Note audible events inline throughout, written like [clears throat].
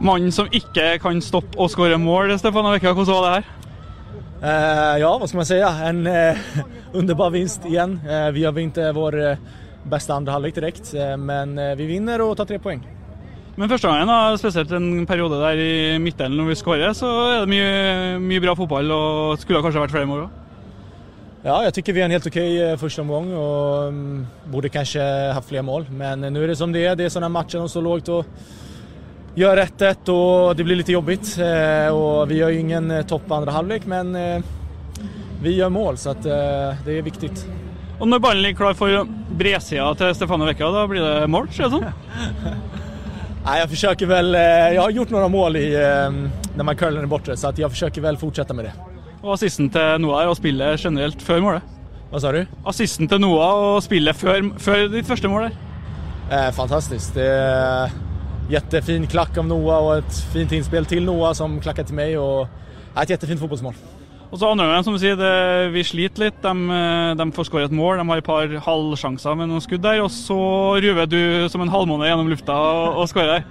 Mannen som ikke kan stoppe å skåre mål, Stefan Vecchia, hvordan var det her? Eh, ja, hva skal man si? En eh, [laughs] underbar vinst igjen. Eh, vi har vunnet vår beste andre andra halvlek direkt, eh, men eh, vi vinner og tar tre poeng. Men første gangen, spesielt en periode der i midtdelen når vi skårer, så er det mye, mye bra fotball og skulle kanskje vært flere mål òg. Ja, jeg syns vi er en helt ok første första og burde kanskje borde flere mål. Men nå er det som det er. Det er sånne matcher de står och gör 1-1 och det blir lite jobbigt. Og Och vi gjør ju ingen eh, topp andra halvlek men eh, vi gjør mål så eh, det er viktig. Og når ballen ligger klar for bredsida til Stefano Vecchia, da blir det mål, ser det sånn? [laughs] Nei, jeg forsøker vel väl, eh, har gjort noen mål i, når man curler den borte, så jeg forsøker vel fortsette med det. Og assisten til Noah er å spille generelt før målet. Hva sa du? Assisten til Noah å spille før, før ditt første mål der. Eh, fantastisk. Det jättefin klack av Noah och ett fint inspel till Noah som klackar till mig och ja, ett jättefint fotbollsmål. Og så andre gangen, som du sier, det, vi sliter litt. De, de får skåret et mål, de har et par halvsjanser med noen skudd der, og så ruver du som en halvmåne gjennom lufta og, og skårer der.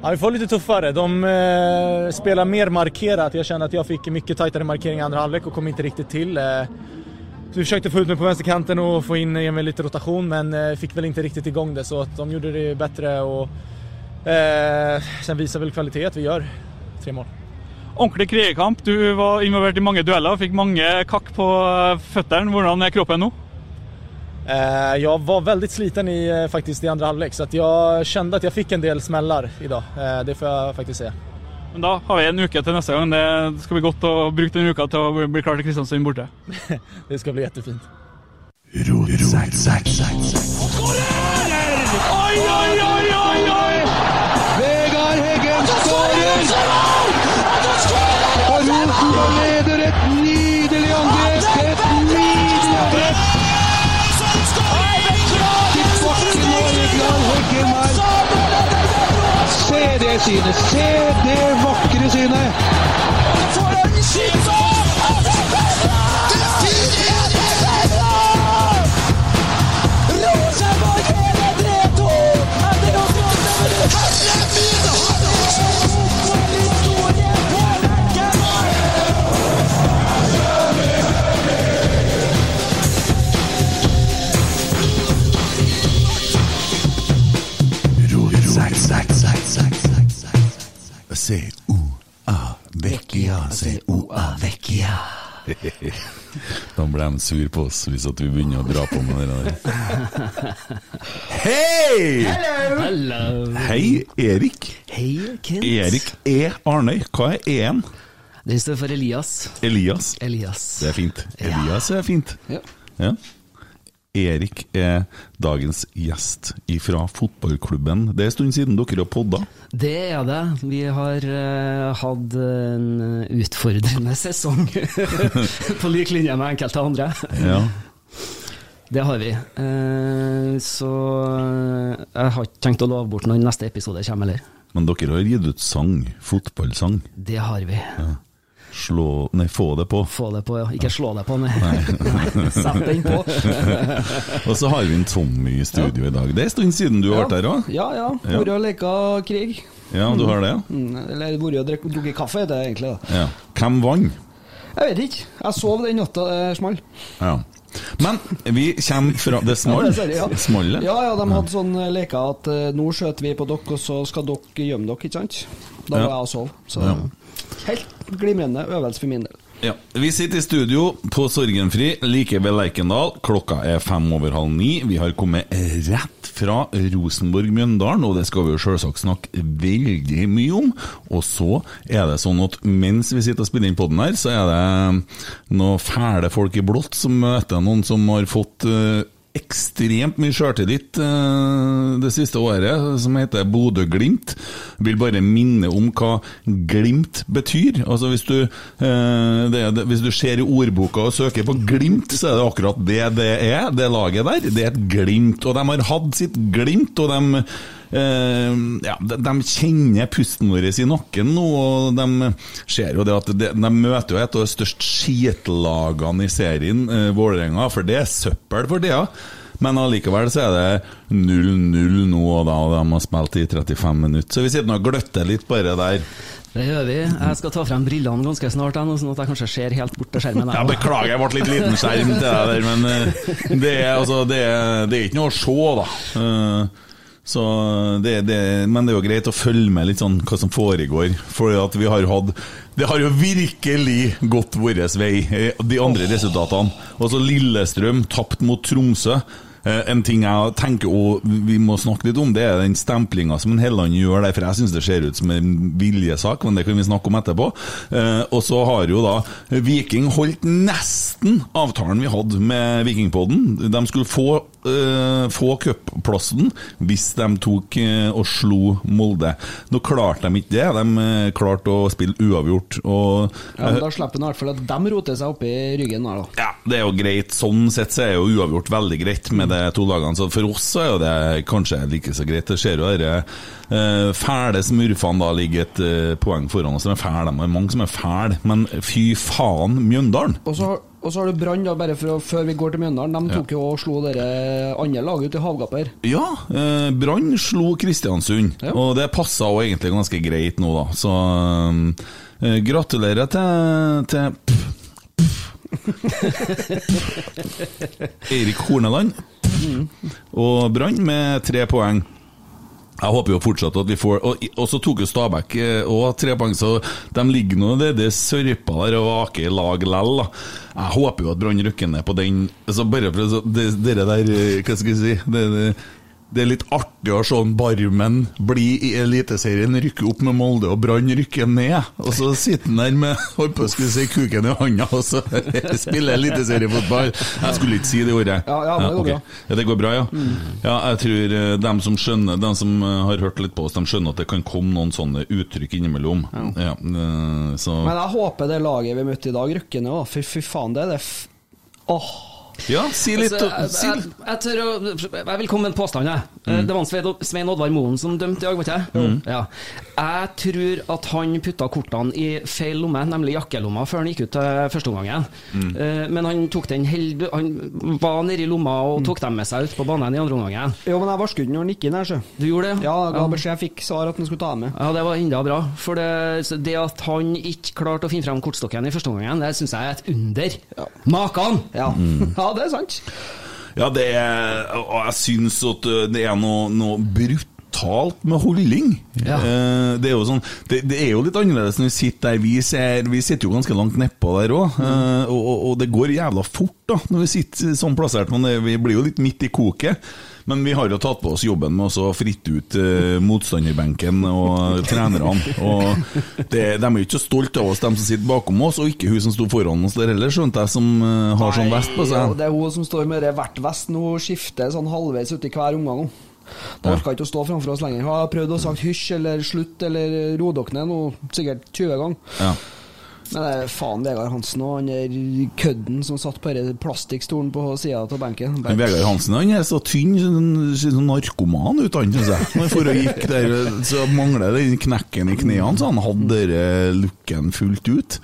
Ja, vi får litt tøffere. De eh, spiller mer markert. Jeg kjenner at jeg fikk mye tettere markering i andre halvlek og kom ikke riktig til. Eh, vi å få ut meg på venstrekanten og få inn litt rotasjon, lite rotation men eh, fikk vel ikke riktig i gang det så att de gjorde det bedre. och eh, sen viser vel kvalitet vi gjør tre mål. Ordentlig krigerkamp. Du var involvert i mange dueller, fikk mange kakk på føttene. Hvordan er kroppen nå? Eh, jeg var veldig sliten i, faktisk, faktiskt i andre halvlek så jeg jag at jeg fikk fick en del smeller i dag. Eh, det får jeg faktisk se Men da har vi en uke til neste gang. Det skal bli godt å bruke den uka til å bli klar til Kristiansund borte. [laughs] Det skal bli kjempefint. Oi, oi, oi, oi, oi! Vegard Heggen skårer! Rosenborg et nydelig angrep! Et nydelig angrep! Og. Se det synet! Se det vakre synet! C-O-A Vecchia, C-O-A Vecchia. [laughs] Da ble de sur på oss hvis at vi begynner å dra på med det der. Hei! Hei, Erik. Hei, Kent. Erik E. Arnøy. Hva er E-en? Den står for Elias. Elias. Elias. Det er fint. Elias er fint. Ja. Ja. Erik er dagens gjest fra fotballklubben. Det er en stund siden dere har podda. Det er det. Vi har uh, hatt en utfordrende [laughs] sesong på lik linje med enkelte andre. Ja. Det har vi. Uh, så eh, jeg har ikke tenkt å love bort når neste episode kommer heller. Men dere har gitt ut sang. Fotballsang. Det har vi. Slå Nei, få det på. Få det på, ja. Ikke slå det på, nei. [laughs] Sett den på. [laughs] Og så har vi en Tommy i studio i dag. Det er en stund siden du har vært her òg. Ja, ja. Ja. Vært og leka krig. Ja, du har det, ja? Mm, Eller vært og drukket kaffe, det er egentlig. da. ja. Hvem vant? Jeg vet ikke. Jeg sov den natta det smalt. Ja. Men vi kommer fra Det smalt? Ja, ja. Ja, ja, de hadde sånn eh, leker at eh, nå skjøter vi på dere, og så skal dere gjemme dere, ikke sant? Da Ja. var jeg og sov. Så helt glimrende øvelse for min del. Ja. Vi sitter i studio på Sorgenfri, like ved Lerkendal. Klokka er fem over halv ni. Vi har kommet rett fra Rosenborg-Mjøndalen, og det skal vi jo selvsagt snakke veldig mye om. Og så er det sånn at mens vi sitter og spiller inn poden her, så er det noen fæle folk i blått som møter noen som har fått eh, ekstremt mye sjøltillit eh, det siste året, som heter Bodø-Glimt. Vil bare minne om hva Glimt betyr. Altså Hvis du, eh, det, hvis du ser i ordboka og søker på Glimt, så er det akkurat det det er, det laget der. Det er et glimt. Og de har hatt sitt glimt, og de ja, de, de kjenner pusten vår i nakken nå, og de ser jo det at de, de møter jo et av de største skitlagene i serien, eh, Vålerenga, for det er søppel for det. Ja. Men allikevel så er det 0-0 nå og da, de har spilt i 35 minutter. Så vi sitter nå og gløtter litt bare der. Det gjør vi. Jeg skal ta frem brillene ganske snart, sånn at jeg kanskje ser helt bort til skjermen. Jeg Beklager, jeg ble litt liten skjerm til deg der, men eh, det er, altså, det er, det er ikke noe å se, da. Så det, det, men det er jo greit å følge med litt sånn hva som foregår. For at vi har hatt Det har jo virkelig gått vår vei, eh, de andre resultatene. Altså Lillestrøm tapt mot Tromsø. Eh, En ting jeg tenker og vi må snakke litt om, det er den stemplinga som en Helland gjør der. For jeg syns det ser ut som en viljesak, men det kan vi snakke om etterpå. Eh, Og så har jo da Viking holdt nesten avtalen vi hadde med Vikingpodden. De skulle få, uh, få cupplassen hvis de tok uh, og slo Molde. Nå klarte de ikke det. De uh, klarte å spille uavgjort. Og Ja, men Da slipper en i hvert fall at de roter seg oppi ryggen der, da. ja, det er jo greit. Sånn sett så er jo uavgjort veldig greit med de to lagene. Så for oss så er jo det kanskje like så greit. Det ser jo disse uh, fæle smurfene da ligger et poeng foran oss. De er fæle, det er mange som er fæle. Men fy faen, Mjøndalen! Og så, og så har du Brann, da, bare for å, før vi går til Mjøndalen. De tok jo og slo dere andre laget ut i havgapet. Ja, eh, Brann slo Kristiansund, Ja. og det passa jo egentlig ganske greit nå, da. Så eh, gratulerer til, til [laughs] Eirik Horneland og Brann med tre poeng. Jeg håper jo fortsatt at vi får Og, og så tok jo Stabæk òg også tre poeng, så de ligger nå nede det sørpa der og vaker i lag lell. Jeg håper jo at Brann rykker ned på den Så Bare for det, det, der eh, Hva skal jeg si det, det, det er litt artig å se en Barmen bli i Eliteserien, rykke opp med Molde, og Brann rykke ned. Og så sitter han der med holdt på å skulle si kuken i hånda, og så [laughs] spiller eliteseriefotball. Jeg skulle ikke si det ordet. Ja, ja, det går ok. bra. Mm. Ja, det går bra, ja. Ja, jeg tror eh, dem som skjønner Dem som eh, har hørt litt på oss, de skjønner at det kan komme noen sånne uttrykk innimellom. Ja, eh, så Men jeg håper det laget vi møtte i dag, rykker ned. Fy, fy faen, det er det. Åh. Ja, si litt Altså, jeg, jeg, jeg, tør å, jeg vil komme med en påstand. Jeg. Mm. Det var Svein, Oddvar Moen som dømte i dag, vet jeg. Ja. Jeg tror at han putta kortene i feil lomme, nemlig jakkelomma, før han gikk ut til førsteomgangen. Mm. Eh, Men han tok den held, Han var nedi lomma Mm. og tok dem med seg ut på banen i andre omgangen. Jo, men jeg varsket den når han gikk inn her, så. Du gjorde det? Ja, jeg ga beskjed, jeg fikk svar at han skulle ta dem med. Ja, det var enda bra. For det, det at han ikke klarte å finne frem kortstokken i første omgangen, det syns jeg er et under. Makan! Ja, Mm. Det er sant. Ja, det er Og jeg syns at uh, det er noe, noe brutalt med holdning. Ja. Eh, det er jo sånn det, det er jo litt annerledes når vi sitter der. Vi, ser, vi sitter jo ganske langt nedpå der òg, og, og, og det går jævla fort da når vi sitter sånn plassert. Men det, vi blir jo litt midt i koket. Men vi har jo tatt på oss jobben med å fritte ut eh, motstanderbenken og trenerne. Og det, de er jo ikke så stolte av oss, de som sitter bakom oss, og ikke hun som sto foran oss der heller, skjønte jeg, som eh, har sånn vest på Ja, seg. det er hun som står med det hvert vest nå, skifter sånn halvveis uti hver omgang nå. Da orka ikke å stå framfor oss lenger. Har prøvd å sagt hysj eller slutt eller ro dere ned sikkert 20 ganger. Ja. Men det er faen Vegard Hansen og han der kødden som satt på plastikkstolen på sida av benken. Men Vegard Hansen han er så tynn, ser sånn narkoman ut, han, syns jeg. Når for å gikk der, så mangler den knekken i knærne, så han hadde den looken fullt ut.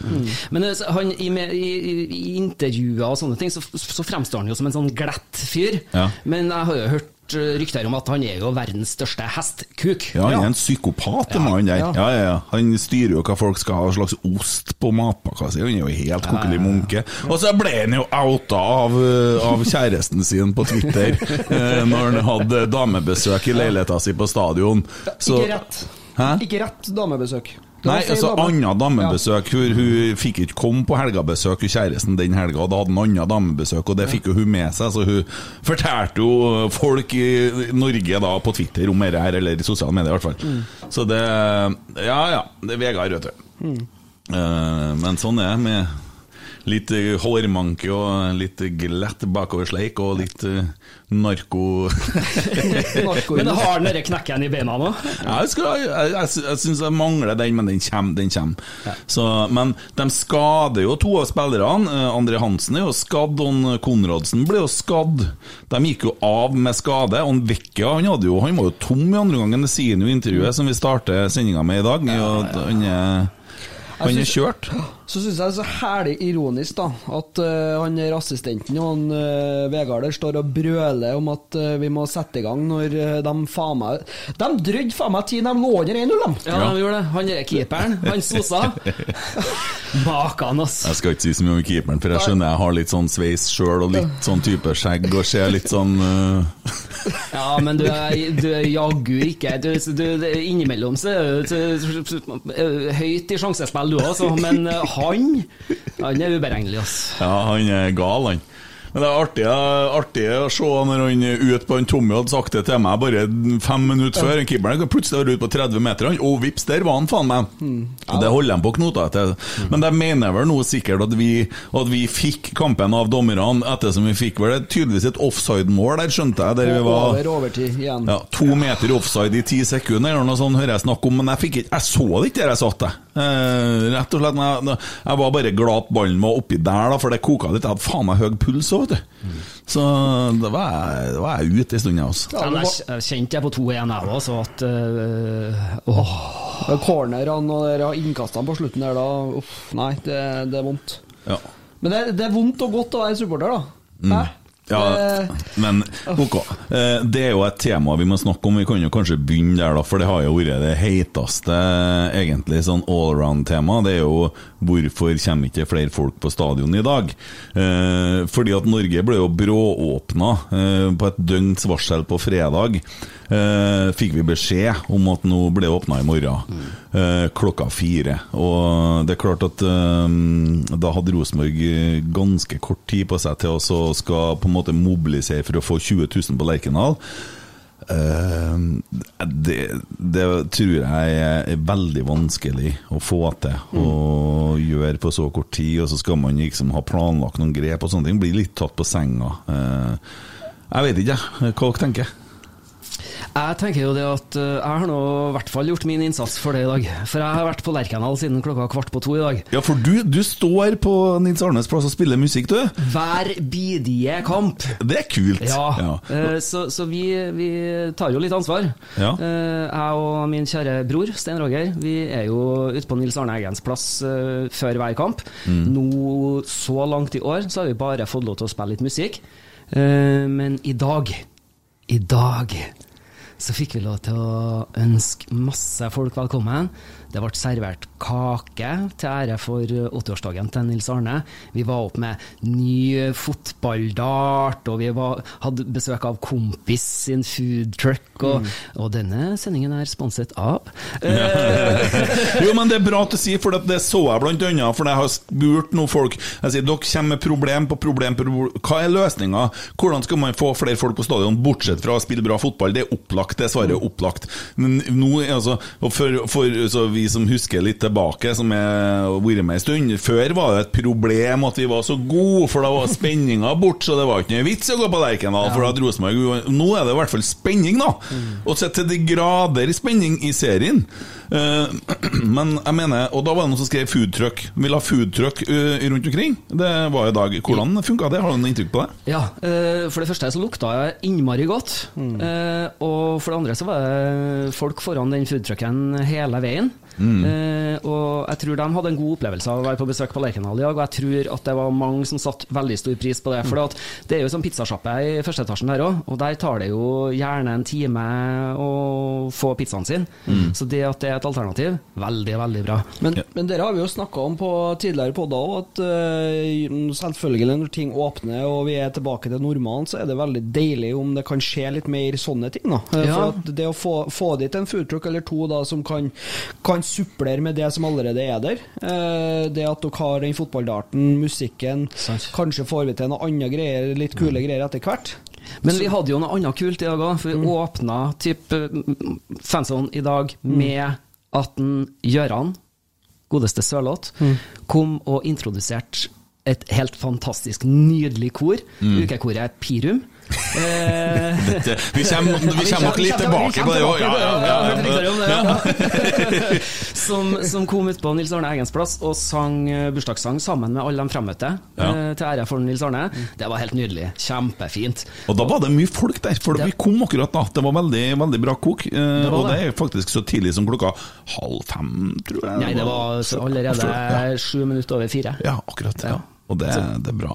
Men eh, han, i, i, i- i intervjuer og sånne ting, så, så fremstår han jo som en sånn glatt fyr. Ja. Men jeg har jo hørt eh, rykter om at han er jo verdens største hestkuk. Ja, han er en psykopat, den mannen der. ja. Ja, ja, ja. Han styrer jo hva folk skal ha, slags ost på matpakka si. Han er jo helt kokkelig munke. Og så ble han jo outa av, uh, av kjæresten sin på Twitter [laughs] eh, når han hadde damebesøk i leiligheta si på stadion. Så- Ikke rett. Hæ? Ikke rett damebesøk. Nei, altså dame. annet damebesøk. Hun, hun fikk ikke komme på helgabesøk, hun kjæresten den helga. Da hadde han annet damebesøk, og det fikk jo hun med seg. Så hun fortalte jo folk i Norge da på Twitter om dette her, eller i sosiale medier i hvert fall. Så det Ja ja, det er Vegard, vet du. Eh, men sånn er det med litt eh, hårmanke og litt glatt bakoversleik og litt uh, narko... Men har han den knekken i beina nå? Jeg, skal- jeg, jeg, jeg syns jeg mangler den, men den kommer. Den kommer. Så, men de skader jo to av spillerne. Andre André Hansen er jo skadd, og Konradsen ble jo skadd. De gikk jo av med skade. Og Vecchia han, hadde jo, han var jo tom i andre omgang, det sier han jo i intervjuet som vi starter sendinga med i dag. Ja, han er Han er synes- kjørt. Så syns jeg det er så herlig ironisk da at uh, han der assistenten og han uh, Vegard der står og brøler om at uh, vi må sette i gang når uh, de faen meg De drødde faen meg tiden, de lå under 1-0, de. Ja, de gjorde det. Han er keeperen. Han sosa. [laughs] Makan, ass. Jeg skal ikke si så mye om keeperen, for jeg skjønner jeg har litt sånn sveis sjøl og litt sånn type skjegg og ser litt sånn uh, Ja, men du er, du er jaggu ikke du, du, Innimellom så er du høyt i sjansespill, du òg, men eh, han Han er uberegnelig, ass. Ja, han er gal, han. Men det er artig, artig å se når han ut på en Tommy hadde sagt det til meg bare fem minutter før. Keeperen kan plutselig være ute på 30 meter, han. Og vips, der var han faen meg! Og Det holder de på knota etter. Men de mener vel nå sikkert at vi, at vi fikk kampen av dommerne, ettersom vi fikk vel tydeligvis et offside-mål der, skjønte jeg. Der vi var Over overtid igjen. ja, to meter offside i ti sekunder, eller noe sånt hører jeg snakk om, men jeg fikk ikke Jeg så det ikke der jeg satt, jeg. Eh, rett og slett. Jeg, jeg var bare glad at ballen var oppi der, da, for det koka litt. Jeg hadde faen meg høy puls òg, vet du. Så da var jeg, da var jeg ute en stund, jeg også. Ja, var- jeg, kjente jeg på 2-1 jeg òg, så at øh, åh. Cornerne og der innkastene på slutten der, da Uff, nei, det, det er vondt. Ja. Men det, det er vondt og godt å være supporter, da. Hæ? Ja, men ok. Eh, Det er jo et tema vi må snakke om. Vi kan jo kanskje begynne der, da, for det har jo vært det heiteste egentlig sånn allround-tema. Det er jo hvorfor kommer ikke flere folk på stadion i dag? Eh, fordi at Norge ble jo brååpna eh, på et døgns varsel på fredag. Eh, fikk vi beskjed om at nå ble åpna i morgen eh, klokka fire. Og det er klart at eh, da hadde Rosenborg ganske kort tid på seg til å skal på en måte mobilisere for å få 20 000 på Lerkendal. Uh, det, det tror jeg er veldig vanskelig å få til å gjøre på så kort tid, og så skal man liksom ha planlagt noen grep og sånne ting. Blir litt tatt på senga. Uh, jeg vet ikke, jeg. Hva dere tenker Jeg tenker jo det at øh, jeg har nå i hvert fall gjort min innsats for det i dag. For jeg har vært på Lerkendal siden klokka kvart på to i dag. Ja, for du, du står på Nils Arnes plass og spiller musikk, du. Hver bidige kamp. Det er kult. Ja, ja. så, så vi, vi tar jo litt ansvar. Ja. Eh, Jeg og min kjære bror Stein Roger Vi er jo ute på Nils Arne Eggens plass eh, før hver kamp. Mm. Nå så langt i år så har vi bare fått lov til å spille litt musikk. Eh, Men i dag, i dag så fikk vi lov til å ønske masse folk velkommen. Det ble servert kake til ære for 80-årsdagen til Nils Arne. Vi var opp med ny fotballdart, og vi var, hadde besøk av Kompis sin foodtruck. Og, og denne sendingen er sponset av eh, [laughs] jo, men det er bra at du sier, for det så jeg blant annet. For jeg har spurt noen folk Jeg sier, Dere kommer med problem på problem problem. Hva er løsninga? Hvordan skal man få flere folk på stadion, bortsett fra å spille bra fotball? Det er opplagt, det svaret er opplagt. Men nå, altså, for, for så vi som husker litt tilbake, som har vært med en stund Før var det et problem at vi var så gode, for da var spenninga bort, så det var ikke noe vits å gå på Lerkendal. For Rosenborg Nå er det i hvert fall spenning, da! Og så til de grader spenning i serien. Eh, [clears throat] men jeg mener Og da var det noen som skrev foodtruck. Vil ha foodtruck uh, rundt omkring. Det var i dag. Hvordan funka det? Har du noe inntrykk på det? Ja, eh, for det første så lukta jeg innmari godt. Eh, og for det andre så var det folk foran den foodtrucken hele veien. Eh, og jeg tror de hadde en god opplevelse av å være på besøk på Lerkendal i dag, og jeg tror at det var mange som satte veldig stor pris på det. For mm. det er jo sånn pizzasjappe i første etasjen der òg, og der tar det jo gjerne en time å få pizzaen sin. Så det at det er et alternativ, veldig, veldig bra. Men, men dere har vi jo snakka om på tidligere podder òg, at uh, selvfølgelig når ting åpner og vi er tilbake til normalen, så er det veldig deilig om det kan skje litt mer sånne ting. da. Eh, Ja. For at det å få, få dit en foodtruck eller to da, som kan, kan supplere med det som allerede er der, eh, det at dere har den fotballdarten, musikken, Sant. kanskje får vi til noe andre greier, litt kule greier etter hvert. Men vi hadde jo noe annet kult i dag òg, for vi åpna typ fansonen i dag med at Gjøran, godeste Sørloth, kom og introduserte et helt fantastisk nydelig kor, ukekoret Pirum. Eh, [laughs] Dette, vi kommer, [laughs] vi nok litt tilbake på det òg. Ja, ja, [laughs] som, som kom ut på Nils Arne Eggens plass og sang eh, bursdagssang sammen med alle de fremmøtte, Ja. eh, til ære for Nils Arne. Det var helt nydelig. Kjempefint. Og da var det mye folk der, for Det- vi kom akkurat da. Det var veldig, veldig bra kok. Det og det. er faktisk så tidlig som klokka halv fem, tror jeg. Nei, det var allerede sju minutter over fire. Ja, akkurat. Ja. Og det, det er bra.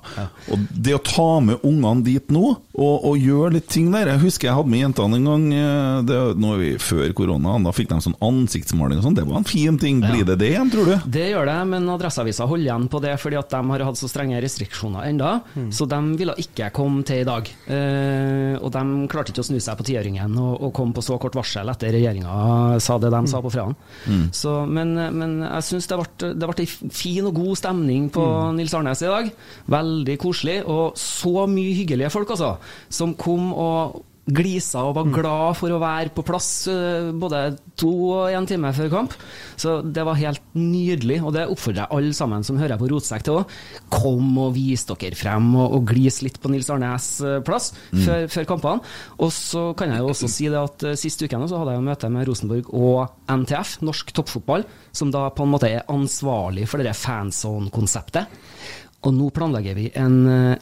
Og det å ta med ungene dit nå, og, og gjøre litt ting der Jeg husker jeg hadde med jentene en gang, eh, det, nå er vi før korona, da fikk de sånn ansiktsmaling og sånn. Det var en fin ting. Blir det det igjen, tror du? Det gjør det, men Adresseavisa holder igjen på det fordi at de har hatt så strenge restriksjoner enda, så de ville ikke komme til i dag. Eh, og de klarte ikke å snu seg på tiøringen og, og kom på så kort varsel etter regjeringa sa det de sa på fredag. Mm. men, men jeg syns det ble, en fin og god stemning på Nils Arnes i dag. Veldig koselig, og så mye hyggelige folk, altså, som kom og glisa og var glad for å være på plass eh, både to og en time før kamp. Så det var helt nydelig, og det oppfordrer jeg alle sammen som hører på Rotsekk til òg. Kom og vis dere frem, og, og glis litt på Nils Arnes plass plass før, før kampene. Og så kan jeg jo også si det at eh, sist uke så hadde jeg møte med Rosenborg og NTF, norsk toppfotball, som da på en måte er ansvarlig for det fanzone-konseptet. Og nå planlegger vi en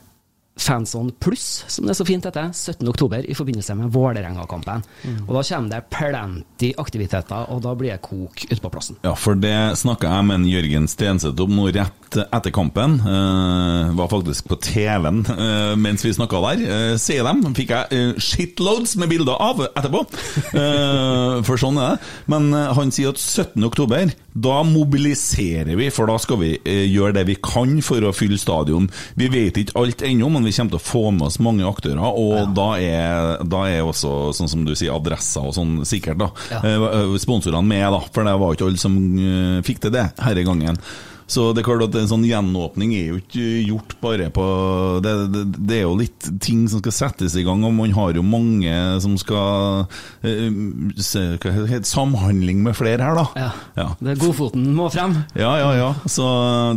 Fanson pluss, som det er så fint heter, 17.10 i forbindelse med Vålerenga-kampen. Og Da kommer det plenty aktiviteter, og da blir det kok ute på plassen. Ja, for det snakka jeg med en Jørgen Stenseth om nå rett etter kampen. Uh, var faktisk på TV-en uh, mens vi snakka der. Uh, Sier dem. Fikk jeg uh, shitloads med bilder av etterpå. Eh, for sånn er det. Men eh, han sier at 17. da mobiliserer vi, for da skal vi eh, gjøre det vi kan for å fylle stadion. Vi vet ikke alt ennå, men vi kommer til å få med oss mange aktører, og da, er, da er også, sånn som du sier, adresser og sånn sikkert, da. Ja. Eh, sponsorene med, da, for det var ikke alle som eh, fikk til det denne gangen. Så det er klart at en sånn gjenåpning er jo ikke gjort bare på det, det, det er jo litt ting som skal settes i gang, og man har jo mange som skal uh, Samhandling med flere her, da. Ja. Ja. Det Godfoten må frem. Ja, ja, ja. Så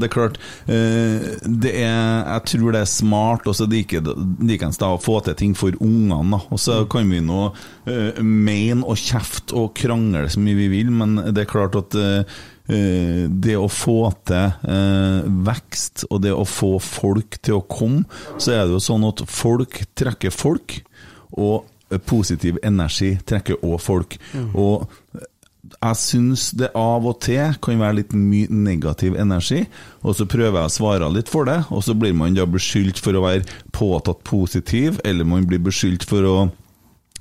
det er klart Uh, det er, Jeg tror det er smart og så like- en da å få til ting for ungene. Og så kan vi nå uh, mene og kjefte og krangle så mye vi vil, men det er klart at eh, eh, det å få til eh, vekst og det å få folk til å komme, så er det jo sånn at folk trekker folk. Og positiv energi trekker òg folk. Og jeg syns det av og til kan være litt mye negativ energi, og så prøver jeg å svare litt for det, og så blir man da beskyldt for å være påtatt positiv, eller man blir beskyldt for å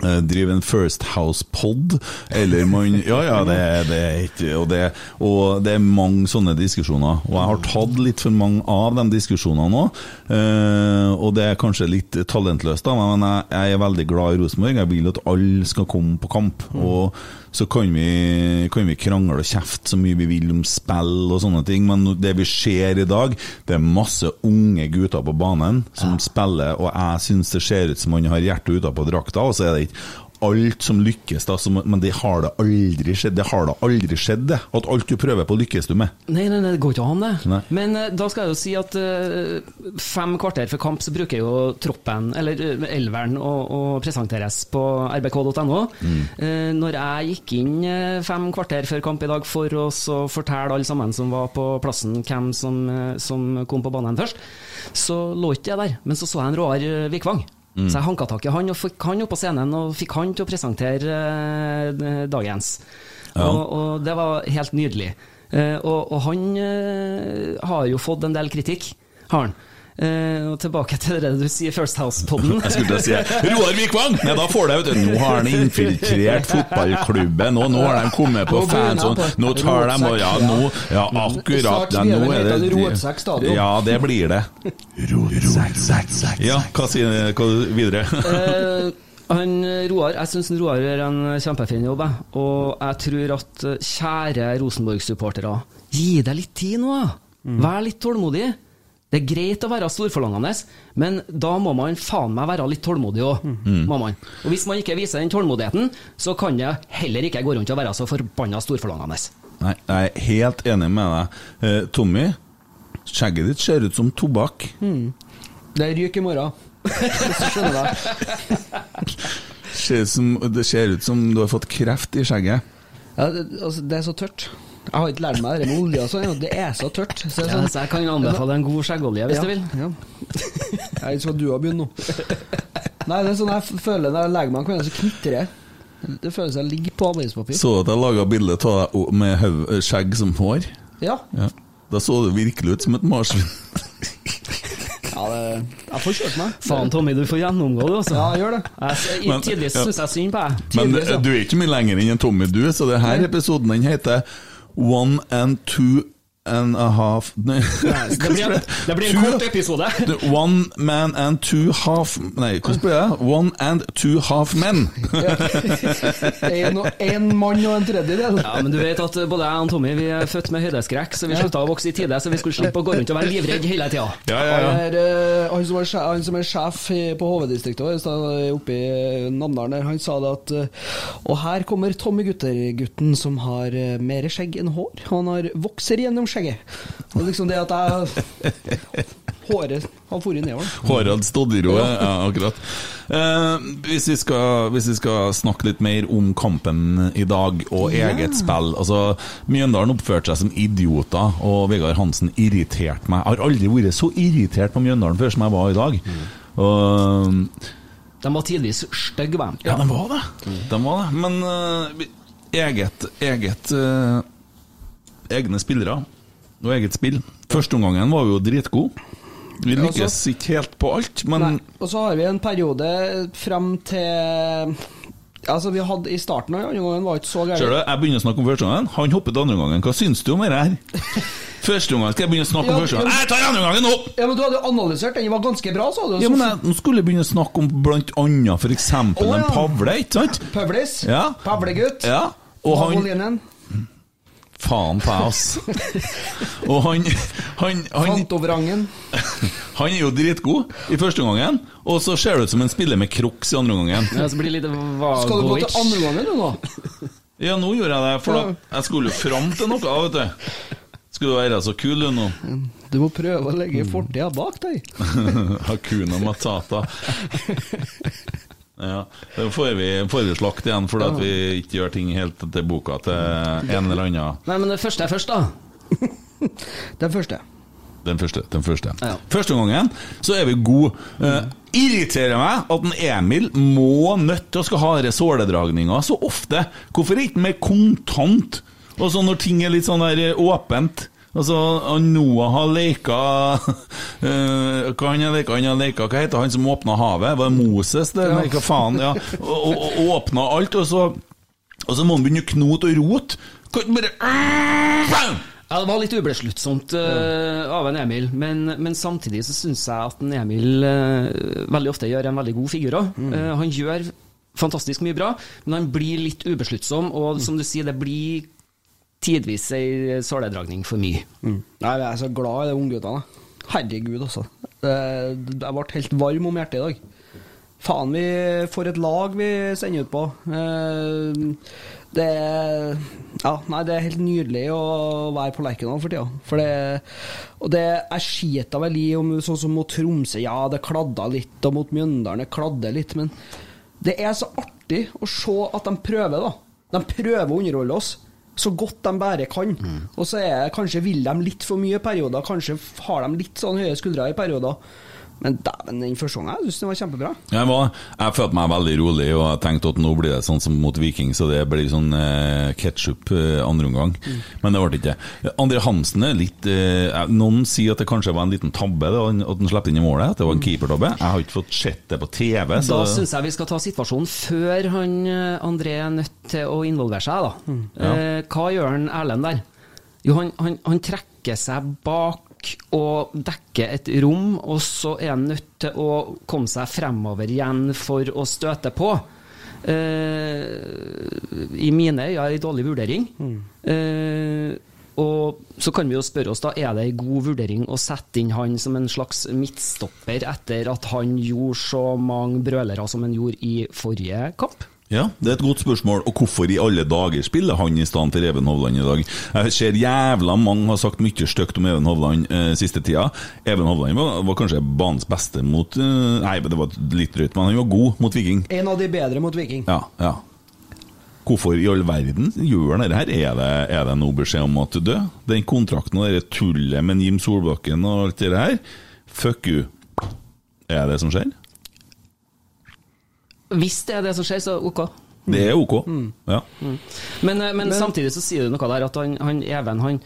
eh, drive en First House-pod, eller man Ja, ja, det, det er ikke og det, og det er mange sånne diskusjoner. Og jeg har tatt litt for mange av de diskusjonene nå, eh, og det er kanskje litt talentløst, da, men jeg, jeg er veldig glad i Rosenborg. Jeg vil at alle skal komme på kamp. og så kan vi, kan vi krangle og kjefte så mye vi vil om spill og sånne ting, men det vi ser i dag, det er masse unge gutter på banen som spiller, og jeg syns det ser ut som man har hjertet utapå drakta, og så er det ikke alt som lykkes, da, som, men det har da aldri skjedd. Det har da aldri skjedd, det. At alt du prøver på, lykkes du med. Nei, nei, nei, det går ikke an, det. Nei. Men uh, da skal jeg jo si at uh, fem kvarter før kamp så bruker jo troppen, eller uh, elveren, å, å presenteres på rbk.no. Eh, når jeg gikk inn fem kvarter før kamp i dag for å så fortelle alle sammen som var på plassen, hvem som, som kom på banen først, så lå ikke jeg der. Men så så jeg en Roar eh, Vikvang. Så jeg hanka tak i han og fikk han opp på scenen og fikk han til å presentere eh, dagens. Ja. Og, og det var helt nydelig. Eh, og, og han eh, har jo fått en del kritikk, har han. Eh, og tilbake til det du sier First House-podden. Jeg skulle si Roar Vikvang! Nei, da får det, vet du. Nå har han infiltrert fotballklubben, og nå har de kommet på fans går han fanzone. på Nå tar de og Ja, nå Ja, akkurat. Ja, nå er det. Ja, det blir det. Ja, hva sier hva videre? Eh, han, Roar, jeg syns Roar gjør en kjempefin jobb, og jeg tror at eh, kjære Rosenborg-supportere, gi deg litt tid nå. Vær litt tålmodig. Det er greit å være storforlangende, men da må man faen meg være litt tålmodig òg. Og hvis man ikke viser den tålmodigheten, så kan det heller ikke gå rundt og være så forbanna storforlangende. Nei, jeg er helt enig med deg. Eh, Tommy, skjegget ditt ser ut som tobakk. Det ryker i morgen. [laughs] Du skjønner det. Ser ut som, det ser ut som du har fått kreft i skjegget. Ja, det, altså, det er så tørt. Jeg har ikke lært meg det med olje og sånn, ja, det er så tørt. Så det Ja, sånn, så jeg kan anbefale en god skjeggolje hvis ja, du vil. Ja. [laughs] Jeg skal du ha begynt nå. Nei, det er sånn jeg føler når jeg legger meg om kvelden, så knitrer jeg. Det føles som jeg ligger på avispapir. Så at jeg laga bilde av deg med haug- skjegg som hår? Ja. Ja. Da så du virkelig ut som et marsvin. [laughs] ja det, jeg får kjørt meg. Faen, Tommy, du får gjennomgå det, altså. Ja, jeg gjør det. Jeg, ja. syns jeg synd på deg. Men du er ikke mye lenger enn en Tommy, du, så det her episoden den heter One and two and a half [laughs] Nei, Det blir, det blir en Two- kort episode. One man and two half Nei, hvordan blir det? One and two half men. [laughs] En, ja. mann og en tredjedel. Ja, men du vet at både jeg og Tommy vi er født med høydeskrekk, så vi slutta å vokse i tide, så vi skulle slippe å gå rundt og være livredd hele tida. Ja, ja, Han, ja. er, eh, han, som er han som er sjef på HV-distriktet oppe i Namdalen, han sa det at eh, Og her kommer Tommy Gutter-gutten som har eh, mer skjegg enn hår. Han har vokser gjennom skjegget. Og liksom det at jeg Håret har fått nedover. Håret hadde stått i ro, ja, akkurat. Eh, hvis, vi skal, hvis vi skal snakke litt mer om kampen i dag og eget spill altså Mjøndalen oppførte seg som idioter, og Vegard Hansen irriterte meg. Jeg har aldri vært så irritert på Mjøndalen før som jeg var i dag. Og De var tidvis stygge, var de. Ja, de var det. De var det. Men uh, eget, eget uh, Egne spillere og eget spill. Førsteomgangen var jo dritgod. Vi lykkes ikke helt på alt, men Nei. Og så har vi en periode frem til Altså, vi hadde i starten av andre gangen var ikke så gærent. jeg begynner å snakke om første gangen. Han hoppet andre gangen. Hva syns du om det her? [laughs] Første gangen skal jeg begynne å snakke om Ja, første gangen. Jeg tar andre gangen nå! Ja, men du hadde jo analysert den, var ganske bra, sa du. Ja, men jeg, Nå skulle jeg begynne å snakke om blant annet f.eks. Å, en. Pavle, ikke sant? Pøvlis. Ja. Pavlegutt. Ja, og han. Faen ta deg, ass. Og han, han, han Fantovrangen. Han er jo dritgod i første omgangen, og så ser det ut som en spiller med crocs i andre omgangen. Ja, så blir det litt Skal du gå til andre omgangen, du nå? Ja, nå gjorde jeg det, for da, jeg skulle jo fram til noe, vet du. Skulle du være så kul, du nå. Du må prøve å legge fortida bak deg. [laughs] Hakuna Matata. Ja, Da får vi, får vi slakt igjen fordi at vi ikke gjør ting helt til boka til en eller annen. Nei, men det første er først, da. [laughs] Den første. Den første. Den første. Ja. Første gangen så er vi gode. Eh, irriterer meg at en Emil må nødt til å skal ha såledragninger så ofte. Hvorfor er ikke mer kontant? Og så når ting er litt sånn der eh, åpent. Altså, Noah har leka [laughs] uh, Hva han har leka? Han har leka Hva heter han som åpna havet? Var det Moses? Det? Nei, hva faen? Ja. Og, og, og åpna alt, og så Og så må han begynne å knote og rote. Kan Ja, Det var litt ubesluttsomt uh, av en Emil, men, men samtidig så syns jeg at en Emil uh, veldig ofte gjør en veldig god figur òg. han gjør fantastisk mye bra, men han blir litt ubesluttsom, og som du sier, det blir tidvis ei såledragning for mye. Nei, Jeg er så glad i de ungguttene. Herregud, altså. Jeg ble helt varm om hjertet i dag. Faen, vi får et lag vi sender ut på. Eh, Det er Ja, nei, det er helt nydelig å være på Lerkendal for tida. For det Og det er skita vel i om sånn som mot Tromsø, ja, det kladda litt, og mot Mjøndalen, det kladde litt, men det er så artig å se at de prøver, da. De prøver å underholde oss så godt de bare kan. Og så er, kanskje vil de litt for mye i perioder, kanskje har de litt sånn høye skuldre i perioder. Men dæven, den første gangen jeg synes den var kjempebra. Jeg, var, jeg følte meg veldig rolig, og jeg tenkte at nå blir det sånn som mot Viking, så det blir sånn eh, ketsjup eh, andre omgang. Men det ble ikke. Andre Hansen er litt eh, Noen sier at det kanskje var en liten tabbe da, at han slapp inn i målet, at det var en keepertabbe. Jeg har ikke fått sett det på TV. Så Da syns jeg vi skal ta situasjonen før han eh, André er nødt til å involvere seg. da. Eh, hva gjør han Erlend der? Jo, han, han, han trekker seg bak og dekke et rom, og så er han nødt til å komme seg fremover igjen for å støte på. Eh, I mine øyne er det en dårlig vurdering. Eh, og så kan vi jo spørre oss da, er det en god vurdering å sette inn han som en slags midtstopper etter at han gjorde så mange brølere som han gjorde i forrige kamp? Ja, det er et godt spørsmål. Og hvorfor i alle dager spiller han i stedet for Even Hovland i dag? Jeg ser jævla mange har sagt mye stygt om Even Hovland eh, siste tida. Even Hovland var, var kanskje banens beste mot eh, Nei, det var litt drøyt, men han var god mot Viking. En av de bedre mot Viking. Ja, ja. Hvorfor i all verden gjør han dette her? Er det, er det noe beskjed om at du dør? Den kontrakten og det tullet med Jim Solbakken og alt det her, fuck you. Er det som skjer? Hvis det er det som skjer, så ok. Det er ok. Ja. Men, men, men, samtidig så sier du noe der at han, han Even han,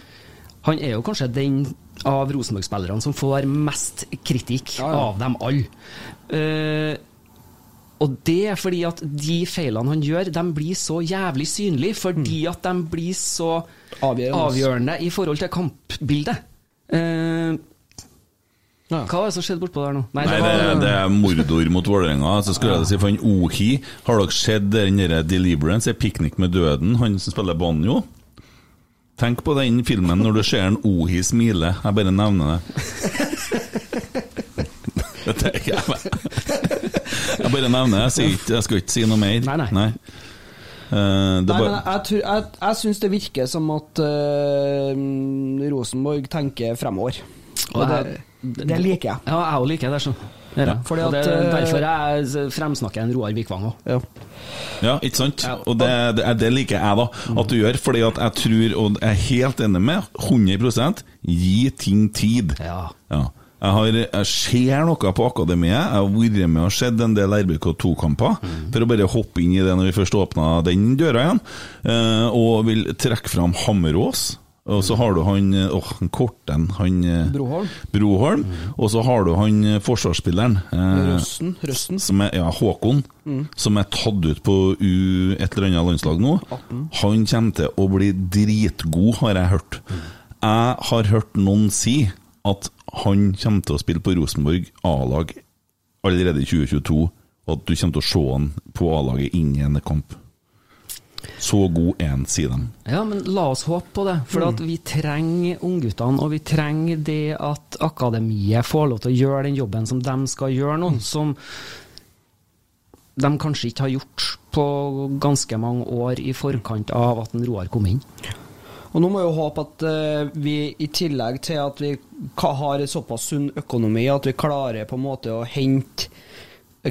han er jo kanskje den av Rosenborg-spillerne som får mest kritikk Ja, ja. av dem alle. Uh, og det er fordi at de feilene han gjør, de blir så jævlig synlige, fordi at de blir så Avgjørende. avgjørende i forhold til kampbildet. Eh, Ja. Hva var det som skjedde bortpå der nå? Nei, det, er- det er mordor mot Vålerenga. Så skulle jeg si for en Ohi Har dere sett den Deliverance? en 'Piknik med døden'? Han som spiller banjo? Tenk på den filmen når du ser en Ohi smile. Jeg bare nevner det. [laughs] Er jeg. Bare nevner det. Jeg, jeg skal ikke si noe mer. Nei, nei. Eh, det Nei, er men jeg, tror- jeg, jeg syns det virker som at uh, Rosenborg tenker fremover. Og Og det, det, det liker jeg. Ja, jeg òg liker det. sånn. Det er. Fordi at, det er eh, derfor jeg fremsnakker en Roar Vikvang òg. Ja. ja, ikke sant? Og det, det, det liker jeg, da. At du gjør. Fordi at jeg tror, og jeg er helt enig med 100% gi ting tid. Ja. Ja. Jeg, har, jeg ser noe på akademiet. Jeg har vært med og sett en del RBK2-kamper. For å bare hoppe inn i det når vi først åpna den døra igjen. Eh, og vil trekke fram Hammerås. Og så har du han eh, åh, han Korten, han Broholm. Broholm. Mm. Og så har du han eh, forsvarsspilleren. eh, Røsten. Røsten. som er, ja, Håkon, som er tatt ut på U et eller annet landslag nå. Han kommer til å bli dritgod, har jeg hørt. Jeg har hørt noen si at han kommer til å spille på Rosenborg A-lag allerede i 2022, og at du kommer til å se han på A-laget inn i en kamp. Så god en, sier de. Ja, men la oss håpe på det. For at vi trenger ungguttene, og vi trenger det at akademiet får lov til å gjøre den jobben som de skal gjøre nå, som de kanskje ikke har gjort på ganske mange år i forkant av at en Roar kom inn. Og nå må jeg jo håpe at eh, vi i tillegg til at vi har såpass sunn økonomi, at vi klarer på en måte å hente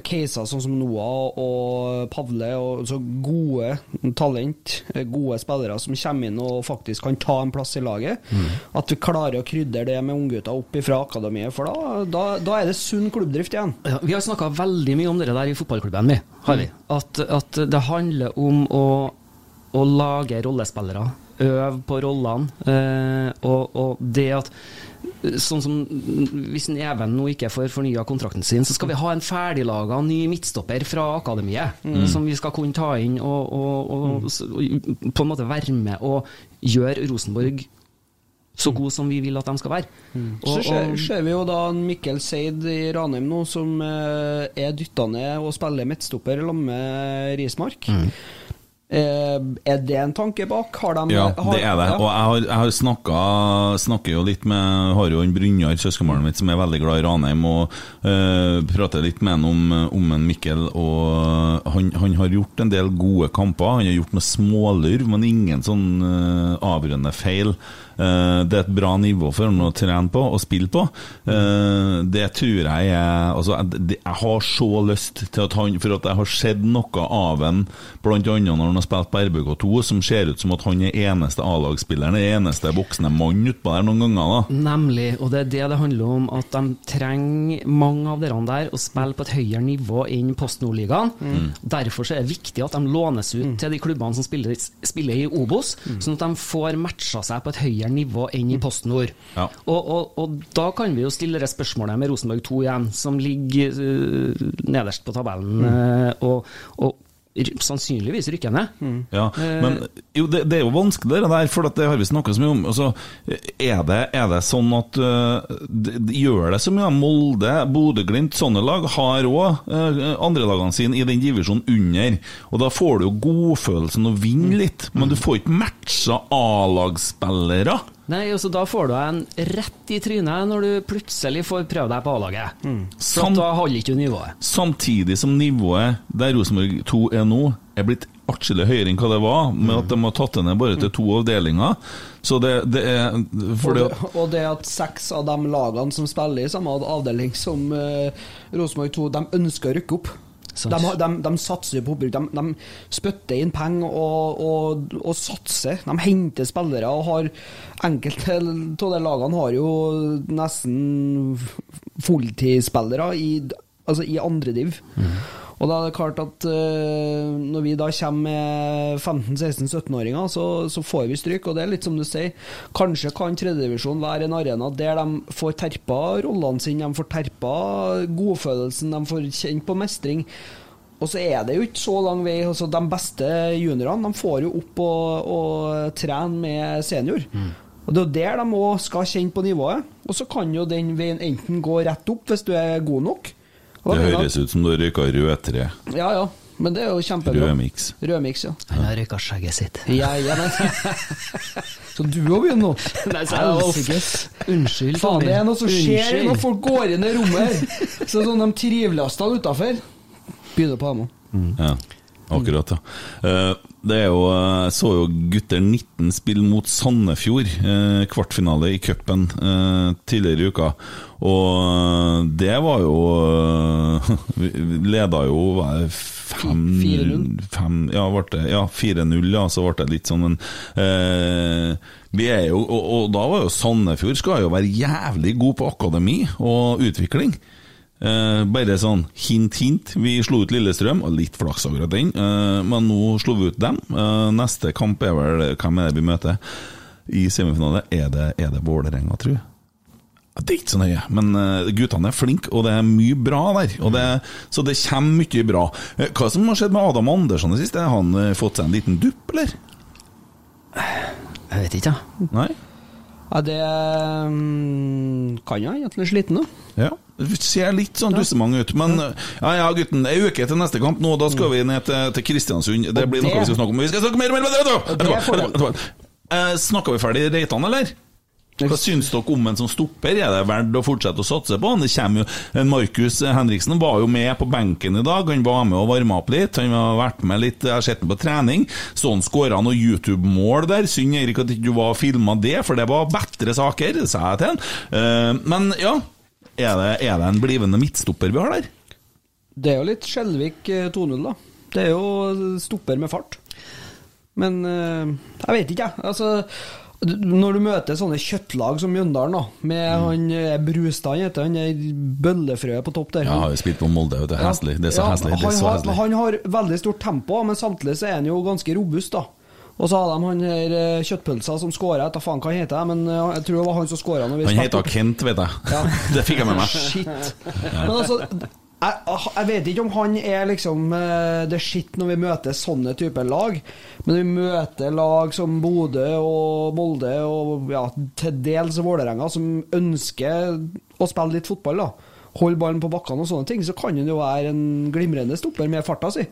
caser sånn som Noah og Pavle, og så gode talent, gode spillere som kommer inn og faktisk kan ta en plass i laget. At vi klarer å krydre det med unggutter opp fra akademiet, for da, da, da er det sunn klubbdrift igjen. Ja, vi har snakka veldig mye om det der i fotballklubben, vi. Har vi. At, at det handler om å, å lage rollespillere. Øve på rollene. Eh, og, og det at Sånn som Hvis en Even nå ikke får fornya kontrakten sin, så skal vi ha en ferdiglaga ny midtstopper fra akademiet. Som vi skal kunne ta inn og, og, og, og på en måte være med og gjøre Rosenborg så god som vi vil at de skal være. Og- Så ser, ser vi jo da Mikkel Seid i Ranheim nå, som eh, er dytta ned og spiller midtstopper sammen med Rismark. Eh, er det en tanke bak? Har de Ja, det er det. Og jeg har, jeg har snakka Snakker jo litt med Har jo en Brynjar, søskenbarnet mitt, som er veldig glad i Ranheim, og eh, prater litt med han om, om en Mikkel. Og han, han har gjort en del gode kamper. Han har gjort noe smålurv, men ingen sånn uh, avgjørende feil. Eh, det er et bra nivå for ham å trene på og spille på. Eh, det tror jeg er Altså, jeg, har så lyst til at han For at jeg har sett noe av ham, annet når han har spilt på RBK2, som ser ut som at han er eneste A-lagsspilleren, den eneste voksne mann utpå der noen ganger. da Nemlig, og det er det det handler om, at de trenger mange av dere der å spille på et høyere nivå enn Post Nord-ligaen. Derfor så er det viktig at de lånes ut til de klubbene som spiller, spiller i Obos, sånn at de får matcha seg på et høyere nivå enn i PostNord. Ja. Og, og, og da kan vi jo stille det spørsmålet med Rosenborg 2 igjen, som ligger uh, nederst på tabellen, øh, og, og r- sannsynligvis rykker ned. Ja, men jo, det, det er jo vanskelig det der, for at det har vi snakka så mye om. Altså, er, det, er det sånn at uh, det, det gjør det så mye? Molde, Bodø-Glimt, sånne lag har òg uh, andrelagene sine i den divisjonen under. Og da får du jo godfølelsen å vinne litt, men du får ikke matcha A-lagsspillere. Nei, altså Da får du en rett i trynet når du plutselig får prøve deg på A-laget. Mm. Sam- da holder ikke du nivået. Samtidig som nivået der Rosenborg 2 er nå, er blitt atskillig høyere enn hva det var, med at de har tatt det ned bare til to avdelinger. Så det, det er Og det, og det at seks av de lagene som spiller i samme avdeling som uh, Rosenborg 2, de ønsker å rykke opp. De, de, de satser på opprykk. De, de spytter inn penger og, og, og satser. De henter spillere og har Enkelte av de lagene har jo nesten fulltidsspillere i, altså i andre div. Og da er det klart at uh, når vi da kommer med 15-16-17-åringer, så, så får vi stryk. Og det er litt som du sier, kanskje kan tredjedivisjon være en arena der de får terpa rollene sine, de får terpa godfølelsen, de får kjent på mestring. Og så er det jo ikke så lang vei. altså De beste juniorene de får jo opp og, og trene med senior. Og Det er der de òg skal kjenne på nivået. Og så kan jo den veien enten gå rett opp hvis du er god nok. Det mener høres ut som du røyka rødtre. Ja, ja. Men det er jo kjempebra. Rødmiks. Rødmiks, ja. Han har røyka skjegget sitt. Ja, ja, men. [laughs] Så du òg begynner nå? [laughs] Nei, så Helsikes. Unnskyld, Faen, det er noe som skjer når folk går inn i rommet her. [laughs] Så sånn de trivlastene utafor. Begynner på dem òg. Ja, akkurat, ja. Eh, Det er jo, jeg så jo gutter 19 spille mot Sandefjord, eh, kvartfinale i cupen eh, tidligere i uka. Og det var jo [laughs] Vi leda jo hva er det, fem- 4-0. Ja, ja 4-0, ja. Så ble det litt sånn en eh, Vi er jo og, og da var jo Sandefjord skal jo være jævlig god på akademi og utvikling. Eh, bare sånn hint, hint. Vi slo ut Lillestrøm, og litt flaks akkurat den, eh, men nå slo vi ut dem. Eh, neste kamp er vel Hvem er det vi møter i semifinale? Er det, er det Vålerenga, tror jeg? Det er ikke så nøye, men eh, guttene er flinke, og det er mye bra der. Og det, så det kommer mye bra. Eh, hva som har skjedd med Adam Andersson i siste? Har han eh, fått seg en liten dupp, eller? Jeg vet ikke, jeg. Nei? Ja, det mm, kan jeg er sliten nå. Ja. Det ser litt sånn dussemang ut. Men ja, ja, gutten. Ei uke til neste kamp nå. Da skal vi ned til, til Kristiansund. Det blir noe det- vi skal snakke om. Vi skal snakke mer om det det. Eh, Snakka vi ferdig Reitan, eller? Hva syns dere om en som stopper? Er det verdt å fortsette å satse på? Det jo, Markus Henriksen var jo med på benken i dag. Han var med og varma opp litt. Han har vært med litt, jeg har sett ham på trening. Så han skåra noe YouTube-mål der. Synd Erik at ikke du var filma det, for det var bedre saker, sa jeg til han. Eh, Men ja, er det, er det en blivende midtstopper vi har der? Det er jo litt Skjelvik eh, 2-0, da. Det er jo stopper med fart. Men eh, jeg vet ikke, jeg. Altså, når du møter sånne kjøttlag som Mjøndalen, da, med han eh, Brustad, han heter han er bøllefrøet på topp der. Jeg har jo spilt på Molde, vet du. Heslig. Det er så Ja, heslig. Det er han, så har, heslig. han har veldig stort tempo, men samtidig så er han jo ganske robust, da. Og så hadde de han her eh, kjøttpølsa som skåra, jeg faen hva han heter, men eh, jeg tror det var han som skåra. Han heter Kent, vet jeg. Ja. [laughs] Det fikk jeg med meg. Shit. Men altså, jeg, jeg vet ikke om han er liksom eh, det shit når vi møter sånne typer lag, men vi møter lag som Bodø og Molde og ja, til dels Vålerenga, som ønsker å spille litt fotball, da. Holde ballen på bakkene og sånne ting, så kan han jo være en glimrende stopper med farta si.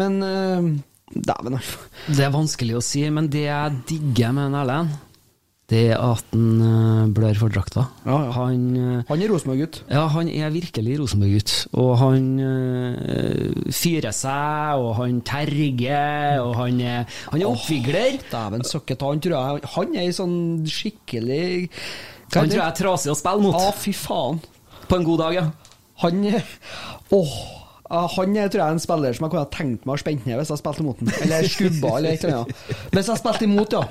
Men uh, dæven, altså. Det er vanskelig å si, men det jeg digger med en Erlend, det er at han eh, blør for drakta. Ja, ja. Han eh, Han er Rosenborg-gutt. Ja, han er virkelig Rosenborg-gutt. Og han øh, fyrer seg, og han terger, og han er, han er oppvigler. Dæven søkket, han tror jeg Han er ei sånn skikkelig hva Han tror jeg er trasig å spille mot. Å, fy faen. På en god dag, ja. Han Åh ja, han er, tror jeg er en spiller som jeg kunne tenkt meg å spente ned hvis jeg spilte imot ham. Eller skubba, eller et eller annet. Hvis jeg spilte imot, ja.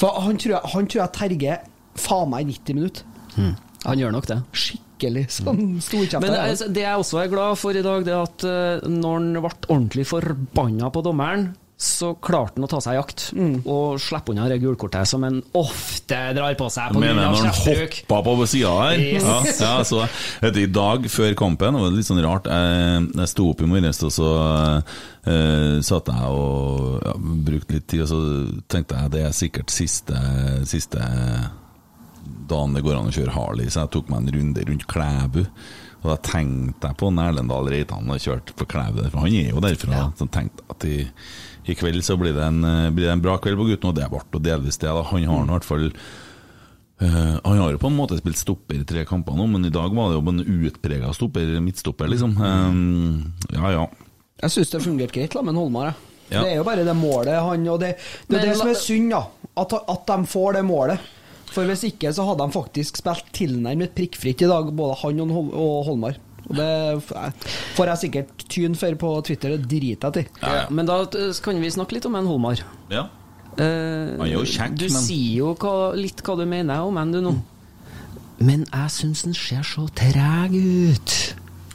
For han tror jeg, han tror jeg terger faen meg 90 minutter. Han gjør nok det. Skikkelig sånn storkjefta. Men altså, det jeg også er glad for i dag, det er at uh, når han ble ordentlig forbanna på dommeren, så klarte han å ta seg i jakt og slippe unna det gulkortet som han ofte drar på seg Jeg pga. mener når han hoppa på sida der. Yes. Ja, ja, så, vet I dag før kampen, det var litt sånn rart Jeg, jeg sto opp i morges, og så uh, satt jeg og ja, brukte litt tid, og så tenkte jeg det er sikkert siste, siste dagen det går an å kjøre Harley, så jeg tok meg en runde rundt Klæbu. Og da tenkte jeg på en Erlendal Reitan og kjørte på Klæbu for han er jo derfra. Så tenkte at i, i kveld så blir det, en, eh, blir det en bra kveld på gutten, og det ble og delvis det. Da. Han har i hvert fall Uh, Han har jo på en måte spilt stopper i tre kamper nå, men i dag var det jo en utprega stopper, midtstopper, liksom. Um, ja ja. Jeg syns det fungerte greit da, med Holmar. Ja. Det er jo bare det målet han Og det, det Men er det som er synd, da. At, at de får det målet. For hvis ikke så hadde de faktisk spilt tilnærmet prikkfritt i dag, både han og, og Holmar. Og det får jeg sikkert tyn for på Twitter, det driter jeg i. Ja, Men da eh, kan vi snakke litt om en Holmar. ja. Eh, Han er jo kjekk, du men- sier jo hva, litt hva du mener om en du nå. Men jeg syns han ser så treg ut.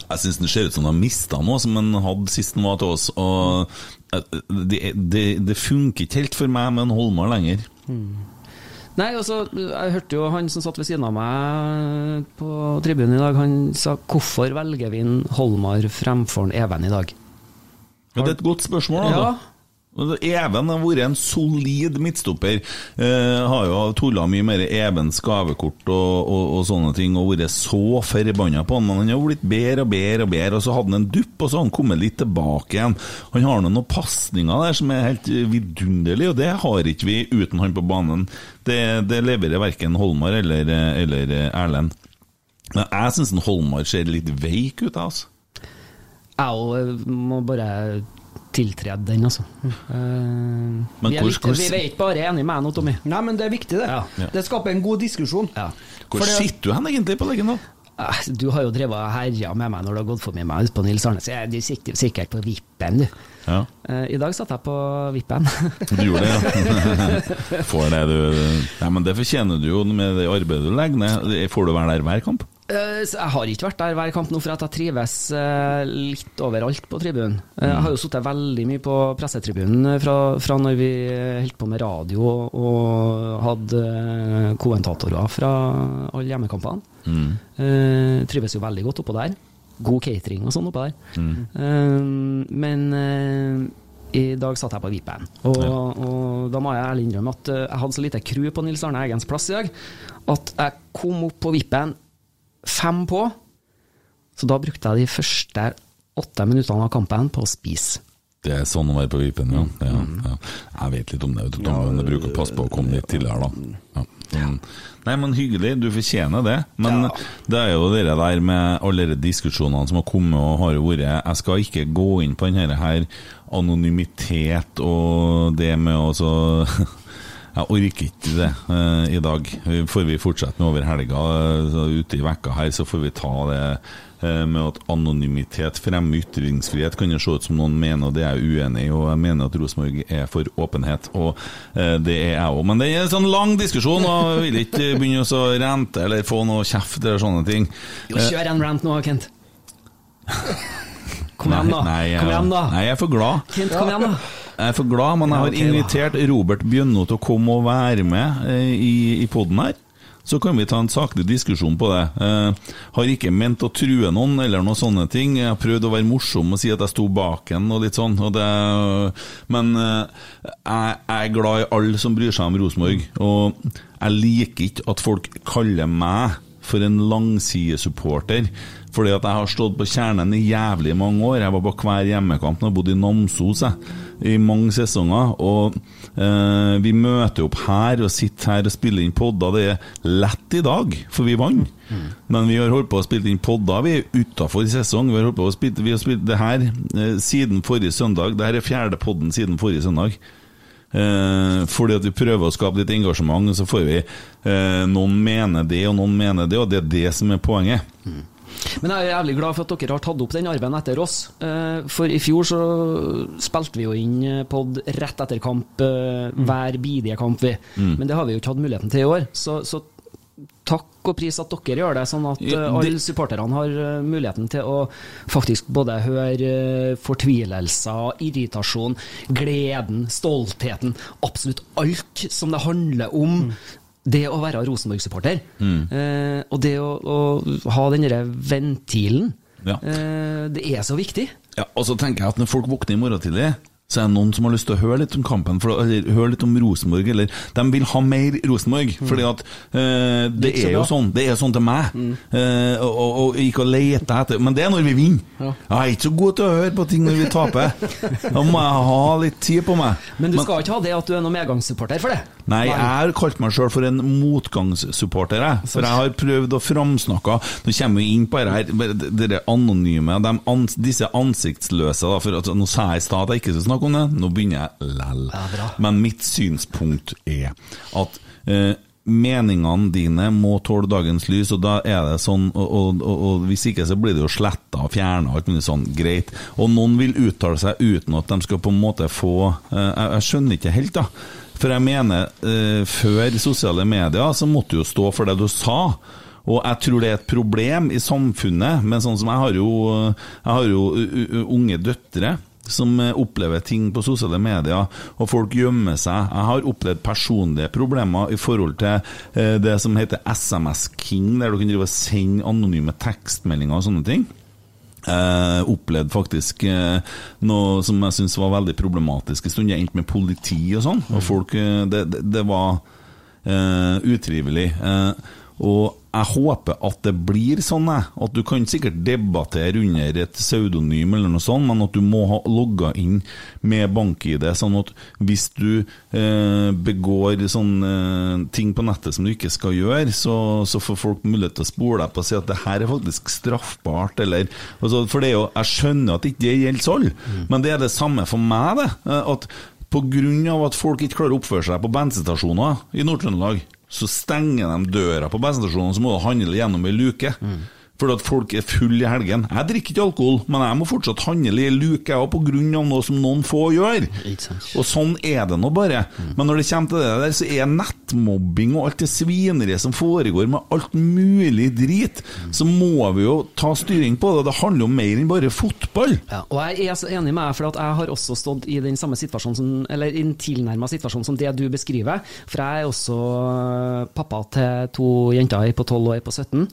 Jeg syns den ser ut som den har mista noe som den hadde sist den var til oss. Og eh, det, det, det funker ikke helt for meg med en Holmar lenger. Nei, altså, jeg hørte jo han som satt ved siden av meg på tribunen i dag, han sa 'hvorfor velger vi en Holmar fremfor en Even i dag'? Ja, det er et godt spørsmål. Da. Ja. Even har vært en solid midtstopper. Eh, har jo tulla mye mer Evens gavekort og, og, og sånne ting og vært så forbanna på han, men han har blitt bedre og bedre og bedre. Og så hadde han en dupp, og så har han kommet litt tilbake igjen. Han har noen pasninger der som er helt vidunderlige, og det har ikke vi uten han på banen. Det, det leverer verken Holmar eller, eller Erlend. Men jeg syns Holmar ser litt veik ut, altså. Jeg må bare tiltrede den, altså. Eh, vi, er hvor- litt, hvor- vi er ikke bare enige med nå, Tommy. Nei, men det er viktig, det. Ja. Det skaper en god diskusjon. Ja. Hvor Fordi, sitter du hen egentlig på Lerkendal? nå? Du har jo drevet og herja med meg når du har gått forbi meg ute på Nils Arne, så du sitter sikkert på vippen, du. Ja. Eh, I dag satt jeg på vippen. Du gjorde det, ja. Får det, du. Nei, men det fortjener du jo med det arbeidet du legger ned. Får du være der hver kamp? Eh, Jeg har ikke vært der hver kamp nå, for at jeg trives eh, litt overalt på tribunen. Eh, Jeg har jo sittet veldig mye på pressetribunen fra, fra når vi holdt på med radio og, hadde kommentatorer fra alle hjemmekampene. Eh, trives jo veldig godt oppå der. God catering og sånn oppå der. Mm. men i dag satt jeg på Vipen, og, og da må jeg ærlig innrømme at jeg hadde så lite crew på Nils Arne Eggens plass i dag at jeg kom opp på Vippen fem på. Så da brukte jeg de første åtte minuttene av kampen på å spise. Det er sånn å være på Vipen, ja. ja, ja. Jeg vet litt om det, Tom, men jeg bruker å passe på å komme litt tidligere, da. Ja. Mm. Nei, men hyggelig, du fortjener det. Men det er jo det der med alle de diskusjonene som har kommet og har vært Jeg skal ikke gå inn på denne her anonymitet og det med å [laughs] Jeg orker ikke det uh, i dag. Får vi fortsette med over helga, uh, ute i vekka her, så får vi ta det uh, med at anonymitet fremmer ytringsfrihet. Kan jo se ut som noen mener, og det er jeg uenig i. Og jeg mener at Rosenborg er for åpenhet, og det er jeg òg. Men det er en sånn lang diskusjon, og jeg vil ikke begynne å rente eller få noe kjeft eller sånne ting. Jo, kjør en rant nå, Kent. [laughs] Kom igjen, da. Nei, jeg, Kom igjen, da. Nei, jeg er for glad. Kent, kom igjen, da. Jeg er for glad, men jeg har invitert Robert Bjønno til å komme og være med eh, i, i poden her. Så kan vi ta en saklig diskusjon på det. Eh, har ikke ment å true noen eller noen sånne ting. Jeg har prøvd å være morsom og si at jeg sto bak en og litt sånn. Og det, men eh, jeg, jeg er glad i alle som bryr seg om Rosenborg. Og jeg liker ikke at folk kaller meg for en langsidesupporter. Fordi at jeg har stått på kjernen i jævlig mange år. Jeg var på hver hjemmekamp jeg bodde i Namsos i mange sesonger. Og eh, vi møter opp her og sitter her og spiller inn podder. Det er lett i dag, for vi vant. Men vi har holdt på å spille inn podder. Vi er utafor sesong. Vi har holdt på å spille, vi har spilt det her eh, siden forrige søndag. Dette er fjerde podden siden forrige søndag. Eh, fordi at vi prøver å skape litt engasjement, så får vi eh, Noen mener det, og noen mener det, og det er det som er poenget. Men jeg er jævlig glad for at dere har tatt opp den arven etter oss. Eh, For i fjor så spilte vi jo inn eh, pod rett etter kamp, eh, hver bidige kamp, vi. Men det har vi jo ikke hatt muligheten til i år. Så, så takk og pris at dere gjør det, sånn at Ja, det... alle supporterne har muligheten til å faktisk både høre fortvilelser, irritasjon, gleden, stoltheten, absolutt alt som det handler om. Det å være Rosenborg-supporter, eh, og det å, å ha den derre ventilen, Ja. eh, det er så viktig. Ja, og så tenker jeg at når folk våkner i morgen tidlig, så er det noen som har lyst til å høre litt om kampen, for, eller høre litt om Rosenborg, eller de vil ha mer Rosenborg. Fordi at eh, det er jo sånn, det er sånn til meg. Eh, og, og, og ikke å lete etter Men det er når vi vinner. Ja. Jeg er ikke så god til å høre på ting når vi taper. Da må jeg ha litt tid på meg. Men du skal ikke ha det at du er noen medgangssupporter for det? Nei, jeg har kalt meg sjøl for en motgangssupporter. Jeg. For jeg har prøvd å framsnakke Nå kommer vi inn på det her, dere anonyme, de ans, disse ansiktsløse. Da, for at, nå sa jeg i stad at jeg ikke skal snakke om det, nå begynner jeg lell. Men mitt synspunkt er at eh, meningene dine må tåle dagens lys, og da er det sånn Og, og, og, og hvis ikke, så blir det jo sletta og fjerna og alt mulig sånn. Greit. Og noen vil uttale seg uten at de skal på en måte få eh, jeg, jeg skjønner ikke helt, da. For jeg mener, eh, før sosiale medier så måtte du jo stå for det du sa. Og jeg tror det er et problem i samfunnet, men sånn som jeg har jo, jeg har jo unge døtre som eh, opplever ting på sosiale medier, og folk gjemmer seg. Jeg har opplevd personlige problemer i forhold til eh, det som heter SMS King, der du kan drive og sende anonyme tekstmeldinger og sånne ting. Eh, opplevd faktisk eh, noe som jeg syntes var veldig problematisk en stund. Jeg endte med politi og sånn, og folk eh, Det, det, det var eh, utrivelig. Eh, og jeg håper at det blir sånn, jeg. At du kan sikkert debattere under et pseudonym eller noe sånt, men at du må ha logga inn med bank-ID, sånn at hvis du eh, begår sånne eh, ting på nettet som du ikke skal gjøre, så, så får folk mulighet til å spole deg på og si at det her er faktisk straffbart, eller altså, For det er jo Jeg skjønner at ikke det gjelder alle, men det er det samme for meg, det. At av at folk ikke klarer å oppføre seg på bensinstasjoner i Nord-Trøndelag, så stenger de døra på bensinstasjonen, så må du handle gjennom ei luke. Fordi at folk er fulle i helgen. Jeg drikker ikke alkohol, men jeg må fortsatt handle i luke, jeg på grunn av noe som noen få gjør. Og sånn er det nå bare. Men når det kommer til det der, så er nettmobbing og alt det svineriet som foregår med alt mulig drit, så må vi jo ta styring på det. Det handler jo mer enn bare fotball. Ja, og jeg er så enig med deg, for at jeg har også stått i den samme situasjonen som, eller i en tilnærma situasjon som det du beskriver. For jeg er også pappa til to jenter, på 12 og ei på 17.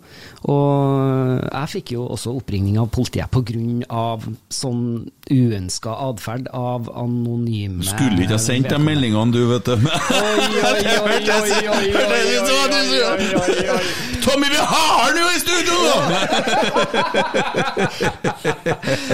Og jeg fikk jo også oppringning av politiet pga. sånn uønska atferd av anonyme Skulle ikke ha sendt de meldingene, du, vet du. Tommy, vi har han jo i studio nå!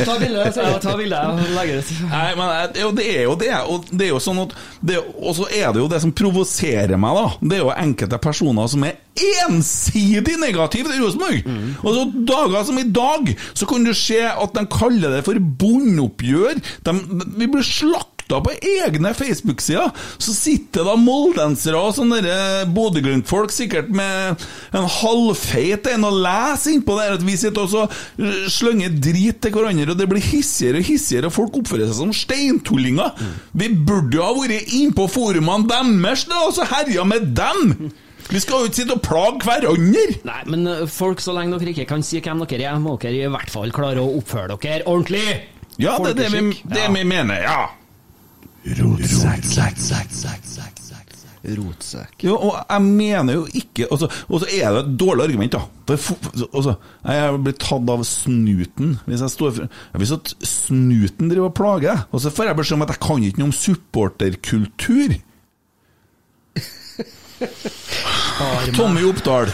Ta bilde, ta bilde og legge det Nei, men eh, det er jo det. Og det er jo sånn at det, Og så er det jo det som provoserer meg, da. Det er jo enkelte personer som er ensidig negativ til Rosenborg. Og så dager som i dag, så kan du se at de kaller det for bondeoppgjør. De, vi blir slakta på egne Facebook-sider. Så sitter da moldensere og sånne der Bodø-Glimt-folk sikkert med en halvfeit en og leser innpå der at vi sitter og øh, slynger drit til hverandre, og det blir hissigere og hissigere, og folk oppfører seg som steintullinger. Vi burde jo ha vært innpå forumene deres da, og så herja med dem! Vi skal jo ikke sitte og plage hverandre! Nei, men øh, folk, så lenge dere ikke kan si hvem dere er, må dere i hvert fall klare å oppføre dere ordentlig! Ja, det er det vi, det vi mener, ja. Rotsekk. Jo, og jeg mener jo ikke altså, Og så er det et dårlig argument, da. Altså, jeg blir tatt av snuten. Hvis jeg står for, Hvis at snuten driver og plager, og så får jeg beskjed om at jeg kan ikke noe om supporterkultur. Tommy Oppdal,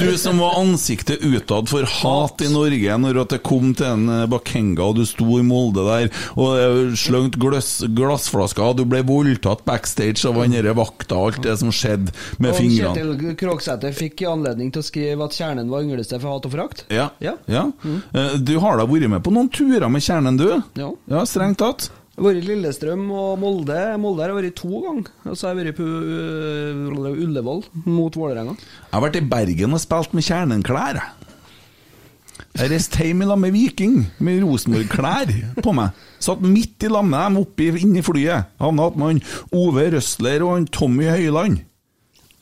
du som var ansiktet utad for hat i Norge når det kom til en eh, Bakenga, og du sto i Molde der og eh, sløngt glass, glassflasker, du ble voldtatt backstage av han derre vakta, alt det som skjedde med Og fingrene. Kjetil Krogsæter fikk anledning til å skrive at kjernen var ynglested for hat og forakt. Ja. Ja. ja. Mm. Du har da vært med på noen turer med kjernen, du? Ja. Ja, strengt tatt. Jeg har vært i Lillestrøm og Molde. Molde har jeg vært to ganger. Og så har jeg vært på øh, Ullevål mot Vålerenga. Jeg har vært i Bergen og spilt med kjernenklær. jeg. Reiste hjem i lag med Viking, med Rosenborg-klær på meg. Satt midt i lag med dem oppe inni flyet. Havna attmed han Ove Røsler og han Tommy Høiland.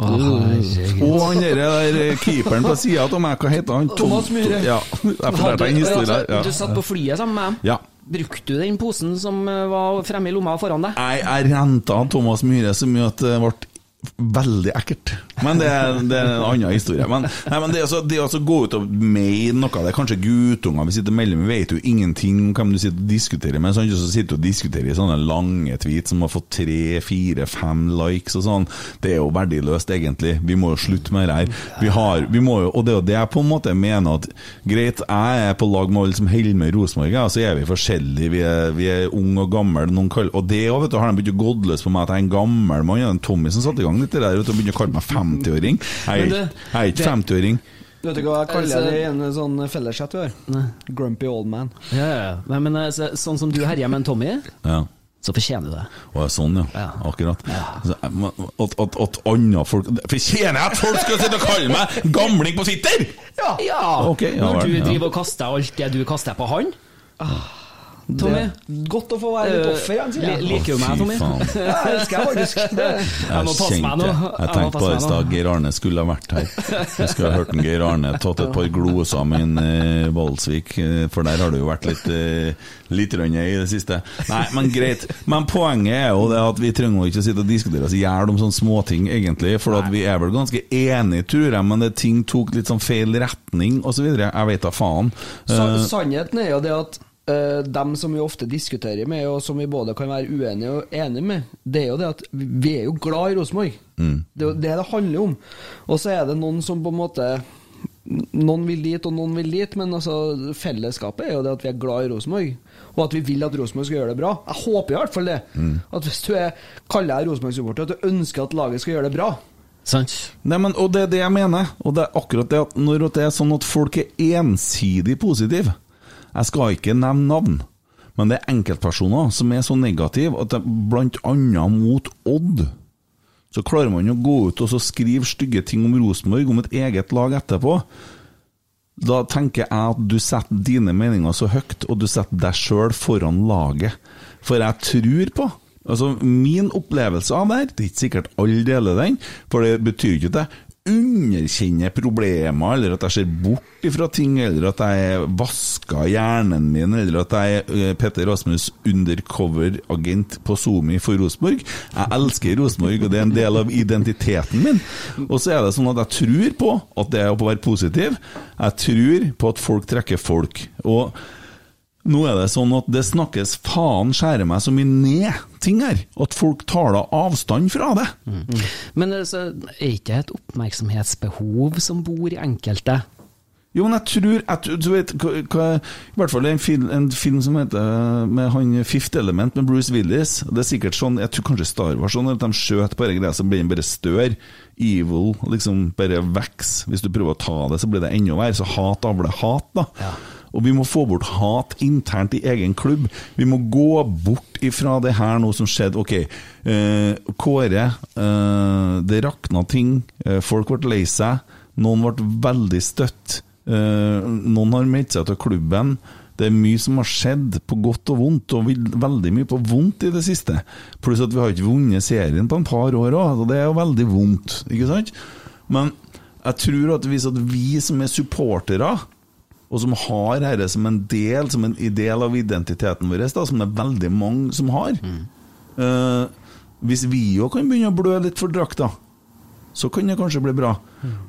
Og han der, der keeperen på sida av meg, hva heter han? Thomas Myhre. Ja, jeg fortalte en historie her. Du satt på flyet sammen med dem. Ja. Brukte du den posen som øh, var fremme i lomma foran deg? Jeg, jeg renta Thomas Myhre så mye at det ble veldig ekkelt. Men det, det er en annen historie. Men, nei, men det, altså, det å altså gå ut og mene noe Det er kanskje guttunger vi sitter mellom, vi vet jo ingenting om hvem du sitter og diskuterer med. Sånn, så sitter du og diskuterer i sånne lange tweets som har fått tre, fire, fem likes og sånn. Det er jo verdiløst, egentlig. Vi må jo slutte med det her. Vi har, vi må jo, og det er det jeg på en måte mener at Greit, jeg er på lag med alle som holder med Rosenborg, og så er vi forskjellige. Vi er, vi er unge og gamle. Noen kaller, og det òg, vet du, har de begynt å godde løs på meg at jeg er en gammel mann. Tommy som satte i gang litt det der, og begynte å kalle meg 50-åring. Jeg, er- ikke 50-åring. Vet du hva jeg kaller Altså- det i en sånn felleschat vi har? Grumpy old man. Ja, ja, ja. Nei, men eh, så, sånn som du herjer med en Tommy, Ja. så fortjener du det. Og sånn, ja. Ja. Akkurat. Ja. At, at, at andre folk Fortjener jeg at folk skal sitte og kalle meg gamling på Twitter?! Ja! Ja Når vel, du ja. driver og kaster alt det du kaster på han. Tommy, Godt å få være litt offer jeg. liker du meg, Tommy? Ja, jeg [laughs] elsker jeg faktisk. Det. Jeg må passe meg nå. Jeg tenkte på i stad Geir Arne skulle ha vært her. Jeg skulle ha hørt en Geir Arne tatt et par gloser med en eh, Valsvik, eh, for der har det jo vært litt eh, litt rønne i det siste. Nei, men greit. Men poenget er jo det at vi trenger ikke å sitte og diskutere oss i hjel om sånne småting, egentlig. For at vi er vel ganske enige, tror jeg, men det ting tok litt sånn feil retning, osv. Jeg vet da faen. Eh, sannheten er jo det at eh, dem som vi ofte diskuterer med, og som vi både kan være uenige og enige med, det er jo det at vi er jo glad i Rosenborg. Det er jo det det handler om. Og så er det noen som på en måte Noen vil dit, og noen vil dit, men altså, fellesskapet er jo det at vi er glad i Rosenborg. Og at vi vil at Rosenborg skal gjøre det bra. Jeg håper i hvert fall det. At hvis du er, kaller deg Rosenborg-supporter, at du ønsker at laget skal gjøre det bra. Sant? Nei, men, og det er det jeg mener. Og det er akkurat det at når det er sånn at folk er ensidig positive Jeg skal ikke nevne navn, men det er enkeltpersoner som er så negative at det blant annet mot Odd så klarer man å gå ut og så skrive stygge ting om Rosenborg, om et eget lag etterpå. Da tenker jeg at du setter dine meninger så høyt, og du setter deg sjøl foran laget. For jeg tror på Altså, Min opplevelse av det her, det er ikke sikkert alle deler den, for det betyr ikke at jeg underkjenner problemer, eller at jeg ser bort ifra ting, eller at jeg vasker hjernen min, eller at jeg er eh, Petter Rasmus undercover-agent på Zomi for Rosenborg. Jeg elsker Rosenborg, og det er en del av identiteten min. Og så er det sånn at jeg tror på at det er å være positiv. Jeg tror på at folk trekker folk. Og nå er det sånn at det snakkes faen skjære meg så mye ned ting her, at folk tar da avstand fra det. Men altså, er ikke det et oppmerksomhetsbehov som bor i enkelte? Jo, men jeg tror jeg, Du vet, hva, I hvert fall en film, en film som heter med han Fifth Element med Bruce Willis. Det er sikkert sånn, Jeg tror kanskje Star Wars sånn at de skjøt bare greia, så blir den bare større. Evil liksom bare vokser. Hvis du prøver å ta det, så blir det enda verre. Så hat avler hat, da. Og vi må få bort hat internt i egen klubb. Vi må gå bort ifra det her nå som skjedde. Ok, eh, Kåre. Eh, det rakna ting. Eh, folk ble lei seg. Noen ble veldig støtt. Eh, noen har meldt seg til klubben. Det er mye som har skjedd, på godt og vondt, og veldig mye på vondt i det siste. Pluss at vi har ikke vunnet serien på en par år òg, og det er jo veldig vondt, ikke sant? Men jeg tror at hvis at vi som er supportere, og som har dette som en del Som en del av identiteten vår, da, som det er veldig mange som har eh, Hvis vi òg kan begynne å blø litt for drakta, så kan det kanskje bli bra.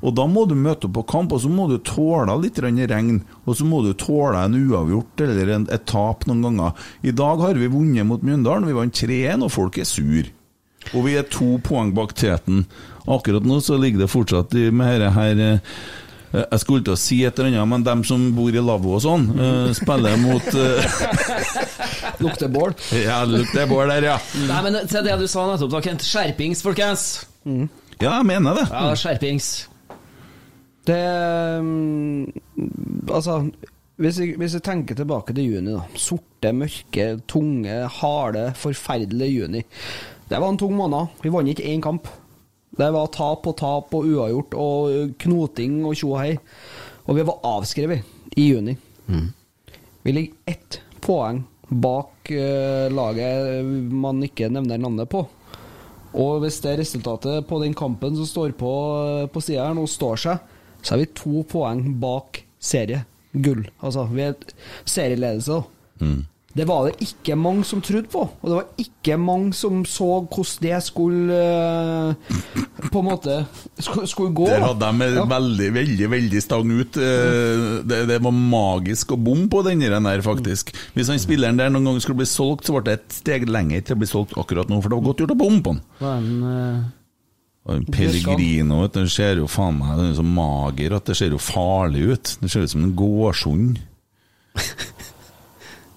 Og da må du møte opp på kamp, og så må du tåle litt regn. Og så må du tåle en uavgjort eller en, et tap noen ganger. I dag har vi vunnet mot Mjøndalen, vi vant 3-1, og folk er sur. Og vi er to poeng bak teten. Akkurat nå så ligger det fortsatt med dette her eh, Jeg skulle til å si et eller annet, men dem som bor i lavvo og sånn, uh, [laughs] spiller mot uh... [laughs] Lukter bål. Ja, lukter bål der, ja. [laughs] Nei, men til det du sa nettopp, da, Kent. Skjerpings, folkens! Ja, jeg mener det. Ja, skjerpings. Det mm, Altså, hvis jeg, hvis jeg tenker tilbake til juni, da. Sorte, mørke, tunge, harde, forferdelige juni. Det var en tung måned. Vi vant ikke én kamp. Det var tap og tap og uavgjort og knoting og tjo og hei. Og vi var avskrevet i juni. Vi ligger ett poeng bak uh, laget man ikke nevner navnet på. Og hvis det resultatet på den kampen som står på eh, på sida her nå, står seg, så er vi to poeng bak serie. Gull. Altså, vi er serieledelse. da. Det var det ikke mange som trodde på, og det var ikke mange som så hvordan det skulle eh, På en måte skulle, skulle gå. Der hadde de Ja. veldig, veldig veldig stang ut. Eh, Det, det var magisk å bomme på den der, faktisk. Hvis han spilleren der noen gang skulle bli solgt, så ble det et steg lenger til å bli solgt akkurat nå, for det var godt gjort å bomme på han. Var en, eh, Og Pellegrino vet du, ser jo faen meg Den er så mager at det ser jo farlig ut. Det ser ut som en gårdshund.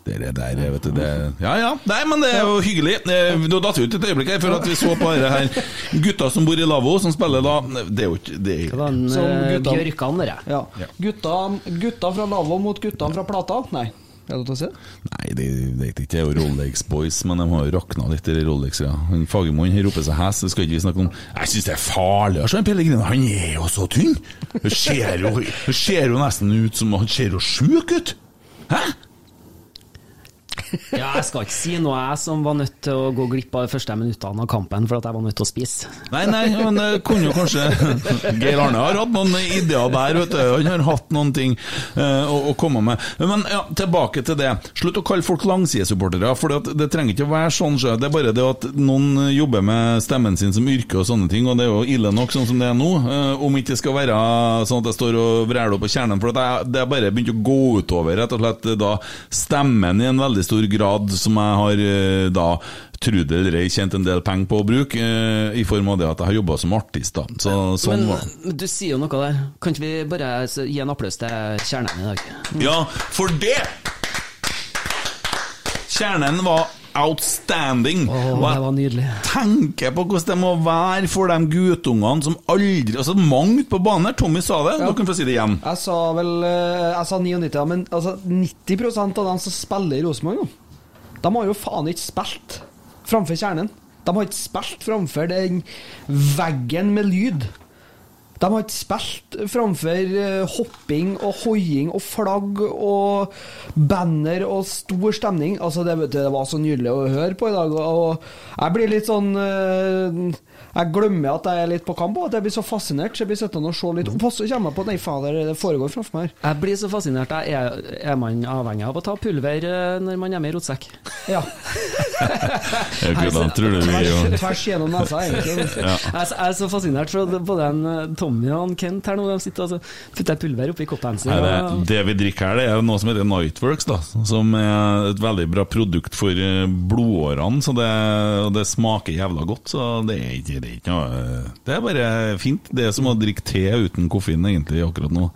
Det der, vet du, det Ja ja, nei, men det er jo hyggelig. Du Nå datt vi ut et øyeblikk her, for at vi så på dette her gutta som bor i lavvo, som spiller da Det er jo ikke det er, Den, Som eh, gutta- Bjørkan, dere. Ja. Gutta, gutta fra Lavvo mot gutta fra Plata? Nei. Er det å si det? Nei, det vet ikke, det er jo Rolex Boys, men de har jo rakna litt, de Rolex. Ja. Han Fagermoen roper seg hest, det skal ikke vi snakke om. Jeg syns det er farlig å se en Pellegrino, han er jo så tynn! Det ser jo, ser jo nesten ut som Han ser jo sjuk ut! Hæ? Ja, jeg skal ikke si noe, jeg som var nødt til å gå glipp av de første minuttene av kampen for at jeg var nødt til å spise. Nei, nei, men det kunne jo kanskje [laughs] Geir Arne har hatt noen ideer der, vet du. Han har hatt noen ting uh, å, å komme med. Men ja, tilbake til det. Slutt å kalle folk langsidesupportere, for det, trenger ikke å være sånn. sjø. Det er bare det at noen jobber med stemmen sin som yrke og sånne ting, og det er jo ille nok sånn som det er nå. Uh, om ikke det skal være sånn at jeg står og vræler på kjernen, for det er bare begynt å gå utover rett og slett da stemmen i en veldig stor grad som jeg har eh, da tro eller ei, tjent en del penger på å bruke, eh, i form av det at jeg har jobba som artist. da. Så, sånn Men var du sier jo noe der. Kan ikke vi bare gi en applaus til kjernen i dag? Ja, for det! Kjernen var outstanding. Oh, Og det var nydelig. tenker på hvordan det må være for de guttungene som aldri Altså mange ute på banen her, Tommy sa det, dere kan få si det igjen. Jeg sa vel eh, Jeg sa 99, ja, men altså 90% av dem som spiller i Rosenborg de har jo faen ikke spilt framfor kjernen. De har ikke spilt framfor den veggen med lyd. De har ikke spilt framfor eh, hopping og hoiing og flagg og banner og stor stemning. Altså, det, det var så nydelig å høre på i dag. Og jeg blir litt sånn eh, Jeg glemmer at jeg er litt på kamp, og at jeg blir så fascinert. Så jeg blir sittende og se litt. Og så kommer jeg på Nei, fader, det foregår framfor meg her. Jeg blir så fascinert. Jeg er, er man avhengig av å ta pulver eh, når man er med i rotsekk? Ja. [laughs] Ja, gudene, tror du vi gjør Tvers, gjennom nesa, egentlig. [laughs] Jeg, er så- jeg er så fascinert, for både en eh, Tommy og en Kent her nå, de sitter og så putter jeg pulver oppi koppen sin. Nei, det, det vi drikker her, det er noe som heter Nightworks, da, som er et veldig bra produkt for eh, blodårene. Så det, det smaker jævla godt. Så det er ikke, det er ikke noe Det er bare fint. Det er som å drikke te uten koffein, egentlig, akkurat nå.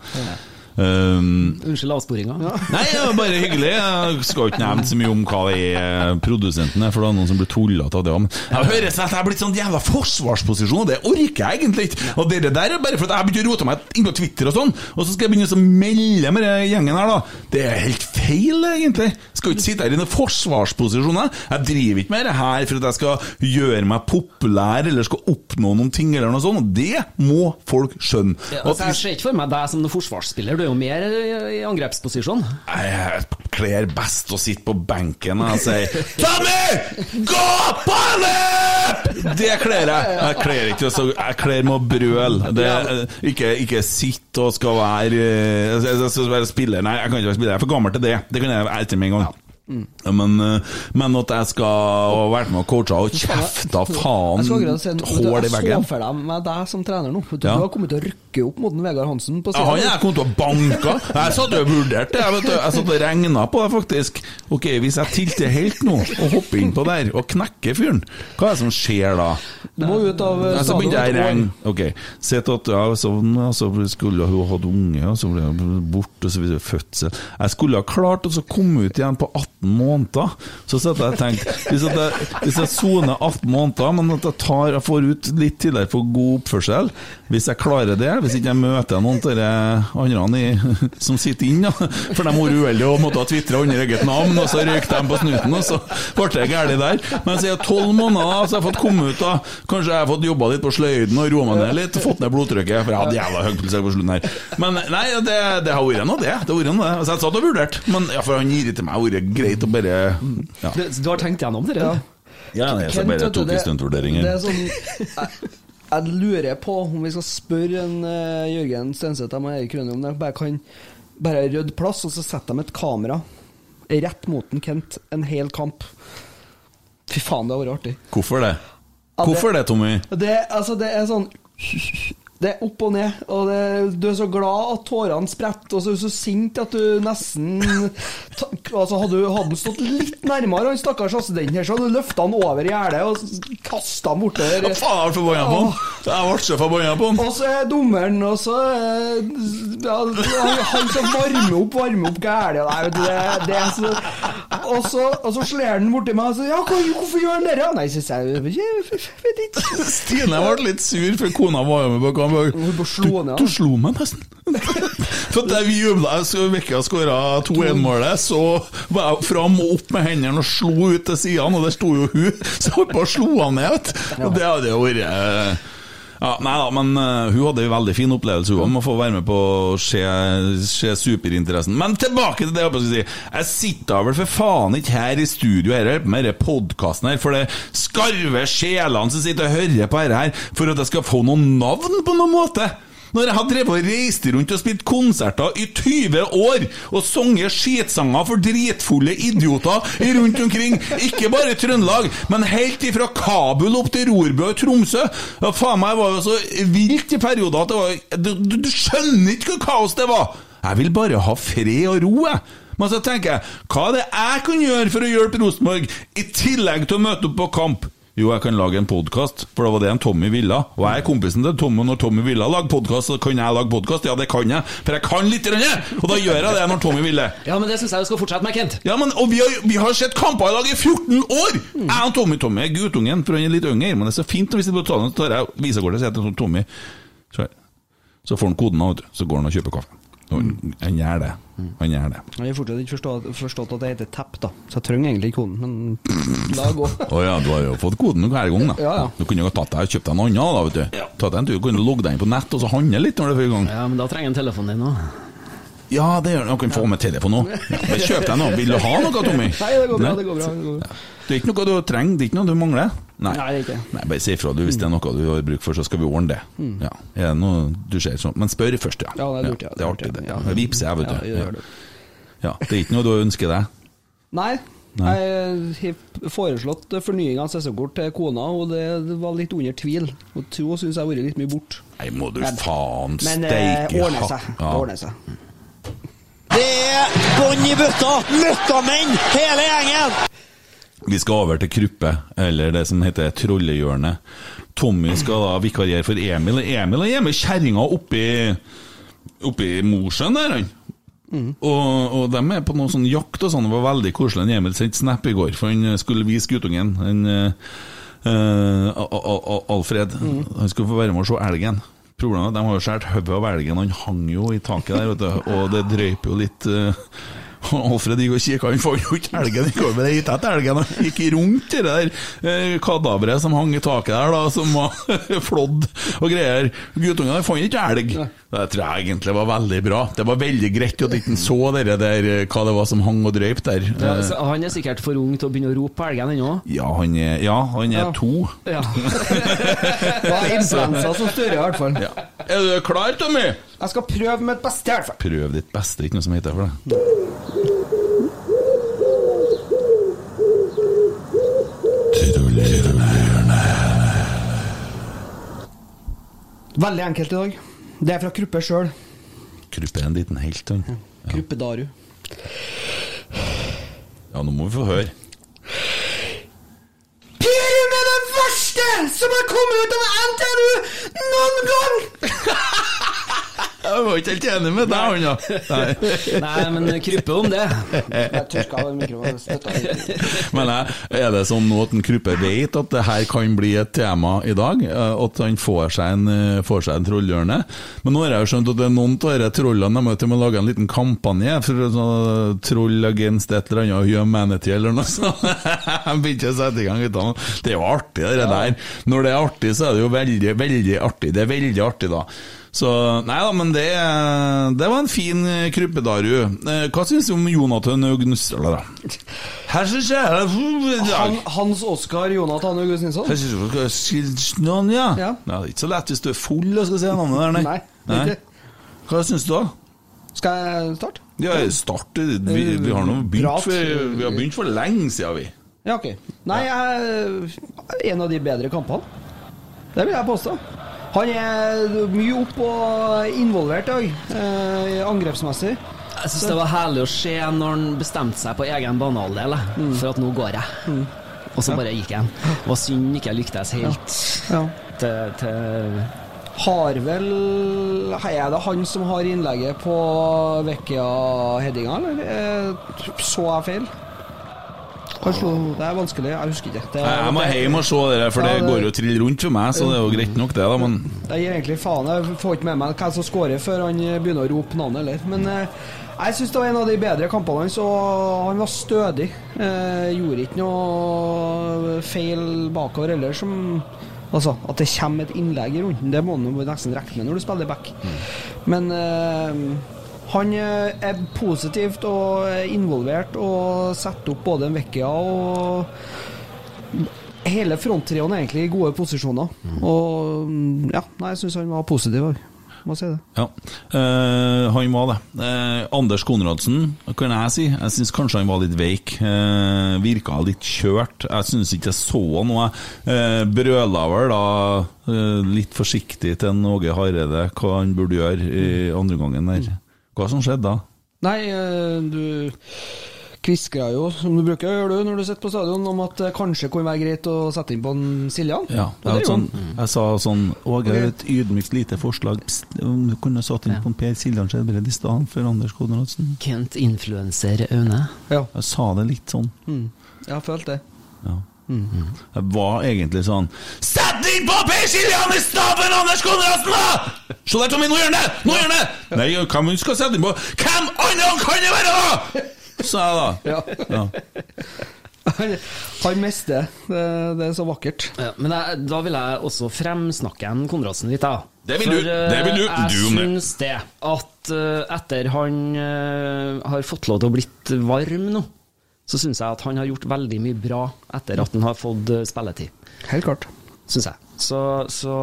Um, Unnskyld avsporinga. [laughs] Nei, det var bare hyggelig. Jeg skal jo ikke nevne så mye om hva det er produsenten er, for det er noen som blir tullete av det. Men jeg høres at jeg er blitt sånn jævla forsvarsposisjon, og det orker jeg egentlig ikke. Og det der er bare for at jeg begynte å rote meg inn på Twitter og sånn, og så skal jeg begynne å melde med den gjengen her, da. Det er helt feil, egentlig. Jeg skal jo ikke sitte her i noen forsvarsposisjon. jeg. Driver ikke med det her for at jeg skal gjøre meg populær eller skal oppnå noen ting, eller noe sånt. Og det må folk skjønne. Ja, altså, jeg ser ikke for meg deg som noen forsvarsspiller, du jo mer i angrepsposisjon. Jeg kler best å sitte på benken og si 'Tommy, gå på løp!' Det kler jeg. Jeg kler ikke så Jeg kler med å brøle. Ikke, ikke sitte og skal være eh, Jeg skal være spiller. Nei, jeg kan ikke være spiller. Jeg er for gammel til det. Det kan jeg etter med en gang. Ja, Men, eh, men at jeg skal ha vært med og coacha og kjefta faen hull i i jeg så for deg med deg som trener nå. Du, Ja. har kommet til å rykke opp mot den Vegard Hansen på Ja, han er kommet til å banke. Jeg satt og vurderte. Jeg, jeg satt og regna på det, faktisk. Ok, Hvis jeg tilter helt nå, og hopper innpå der, og knekker fyren, hva er det som skjer da? Du må ut av stadion. Så begynte jeg å regne. Ok, Sett at ja, sånn, så skulle hun hatt unge, og så ble hun borte, og så videre, fødsel Jeg skulle ha klart å komme ut igjen på 18 måneder. Så satt jeg og tenkte Hvis jeg, jeg soner 18 måneder, men at jeg, tar, jeg får ut litt tidligere for god oppførsel Hvis jeg klarer det, hvis ikke jeg møter noen av de andre i, [laughs] som sitter inne, for de var uheldige og måtte ha tvitra under eget navn, og så røyk de på snuten, og så ble det galt der. Men så er jeg tolv måneder, da, så jeg har fått komme ut. da Kanskje jeg har fått jobba litt på sløyden og roa meg ned litt, fått ned blodtrykket, for jeg hadde jævla høy puls på slutten her. Men nei, det, det har vært noe, det. det, har vært noe, det. Altså, jeg satt og vurderte, men ja, for han irriterte meg, har vært greit å bare ja. Du, du har tenkt gjennom det? Ja. Ja, nei, så bare tok det- stuntvurderinger. Det er sånn [laughs] jeg, jeg lurer på om vi skal spørre en uh, Jørgen Stenseth og Erik Rønne om de bare kan bare rydde plass, og så setter de et kamera rett mot en Kent en hel kamp. Fy faen, det hadde vært artig. Hvorfor det? Det- Hvorfor det, Tommy? Det, altså, det er sånn Det er opp og ned, og det, du er så glad at tårene spretter, og så er du så sint at du nesten ta, altså, Hadde han stått litt nærmere, han stakkars assistenten her, så hadde du løfta han over gjerdet og kasta han bortover. Ja, faen er du forbanna på han? Jeg ble så forbanna på han. Og så er dommeren og så ja, han, som varmer opp, varmer opp vet du, det, det så og så, og så slår han borti meg og sier Ja, hvorfor gjør han det? Nei, synes jeg jeg vet ikke. Stine ble litt sur, for kona var jo med på kamp. Bare Du, du slo meg nesten. For da vi jubla, så Vekka skåra 2-1-målet, så var jeg fram og opp med hendene og slo ut til sidene, og der sto jo hun. Så holdt på å slå han ned. Og det hadde jo vært eh, ja, Nei da, men uh, hun hadde en veldig fin opplevelse, hun òg, med å få være med på å se, se superinteressen. Men tilbake til det jeg skulle si. Jeg sitter vel for faen ikke her i studio her og med denne podkasten her for det skarve sjelene som sitter og hører på dette her, for at jeg skal få noen navn på noen måte. Når jeg har drevet og reist rundt og spilt konserter i 20 år og sunget skitsanger for dritfulle idioter rundt omkring, ikke bare i Trøndelag, men helt ifra Kabul opp til Rorbø og Tromsø ja, Faen meg, det var jo så vilt i perioder at det var Du, du, du skjønner ikke hvor kaos det var! Jeg vil bare ha fred og ro, jeg. Men så tenker jeg, hva er det jeg kan gjøre for å hjelpe Rosenborg, i tillegg til å møte opp på kamp? Jo, jeg kan lage en podkast, for det var det en Tommy ville. Og jeg er kompisen til Tommy, og når Tommy ville lage podkast, så kan jeg lage podkast. Ja, det kan jeg, for jeg kan litt, Denne, og da gjør jeg det når Tommy ville. Ja, men det syns jeg du skal fortsette med, Kent. Ja, men, Og vi har, vi har sett kamper i lag i 14 år! Jeg og Tommy Tommy er guttungen, for han er litt yngre, men det er så fint Hvis du så tar jeg visakortet og sier til Tommy så, så får han koden, vet du. Så går han og kjøper kaffe. Han han gjør det. Han gjør det. Jeg har fortsatt ikke forstått, forstått at det heter tepp, da. Så jeg trenger egentlig ikke koden, men la gå. [laughs] Å ja, du har jo fått koden hver gang, da. Ja, ja. Du kunne jo ha tatt deg og kjøpt deg noe annet, da, vet du. Tatt deg en tur, du kunne logge deg inn på nett og så handle litt når det er første gang. Ja, men da trenger jeg en telefon din òg. Ja, det gjør han. Han kan få med telefon òg. Ja, [laughs] kjøp deg noe. Vil du ha noe, Tommy? Nei, det går bra. Nei? det går bra, det går bra. Det er ikke noe du trenger, det er ikke noe du mangler? Nei. Nei, det er ikke. Nei, Bare si ifra du hvis det er noe du har bruk for, så skal vi ordne det. Ja. Er det noe du ser sånn Men spør først, ja. Ja, det er lurt, ja. det er artig, det. Ja. Vips, jeg, vet du. Ja, gjør det. Ja. Det er ikke noe du ønsker deg? Nei. Nei. Jeg har foreslått fornying av sesongkort til kona, og det var litt under tvil. Og to syns jeg har vært litt mye bort. Nei, må du Men- faen Men det steike ordner ha- seg. Det Ja. ordner seg. Det er bånn i bøtta! Møkkamenn, hele gjengen! Vi skal over til Kruppe, eller det som heter Trollehjørnet. Tommy skal da vikariere for Emil. Emil er hjemme i kjerringa oppi, oppi Mosjøen der, han. Og, og de er på noe sånn jakt og sånn. Det var veldig koselig. En Emil sendte snap i går, for han skulle vise guttungen. Eh, eh, A- Alfred. Han skulle få være med og se elgen. Problemet er at de har jo skåret hodet av elgen, han hang jo i taket der, vet du, og det drøyper jo litt. eh, Alfred gikk og kikka, han fant jo ikke elgen. Gikk over vet etter elgen og gikk rundt det der eh, kadaveret som hang i taket der, da, som var [laughs] flådd og greier. Guttungen han fant ikke elg. Det tror jeg egentlig var veldig bra. Det var veldig greit at ikke så dere der, eh, hva det var som hang og drøyp der. Ja, han er sikkert for ung til å begynne å rope på elgen ennå. Ja, han er, ja, han er Ja. to. Ja. [laughs] Det var influensa som større, i hvert fall. Ja. Er du klar, Tommy? Jeg skal prøve mitt beste, i hvert fall. Prøv ditt beste, ikke noe som heter for det. Veldig enkelt i dag. Det er fra Kruppe sjøl. Kruppe er en liten helt, han. Kruppe Daru. Ja, nå må vi få høre. Pirum er det som har kommet ut av NTNU noen gang! [laughs] Jeg var ikke helt enig med deg, han. Nei. Nei, men kryppe om det. Jeg tørka den mikrofonen. Men er det sånn nå at en Kruppe vet at det her kan bli et tema i dag? eh, At han får seg en, eh, får seg en trollhjørne? Men nå har jeg jo skjønt at det er noen av disse trollene de å lage en liten kampanje for sånn troll against et eller annet humanity eller noe sånt. De begynte å sette i gang guttene. Det er jo artig, det der. Når det er artig, så er det jo veldig, veldig artig. Det er veldig artig, da. Så Nei da, men det, det var en fin eh, kruppedaru. Eh, Hva syns du om Jonathan. Eller, da? Her synes jeg Han, Hans Oskar Jonathan Augustinsson. Si ja. Ja. Det er ikke så lett hvis du er full og skal si navnet der, nei. Nei, ikke. Hva syns du, da? Skal jeg starte? Ja, start Vi, vi har nå begynt for, vi har begynt for lenge siden, vi. Ja, ok. Nei, jeg, en av de bedre kampene. Det vil jeg påstå. Han er mye opp og involvert i dag, eh, angrepsmessig. Jeg syns det var herlig å se når han bestemte seg på egen banehalvdel, mm. for at nå går jeg. Og så bare gikk han. Det var synd ikke jeg lyktes helt Ja. til, til Har vel Er det han som har innlegget på Vekkia-headinga, eller eh, så jeg feil? Det er vanskelig, jeg husker ikke. Det, Jeg må hjem og se det der, for det Ja, det- går jo trill rundt for meg, så det er jo greit nok, det, da, men Jeg gir egentlig faen. Jeg får ikke med meg hvem som scorer før han begynner å rope navnet, eller. Men eh, jeg syns det var en av de bedre kampene hans, og han var stødig. Eh, gjorde ikke noe feil bakover heller, som Altså, at det kommer et innlegg i runden, det må du nesten regne med når du spiller back. Men eh, han eh, er positivt og er involvert og setter opp både en vekke og Hele fronttrioen er egentlig i gode posisjoner. Og mm, ja, nei, jeg syns han var positiv. òg. Må si det. ja. Eh, han var det. Eh, Anders Konradsen, hva kan jeg si? Jeg syns kanskje han var litt veik. Eh, virka litt kjørt. Jeg syns ikke jeg så noe. Eh, brøla vel da eh, litt forsiktig til Åge Hareide hva han burde gjøre i andre gangen der. Hva som skjedde da? Nei, eh, du kviskra jo, som du bruker å gjøre du når du sitter på stadion, om at det kanskje kunne være greit å sette inn på en Siljan. Ja, jeg, sånn, jeg sa sånn Åge, et ydmykt lite forslag. Pst, om du kunne satt inn på en Per Siljan Skjelbred i stedet for Anders Konradsen. Kent influenser Aune. Ja. Jeg sa det litt sånn. Mm. Jeg har følt det. Ja. Jeg var egentlig sånn Sett på Per Siljan i staben, Anders Konradsen, da! Se der, Tommy, nå gjør han det! Nå gjør han det! Nei, hvem skal sette den på Hvem andre kan det være, da?! Sa jeg da. Ja. Ja. Han, han mister. Det, det er så vakkert. Ja, men jeg, da vil jeg også fremsnakke en Konradsen litt, da. Det vil du. For, eh, Det vil du. Jeg Du om det. syns det. At eh, etter han eh, har fått lov til å blitt varm nå, så syns jeg at han har gjort veldig mye bra etter at han har fått eh, spilletid. Helt klart. Syns jeg. Så, så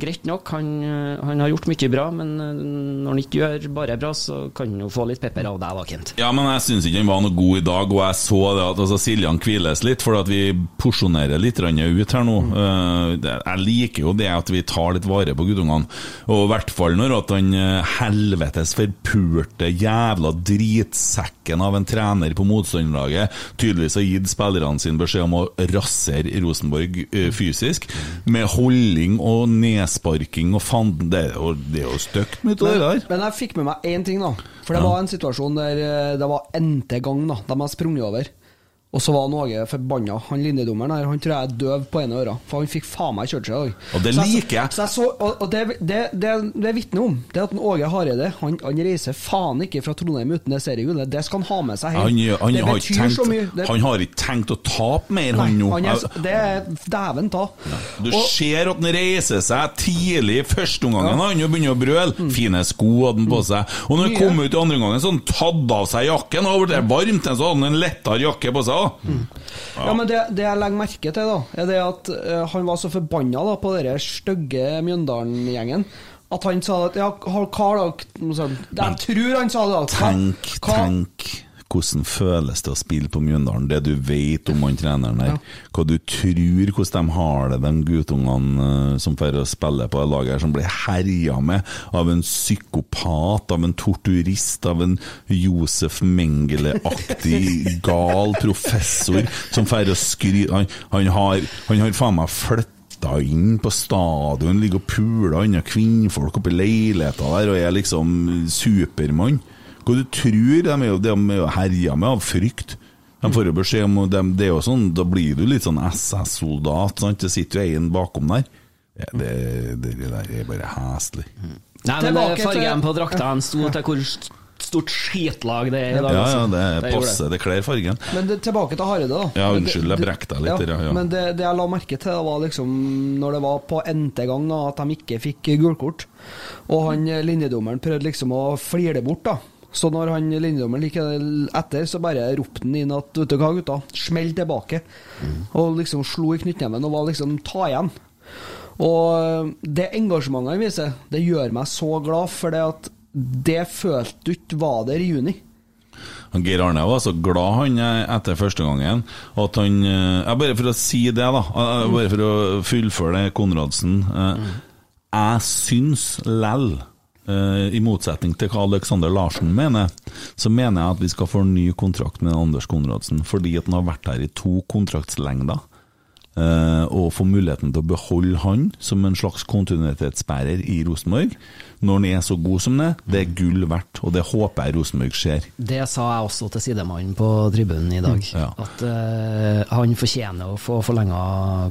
greit nok, han, eh, han har gjort mye bra, men eh, når han ikke gjør bare bra, så kan han jo få litt pepper av deg da, Kent. Ja, men jeg syns ikke han var noe god i dag, og jeg så det at altså, Siljan hviles litt, for at vi porsjonerer litt ut her nå. Mm. jeg liker jo det at vi tar litt vare på guttungene, og i hvert fall når at han eh, helvetes forpulte jævla dritsekken av en trener på motstanderlaget tydeligvis har gitt spillerne sine beskjed om å rasere Rosenborg eh, fysisk, med holding og nedsparking og fanden. Det er jo, det er jo stygt mye av det der. Men jeg fikk med meg én ting, da. For det Ja. var en situasjon der eh, det var n-te gang da de har sprunget over. Og så var Åge forbanna. Han linjedommeren her, han tror jeg er døv på ene øret. For han fikk faen meg kjørt seg i dag. Og det liker jeg. Så jeg så, og og det, det, det, det vitner om Det at Åge Hareide han, han reiser faen ikke fra Trondheim uten det seriegullet. Det skal han ha med seg hjem. han, det har tenkt, han har ikke tenkt å tape mer, nei, han nå. er, det er dæven ta. Du Og- ser at han reiser seg tidlig første omgangen. Han jo begynner å brøle. Fine sko hadde han på seg. Og når han Mm. Kom ut i andre omgangen, så han tatt av seg jakken. Og det varmt, så hadde han en lettere jakke på seg. Også. Ja, men det, det jeg legger merke til, da, er det at uh, han var så forbanna da, på den stygge Mjøndalen-gjengen. At han sa at Ja, hva da? Sånn, Jeg tror han sa det. da. Hva- Tenk, hva- tenk hvordan føles det å spille på Mjøndalen, det du vet om han treneren der. Hva du tror hvordan de har det, de guttungene eh, som får spille på det laget her, som blir herja med av en psykopat, av en torturist, av en Josef Mengele-aktig [laughs] gal professor som får å skryte han, han, har- han har faen meg flytta inn på stadion, ligger og puler andre kvinnfolk oppe i leiligheta der og er liksom Supermann. Hva du tror? De er jo, de er jo herja med av frykt. De får jo beskjed om dem, det er jo sånn, Da blir du litt sånn SS-soldat. Det sitter jo en bakom der. Ja, det, det, det der er bare heslig. Nei, men fargen på drakta sto til hvor stort skitlag det er i dag. Ja, ja, altså. det er passe. Det kler fargen. Men det, tilbake til Hareide, da. Ja, unnskyld, jeg brekte deg litt ja, ja. Men det, det jeg la merke til, var liksom når det var på n-te gang da, at de ikke fikk gulkort. Og han eh, linjedommeren prøvde liksom å flire det bort, da. Så når han linjedommeren like etter, så bare ropte han inn at vet du hva, gutta, smell tilbake. Og liksom slo i knyttneven og var liksom ta igjen. Og det engasjementet han viser, det gjør meg så glad, for det at det følte du ikke var der i juni. Han Geir Arne var så glad han eh, etter første gangen at han eh, ja, Bare for å si det, da. eh, Bare for å fullføre det, Konradsen. eh, Jeg syns lell, eh, i motsetning til hva Alexander Larsen mener, så mener jeg at vi skal få en ny kontrakt med Anders Konradsen, fordi at han har vært her i to kontraktslengder. Eh, og få muligheten til å beholde han som en slags kontinuitetsbærer i Rosenborg. Når han er så god som det, det er gull verdt, og det håper jeg Rosenborg ser. Det sa jeg også til sidemannen på tribunen i dag. Ja. At uh, han fortjener å få forlenga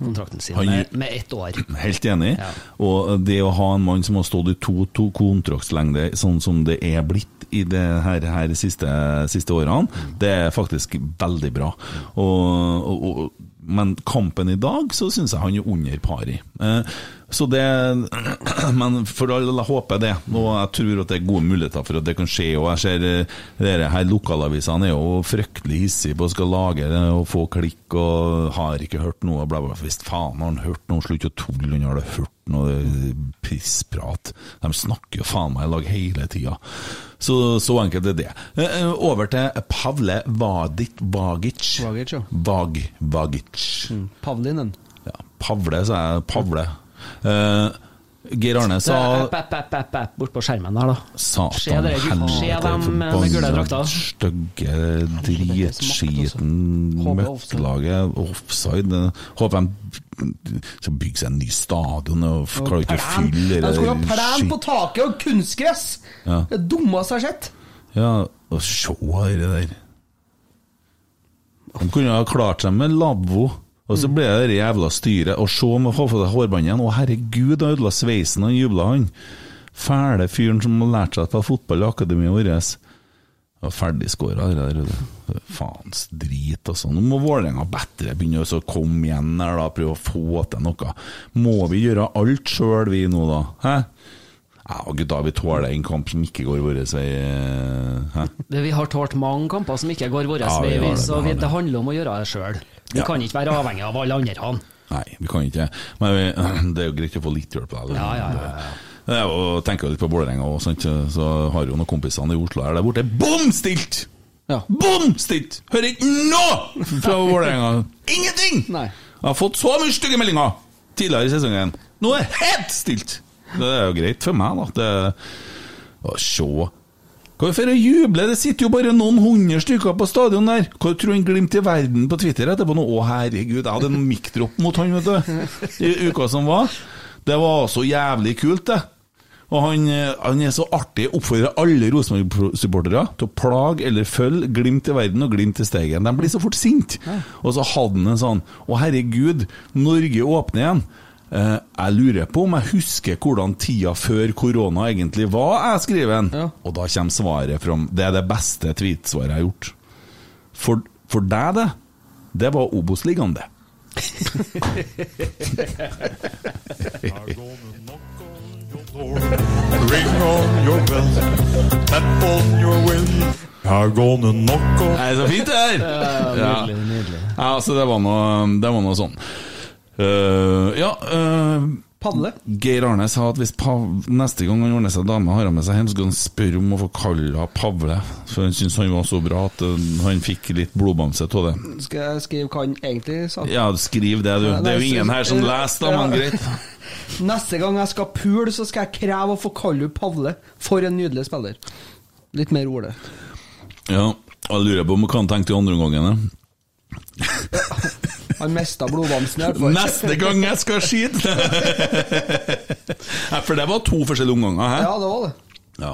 kontrakten sin Han med, med ett år. Helt enig. Ja. Og det å ha en mann som har stått i to, to kontraktslengder, sånn som det er blitt i det her, her siste, siste årene, det er faktisk veldig bra. Og, og, og, men kampen i dag, så syns jeg han er under pari. Eh, så det [clears throat] Men for all del, jeg håper det. Og jeg tror at det er gode muligheter for at det kan skje. Og jeg ser eh, dere her lokalavisene er jo fryktelig hissige på å skal lage det og få klikk og har ikke hørt noe. Bla, bla. Visst faen har han hørt noe, slutt å tulle, han har hørt noe pissprat. De snakker jo faen meg i lag hele tida. Så, så enkelt er det. Eh, eh, Over til Pavle Vadit Vagic. Vagic, ja. Vag, Vagic. Pavlinen. Ja, Pavle, sa jeg. Pavle. Eh, Geir Arne sa bort på skjermen der, da. Satan, helvete, forbanna. Stygge, dritskiten Håper møkkelaget. Offside. Håper de skal bygge seg en ny stadion og klarer ikke å fylle De skulle ha plen på taket og kunstgress! Ja. Det dummeste jeg har sett. Ja, og se det der. De kunne ha klart seg med lavvo. Og så ble det det jævla styret. Og se om jeg få på seg hårbåndet igjen. Å, herregud, han ødela sveisen, han jubla, han. Fæle fyren som har lært seg å spille fotball i akademiet vårt. Og ferdigskåra, det der. Faens drit, altså. Nå må Vålerenga bedre begynne å komme igjen her, da. Prøve å få til noe. Må vi gjøre alt sjøl, vi nå, da? Hæ? Ja, gutta, vi tåler en kamp som ikke går vår vei. Hæ? Vi har tålt mange kamper som ikke går vår Ja, vei, så det, det. det handler om å gjøre det sjøl. Vi Ja. kan ikke være avhengig av alle andre. Han. Nei, vi kan ikke Men vi, [clears throat] det er jo greit å få litt hjelp. Da. Ja, ja, ja, ja. Det jo, tenker jo litt på Vålerenga òg, så har jo noen kompisene i Oslo her der borte bom stilt! Ja. Bom stilt! Hører ikke noe fra Vålerenga! Ingenting! Nei. Jeg har fått så mye stygge meldinger tidligere i sesongen. Nå er det helt stilt! Det er jo greit for meg, da. Det, å se Hva er det for å juble? Det sitter jo bare noen hundre stykker på stadion der. Hva tror han Glimt i verden på Twitter etterpå nå? Å, herregud, jeg hadde en mic-drop mot han, vet du, i uka som var. Det var så jævlig kult, det. Og han, eh, han er så artig, oppfordrer alle Rosenborg-supportere til å plage eller følge Glimt i verden og Glimt i Steigen. De blir så fort sinte. Og så hadde han en sånn Å, herregud, Norge åpner igjen. Eh, jeg lurer på om jeg husker hvordan tida før korona egentlig var, jeg skriver han. Ja. Og da kommer svaret fram. Det er det beste tweetsvaret jeg har gjort. For, for deg, det, det var Obos-ligaen, det. Ring on your bell, tap on your window. I'm gonna knock on Det er så fint, det her! Ja. Nydelig, nydelig. Ja, altså, det var noe, det var noe sånn. Eh, ja uh, Padle. Geir Arne sa at hvis Pav, neste gang han ordner seg dame, har han med seg hjem, så skal han spørre om å få kalle henne Pavle. For han syntes han var så bra at uh, han fikk litt blodbamse av det. Skal jeg skrive hva han egentlig sa? Ja, skriv det, du. Det er jo ingen her som leser, da, men greit. [laughs] Neste gang jeg skal pule, så skal jeg kreve å få kalle henne Pavle. For en nydelig spiller. Litt mer ordet. Ja, jeg lurer på om hva han tenkte i andre omgangen. Han mista blodbamsen i hvert fall. Neste gang jeg skal skyte! [laughs] Nei, for det var to forskjellige omganger. her. Ja, det var det. Ja.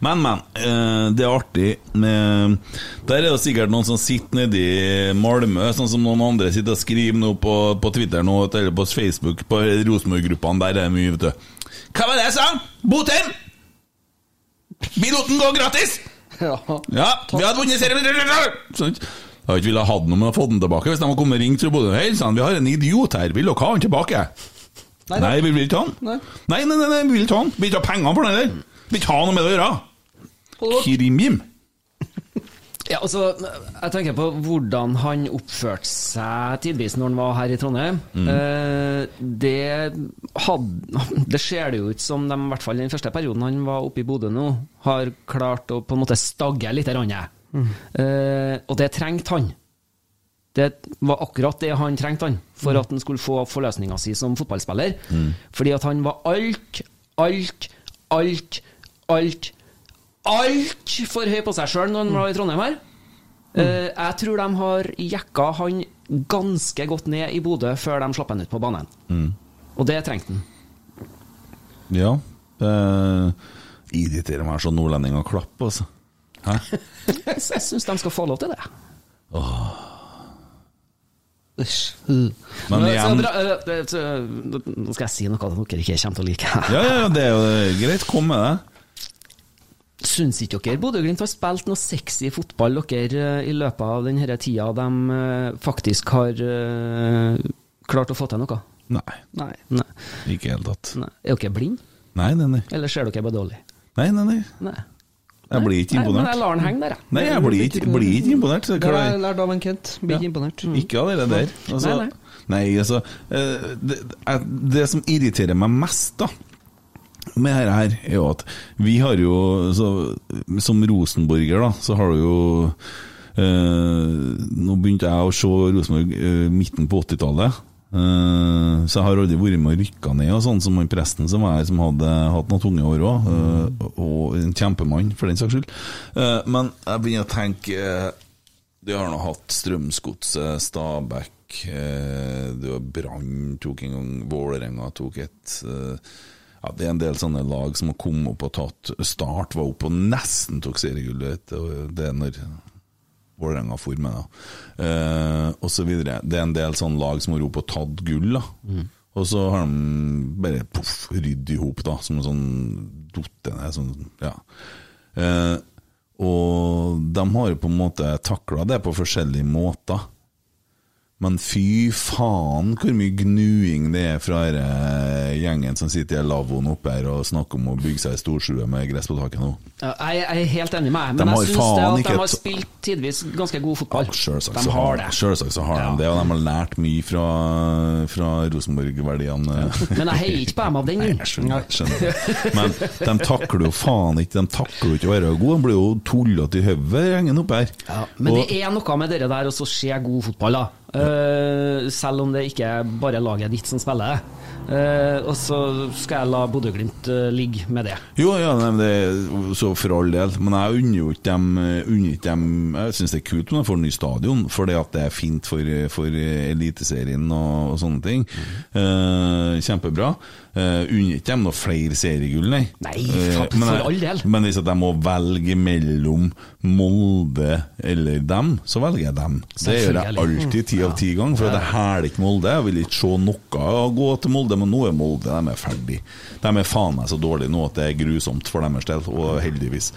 Men, men. eh, Det er artig Der er det sikkert noen som sitter nede i Malmö, sånn som noen andre sitter og skriver noe på, på Twitter nå, eller på Facebook, på Rosenborg-gruppene. Der er det mye, vet du. Hva var det jeg sa? Botheim! Piloten går gratis! Ja. Ja, vi hadde vunnet serien. Jeg ikke villet ha om jeg hadde fått den tilbake hvis de hadde kommet og ringt fra Bodø. Hei sann, vi har en idiot her, vil dere ha han tilbake? Nei, Nei, vi vil ikke ha han. Nei. Nei, nei, nei, nei, vi vil ikke ha han. Vi vil ikke ha pengene for den heller. Vi vil ikke ha noe med det å gjøre. Krimjim. [laughs] Ja, altså, jeg tenker på hvordan han oppførte seg tidvis når han var her i Trondheim. Mm. Eh, det, hadde, [laughs] det ser det jo ut som de, i hvert fall den første perioden han var oppe i Bodø nå, har klart å på en måte stagge litt. Rann, eh, og det trengte han. Det var akkurat det han trengte han for at han skulle få forløsninga si som fotballspiller. Fordi at han var alt, alt, alt, alt altfor høy på seg sjøl når han var i Trondheim her. Eh, jeg tror de har jekka han ganske godt ned i Bodø før de slapp han ut på banen. Og det trengte han. Ja. Det irriterer meg så nordlendinger klapper, altså. Jeg syns de skal få lov til det. Men Så igjen eh, eh, Nå skal jeg si noe dere ikke kommer til å like. Ja, ja, ja, det er jo greit. Kom med det. Syns ikke dere Bodø-Glimt har spilt noe sexy fotball dere eh, i løpet av denne tida de eh, faktisk har eh, klart å få til noe? Nei, Nei. Nei. ikke i det hele tatt. Er dere blinde, Nei, nei, nei. eller ser dere bare dårlig? Nei, nei, nei. Nei. Jeg blir ikke Nei, men jeg imponert. lar den henge der, jeg. Nei, jeg blir ikke, blir ikke imponert. Det har jeg lært av en Kent. Blir ikke imponert. Ikke av det der. Altså, Nei, nei, altså eh, det, det som irriterer meg mest, da med dette her, er jo at vi har jo så, Som rosenborger, da, så har du jo eh, Nå begynte jeg å se Rosenborg eh, midten på 80-tallet. Eh, så jeg har aldri vært med og rykka ned, og sånn som han presten som var her, som hadde hatt noen tunge år òg. og en kjempemann, for den saks skyld. Uh, men jeg begynner å tenke Du har nå hatt Strømsgodset, Stabæk eh, det var Brann tok en gang, Vålerenga tok et eh, ja, Det er en del sånne lag som har kommet opp og tatt Start var oppe og nesten tok seriegullet. Det er når Vålerenga for med, da. Eh, og så videre. Det er en del sånne lag som har ropt og tatt gull, da. Og så har de bare poff, rydd i hop, da, som en sånn dotte ned. Sånn, ja. Eh, og de har på en måte takla det på forskjellige måter. Men fy faen hvor mye gnuing det er fra denne gjengen som sitter i lavvoen oppe her og snakker om å bygge seg storstue med gress på taket nå. Ja, Jeg, jeg er helt enig med deg, men de jeg syns at de har spilt tidvis ganske god fotball. Selvsagt de har det. selvsagt så har Ja. de det, og de har lært mye fra, fra Rosenborg-verdiene. Men jeg heier ikke på dem av den grunn. Skjønner, skjønner. Men de takler jo faen ikke De takler jo ikke å være gode. De blir jo tullete i hodet, gjengen oppe her. Ja, men Og- det er noe med dere der å så se god fotball, da. Eh, selv om det ikke er bare laget ditt som spiller. Uh, og så skal jeg la Bodø-Glimt uh, ligge med det. Jo, ja, nei, men det er så for all del. Men jeg unner jo ikke dem, dem Jeg syns det er kult om de får ny stadion, fordi at det er fint for, for Eliteserien og, og sånne ting. Eh, kjempebra. Uh, unner ikke dem noe flere seriegull, nei. Nei, Eh, for- men for all del. Men hvis de må velge mellom Molde eller dem, så velger jeg dem. Det gjør jeg alltid ti av ti ganger, for det hæler ikke Molde. Jeg vil ikke se noe å gå til Molde, men nå er Molde de er ferdig. De er faen meg så dårlige nå at det er grusomt for deres del, og heldigvis.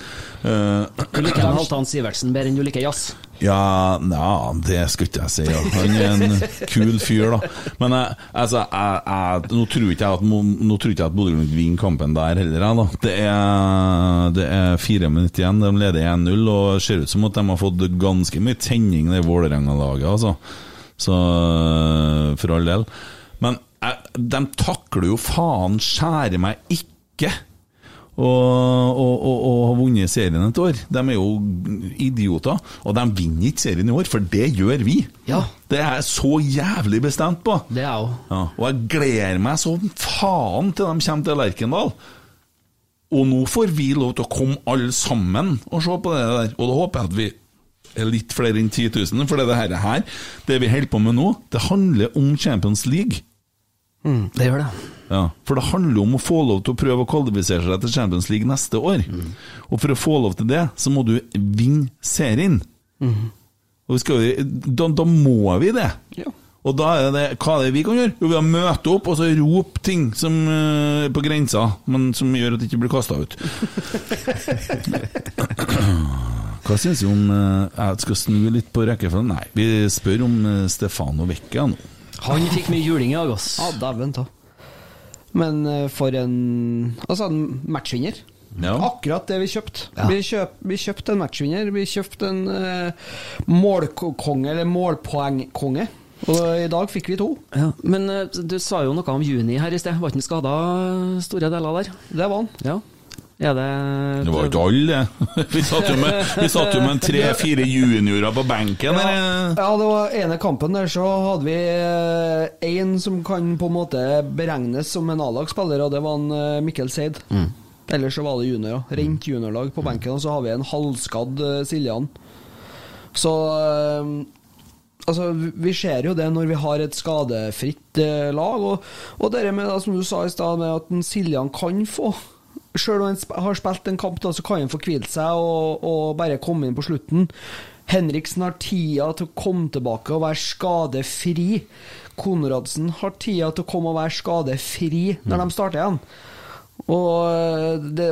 Uh, Du liker Halvdan Sivertsen bedre enn du liker jazz. Ja, ja, det skulle ikke jeg si. Ja. Han er en kul fyr, da. Men altså, jeg, jeg, nå tror ikke jeg at, nå tror ikke at Bodø-Glimt vinner kampen der heller. Da. Det, er, det er fire minutter igjen, de leder 1-0, og ser ut som at de har fått ganske mye tenning, det Vålerenga-laget. Altså. Så for all del. Men jeg, de takler jo faen skjære meg ikke og, og, har vunnet serien et år. De er jo idioter. Og de vinner ikke serien i år, for det gjør vi. Ja. Det er jeg så jævlig bestemt på. Det er jeg. Ja, og jeg gleder meg så faen til de kommer til Lerkendal. Og nå får vi lov til å komme alle sammen og se på det der. Og da håper jeg at vi er litt flere enn 10 000, for det her, det vi holder på med nå, det handler om Champions League. Det gjør det. Ja, For det handler om å få lov til å prøve å kvalifisere seg til Champions League neste år. Og for å få lov til det, så må du vinne serien. Og vi skal, da, da må vi det. Ja. Og da er det hva er det vi kan gjøre? Jo, vi har møte opp og så rope ting som eh, på grensa, men som gjør at det ikke blir kasta ut. [laughs] Hva syns du om eh, Jeg skal snu litt på rekkefølgen. Nei, vi spør om eh, Stefano Vecchia nå. Han fikk mye juling i dag, ass. Ja, dæven ta. Men eh, for en Altså, en matchvinner. Ja. Akkurat det vi kjøpte. Ja. Vi, kjøp, vi kjøpte en matchvinner. Vi kjøpte en uh, målkonge, eller målpoengkonge. Og i dag fikk vi to. Ja, men uh, du sa jo noe om juni her i sted. Var ikke han skada store deler der? Det var han. Ja. Er det Det var ikke alle, det. [laughs] Vi satt jo med, vi satt jo med en tre-fire juniorer på benken. Ja, ja, det var ene kampen der så hadde vi én som kan på en måte beregnes som en A-lagsspiller, og det var en eh, Mikkel Seid. Ellers så var det juniorer. Rent juniorlag på benken, og så har vi en halvskadd eh, Siljan. Så eh, Altså, Vi ser jo det når vi har et skadefritt eh, lag. Og, og det med, det som du sa i stad, med at en Siljan kan få Selv om han har spilt en kamp, da, så kan han få hvilt seg og, og bare komme inn på slutten. Henriksen har tida til å komme tilbake og være skadefri. Konradsen har tida til å komme og være skadefri når de starter igjen. Og eh, det,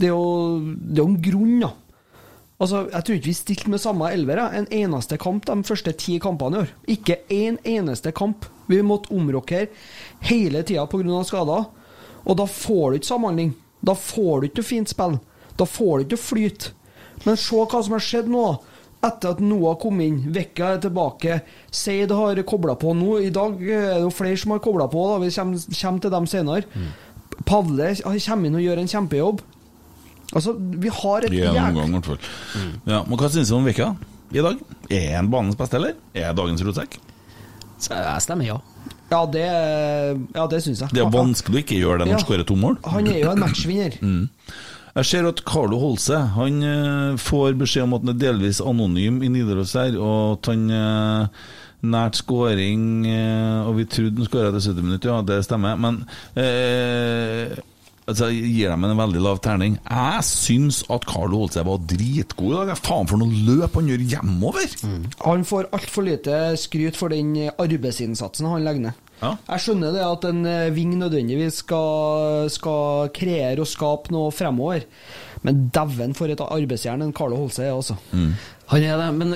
det er jo det er jo en grunn, da. Altså, Jeg tror ikke vi stilte med samme elver. En eneste kamp de første ti kampene i år. Ikke én eneste kamp. Vi måtte omrokere hele tida pga. skader. Og da får du ikke samhandling. Da får du ikke noe fint spill. Da får du ikke noe flyt. Men se hva som har skjedd nå. Etter at Noah kom inn, Vekka er tilbake, Seid har kobla på nå. I dag er det jo flere som har kobla på, da. vi kommer, kommer til dem senere. Pavle kommer inn og gjør en kjempejobb. Altså, vi har et I en jæk- omgang, i hvert fall. Ja, men hva syns du om Vekka i dag? Er han banens beste, eller? Er dagens rotsekk? Så Jeg stemmer ja. Ja, det, ja, det syns jeg. Det er vanskelig å ikke gjøre det når Ja. han skårer to mål. Han er jo en matchvinner. [laughs] Mm. Jeg ser at Carlo Holse Han eh, får beskjed om at han er delvis anonym i Nidaros her, og at han eh, nært skåring eh, Og vi trodde han skåra etter 70 minutter, ja, det stemmer. Men eh, altså, jeg gir dem en veldig lav terning. Jeg syns at Carlo seg var dritgod i dag. Faen for noe løp han gjør hjemover! Han får altfor lite skryt for den arbeidsinnsatsen han legger ned. Ja. Jeg skjønner det at en eh, ving nødvendigvis skal, skal kreere og skape noe fremover, men dæven for et arbeidsjern en Carlo Holse er, altså. Han er det, men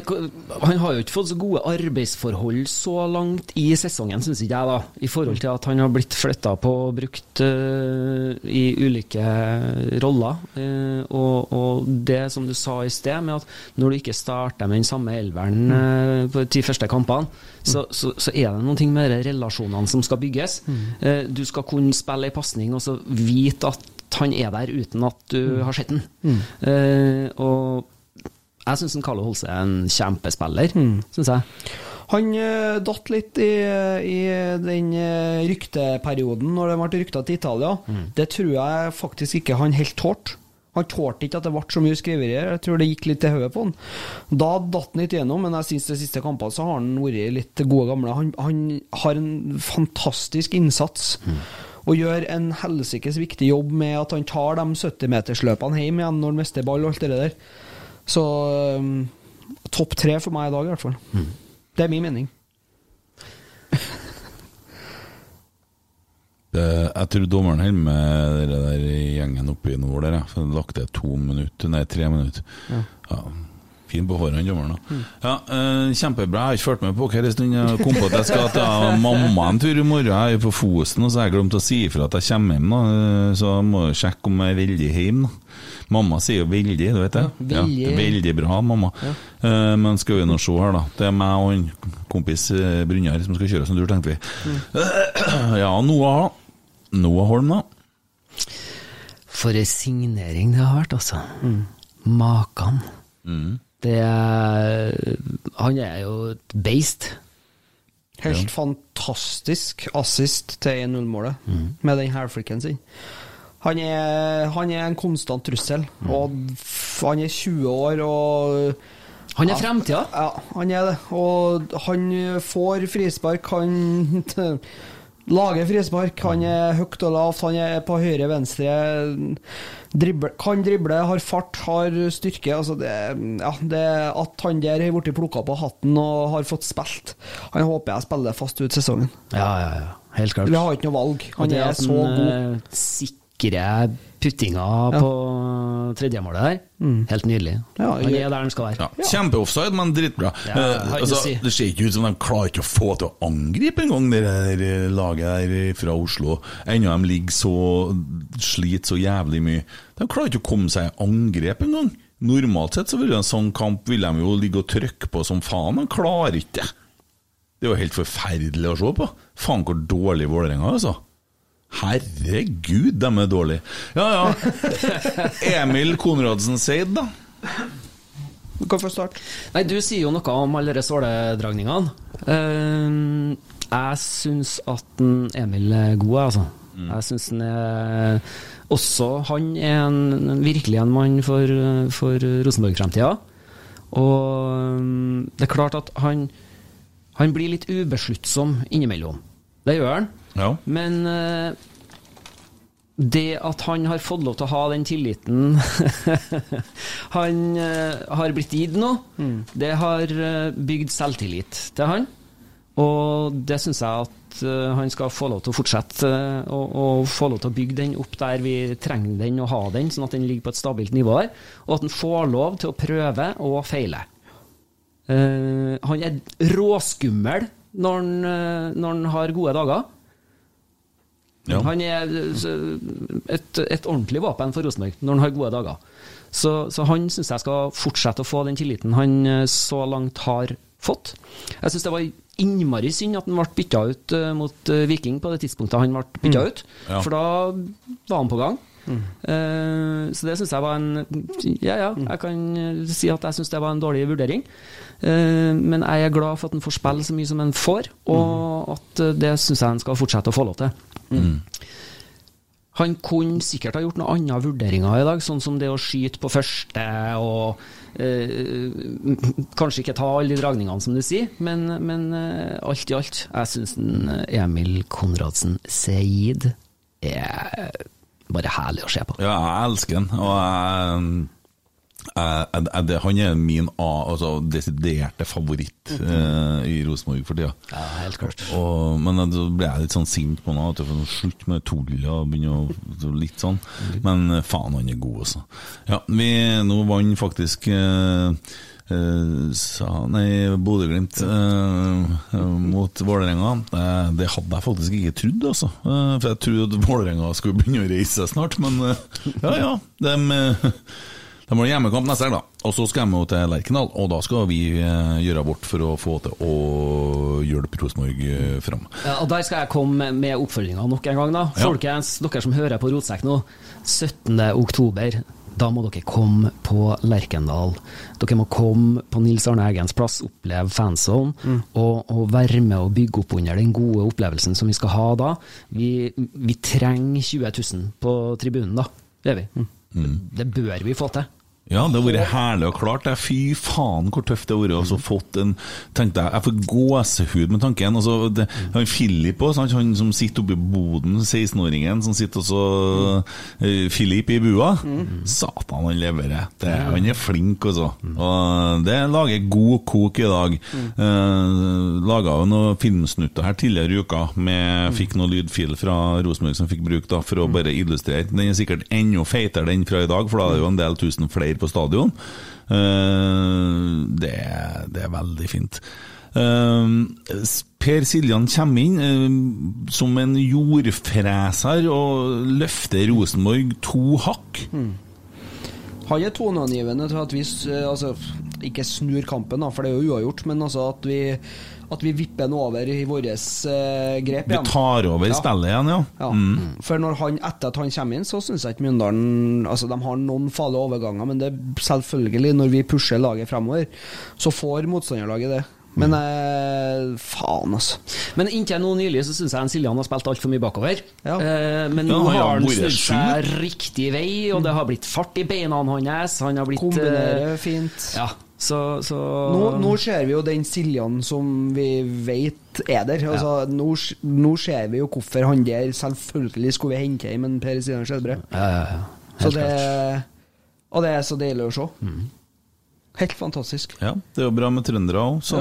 han har jo ikke fått så gode arbeidsforhold så langt i sesongen, syns ikke jeg, da. I forhold til at han har blitt flytta på og brukt uh, i ulike roller. Uh, og, og det som du sa i sted, med at når du ikke starter med den samme elveren uh, på de første kampene, så, så, så er det noen med de relasjonene som skal bygges. Eh, du skal kunne spille ei pasning og så vite at han er der uten at du har sett den. Uh, og jeg syns Carlo Holse er en kjempespiller, synes jeg. Han uh, datt litt i, i den uh, rykteperioden når det ble rykta til Italia. Det tror jeg faktisk ikke han helt tålte. Han tålte ikke at det ble så mye skriverier. Jeg tror det gikk litt til hodet på han. Da datt han litt gjennom, men jeg syns de siste kampene så har han vært litt gode gamle. Han, han har en fantastisk innsats. Og gjør en helsikes viktig jobb med at han tar de 70-metersløpene hjem igjen når han mister ball og alt det der. Så um, topp tre for meg i dag, i hvert fall. Det er min mening. [laughs] det, Jeg tror dommeren holder med dere der gjengen oppe i nord der, ja. for han lagt det to minutter, nei, tre minutter. Ja. Fin på han dommeren. Mm. Ja, uh, kjempebra. Jeg har ikke fulgt med på dere en stund. Jeg kom på at jeg skal ta mamma en tur i morgen. Jeg er på Fosen, og så har jeg glemt å si ifra at jeg kommer hjem. da. Eh, Så jeg må sjekke om jeg er veldig hjemme. da. Mamma sier jo veldig, du vet det? Ja, veldig. veldig bra, mamma. Eh, men skal vi nå se her, da. Det er meg og en kompis Brynjar som skal kjøre oss en tur, tenkte vi. Ja, Noah, Noah Holm, da. For ei signering det har vært, altså. Makan. Det er Han er jo et beist. Helt fantastisk assist til 1-0-målet med den hælflikken sin. Han er, han er en konstant trussel, og han er 20 år og Han er fremtida. Ja, han er det. Og han får frispark, han [laughs] lager frispark. Han er høyt og lavt, han er på høyre, venstre. Drible, kan drible, har fart, har styrke. Altså det, ja, det At han der har blitt plukka på hatten og har fått spilt Han håper jeg spiller fast ut sesongen. Ja, ja, ja. Helt klart. Vi har ikke noe valg. Han er så god god. Eh, puttinga ja. på tredjemålet der. Helt nydelig. Ja, Han er der han skal være. Ja. Kjempeoffside, men dritbra. Ja, Eh, altså, si. det ser ikke ut som de klarer ikke å få til å angripe engang, det der eh, laget der fra Oslo. Ennå de ligger så sliter så jævlig mye. De klarer ikke å komme seg i angrep engang. Normalt sett så ville en sånn kamp vil de jo ligge og trykke på som faen, men klarer ikke det. Det er jo helt forferdelig å se på. Faen hvor dårlig Vålerenga er, altså. Herregud, de er dårlige. Ja, ja. [laughs] Emil Konradsen Seid, da. Du kan få starte. Nei, du sier jo noe om alle de åledragningene. Uh, jeg syns at Emil er god, jeg, Mm. Jeg syns han er Også han er en, virkelig en mann for, for Rosenborg-fremtida. Og um, det er klart at han Han blir litt ubesluttsom innimellom. Det gjør han. Ja. Men eh, det at han har fått lov til å ha den tilliten [laughs] han eh, har blitt gitt nå, det har eh, bygd selvtillit til han. Og det syns jeg at han skal få lov til å fortsette Å og, og få lov til å bygge den opp der vi trenger den og ha den, sånn at den ligger på et stabilt nivå her. Og at han får lov til å prøve og feile. Uh, han er råskummel når han, når han har gode dager. Ja. Han er eh, et, et ordentlig våpen for Rosenborg når han har gode dager. Så, så han syns jeg skal fortsette å få den tilliten han eh, så langt har fått. Jeg syns det var innmari synd at han ble bytta ut eh, mot Viking på det tidspunktet han ble bytta ut, Ja. for da var han på gang. Eh, så det syns jeg var en Ja, ja, jeg kan si at jeg syns det var en dårlig vurdering. Men jeg er glad for at han får spille så mye som han får, og at eh, det syns jeg han skal fortsette å få lov til. Han kunne sikkert ha gjort noen andre vurderinger i dag, sånn som det å skyte på første og eh, Kanskje ikke ta alle de dragningene, som du sier, men, men eh, alt i alt. Jeg syns Emil Konradsen Seid er bare herlig å se på. Ja, jeg elsker den, og jeg, jeg, jeg, det, han er min altså, desiderte favoritt eh, i Rosenborg for tida. Ja, helt klart. Og, men da ble jeg litt sånn sint på ham. Slutt med tullet og begynne å så litt sånn. Men eh, faen, han er god, altså. Ja, vi, nå vant faktisk eh, eh, sa, nei, Bodø-Glimt eh, eh, mot Vålerenga. Eh, det hadde jeg faktisk ikke trodd, altså. Eh, for jeg trodde at Vålerenga skulle begynne å reise seg snart, men eh, ja ja. De, eh, de har hjemmekamp neste helg, da. Og så skal de til Lerkendal, og da skal vi eh, gjøre vårt for å få til å hjelpe Rosenborg eh, fram. Ja, og Der skal jeg komme med, oppfølginga nok en gang. da Ja. Folkens, dere som hører på Rotsekk nå. 17. oktober, da må dere komme på Lerkendal. Dere må komme på Nils Arne Eggens plass, oppleve fanzone, og, og være med og bygge opp under den gode opplevelsen som vi skal ha da. Vi, vi trenger 20 000 på tribunen, da. Det gjør vi. Det bør vi få til. Ja, det har vært herlig og klart. det. Fy faen hvor tøft det har vært. Altså, fått en, tenkte jeg, jeg får gåsehud med tanken. Altså, det, han Filip også, han som sitter oppe i boden, 16-åringen som sitter også eh, Filip i bua. Satan, han leverer. Det, han er flink, altså. Og det lager god kok i dag. Eh, Laga jo noen filmsnutter her tidligere i uka. Med, Fikk noe lydfil fra Rosenborg som fikk bruk da, for å bare illustrere. Den er sikkert enda feitere den fra i dag, for da er det jo en del tusen flere på stadion. Eh, det, det er veldig fint. Eh, per Siljan kommer inn eh, som en jordfreser og løfter Rosenborg to hakk. Han er toneangivende til at vi altså, ikke snur kampen, for det er jo uavgjort, men altså at vi, at vi vipper den over i vårt eh, grep Vi tar over Ja. spillet igjen, ja. Ja. For når han, etter at han kommer inn, så syns jeg ikke Mjøndalen Altså, de har noen farlige overganger, men det er selvfølgelig, når vi pusher laget fremover, så får motstanderlaget det. Men eh, faen, altså. Men inntil nå nylig så syns jeg en Siljan har spilt altfor mye bakover. Ja. Eh, men nå han har har han snudd seg riktig vei, og det har blitt fart i beina hans. Han har blitt Kombinerer eh, fint. Ja, så, så Nå, nå ser vi jo den Siljan som vi vet er der. Altså, nå, nå ser vi jo hvorfor han der selvfølgelig skulle vi hente hjem en Per Siljan Skjelbre. Ja, ja, ja. Så det, og det er så deilig å se. Helt fantastisk. Ja, det er jo bra med trøndere òg, så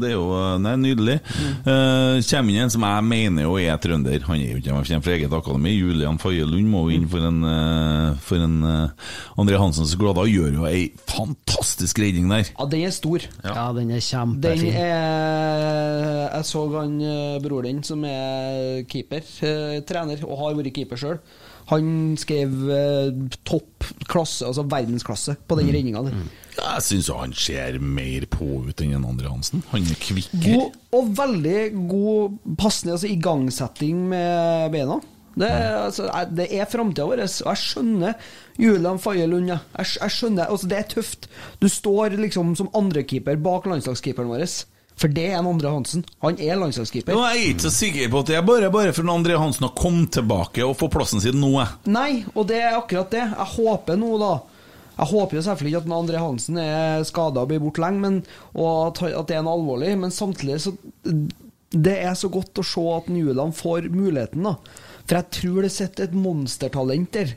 det er jo Nei, nydelig. Eh, kommer inn en som jeg mener jo er trønder. Han er jo ikke han kommer fra eget akademi. Julian Faye Lund må jo inn for en, eh, for en uh, André Hansens Glada. Gjør jo ei fantastisk redning der. Ja, den er stor. Ja, den er Den er Jeg så han eh, bror din, som er keeper, eh, trener, og har vært keeper sjøl. Han skrev eh, topp klasse, altså verdensklasse, på den redninga der. Jeg syns han ser mer på ut enn en André Hansen. Han er kvikkere. God, og veldig god passende altså igangsetting med beina. Det, er- altså, er- det er framtida vår. Og jeg skjønner Julian Faye Lund. Jeg, jeg skjønner, altså, Det er tøft. Du står liksom som andrekeeper bak landslagskeeperen vår. For det er en André Hansen. Han er landslagskeeper. Nå er jeg ikke så sikker på at det er bare, bare for André Hansen å komme tilbake og få plassen sin nå. Nei, og det er akkurat det. Jeg håper nå, da Jeg håper jo selvfølgelig ikke at den André Hansen er skada og blir borte lenge, men, og at, det er en alvorlig, men samtidig så Det er så godt å se at Julian får muligheten, da. For jeg tror det sitter et monstertalent der.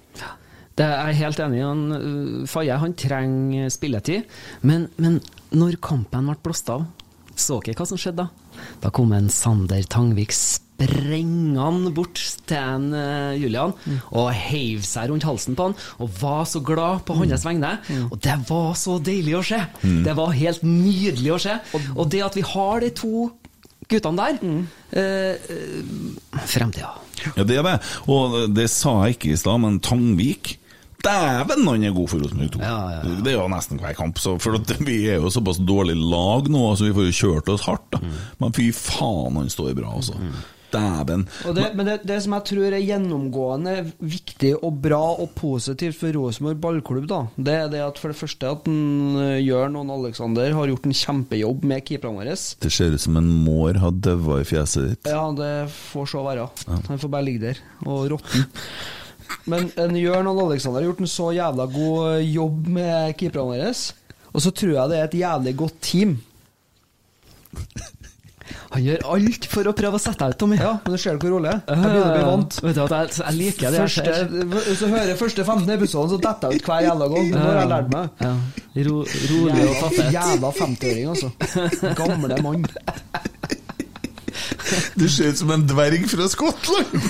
Det er jeg helt enig i. Han, øh, Faye han trenger spilletid. Men, men når kampen ble blåst av, så dere hva som skjedde da? Da kom en Sander Tangvik sprengende bort til en uh, Julian og heiv seg rundt halsen på han og var så glad på hans vegne. Og det var så deilig å se! Det var helt nydelig å se. Og det at vi har de to guttene der mm. Uh, Fremtida. Ja, det er det. Og det sa jeg ikke i stad, men Tangvik Dæven, han er god for Rosenborg 2. Ja, ja, ja. Det er jo nesten hver kamp. Så for vi er jo såpass dårlig lag nå, så vi får jo kjørt oss hardt. da Men fy faen, han står bra, altså. Dæven. Og det, men det, det som jeg tror er gjennomgående viktig og bra og positivt for Rosenborg ballklubb, da, det er det at for det første at eh, Jørn og Alexander har gjort en kjempejobb med keeperne våre. Det ser ut som en mår har daua i fjeset ditt. Ja, det får så være. Han får bare ligge der og råtne. [laughs] Men en Jørn og Alexander har gjort en så jævla god jobb med keeperne våre. Og så tror jeg det er et jævlig godt team. Han gjør alt for å prøve å sette deg ut, Tommy. Ja, men du ser hvor rolig jeg er. Jeg begynner å bli vant. Vet du at jeg, jeg liker det jeg Første, ser. hvis du hører første 15 episoden, så detter jeg ut hver jævla gang. Nå har jeg lært meg. Ja. Ro, rolig og taffet. jævla 50-åring, altså. Gamle mann. Du ser ut som en dverg fra Skottland!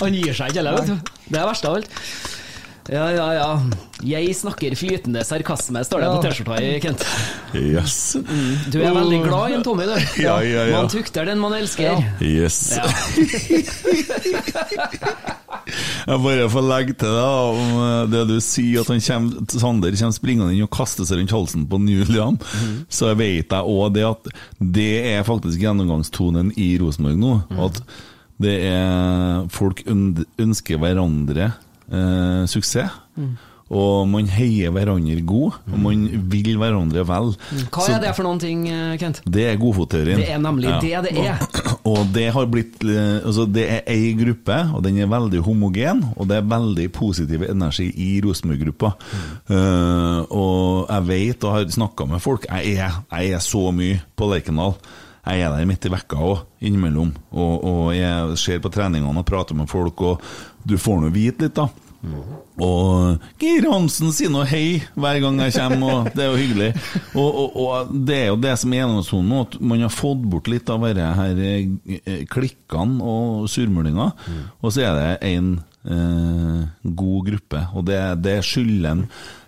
Han gir seg ikke heller, vet du. Det er verst av alt. Ja, ja, ja. Jeg snakker flytende sarkasme, står det på T-skjorta i Kent. Yes. Du er veldig glad i en Tommy, du. Ja, ja, ja. Man tukter den man elsker. Yes. Ja. [laughs] Jeg bare får legge til deg om eh, det du sier, at han kommer, Sander kommer springende inn og kaster seg rundt halsen på Julian. Så vet jeg òg det at det er faktisk gjennomgangstonen i Rosenborg nå. At det er folk ønsker hverandre eh, suksess. Og man heier hverandre god, og man vil hverandre vel. Hva er det for noen ting, eh, Kent? Det er godfotteorien. Det er nemlig det det er. Og det har blitt eh, Altså, det er ei gruppe, og den er veldig homogen, og det er veldig positiv energi i Rosenborg-gruppa. Eh, og jeg vet og har snakka med folk jeg er, jeg er så mye på Lerkendal. Jeg er der midt i vekka òg, innimellom. Og, og jeg ser på treningene og prater med folk, og du får nå vite litt, da. Og Geir Hansen sier noe hei hver gang jeg kommer, og det er jo hyggelig. Og, og, og det er jo det som er gjennomsonen nå, at man har fått bort litt av disse her eh, klikkene og surmulinga, og så er det en eh, god gruppe, og det, det skylder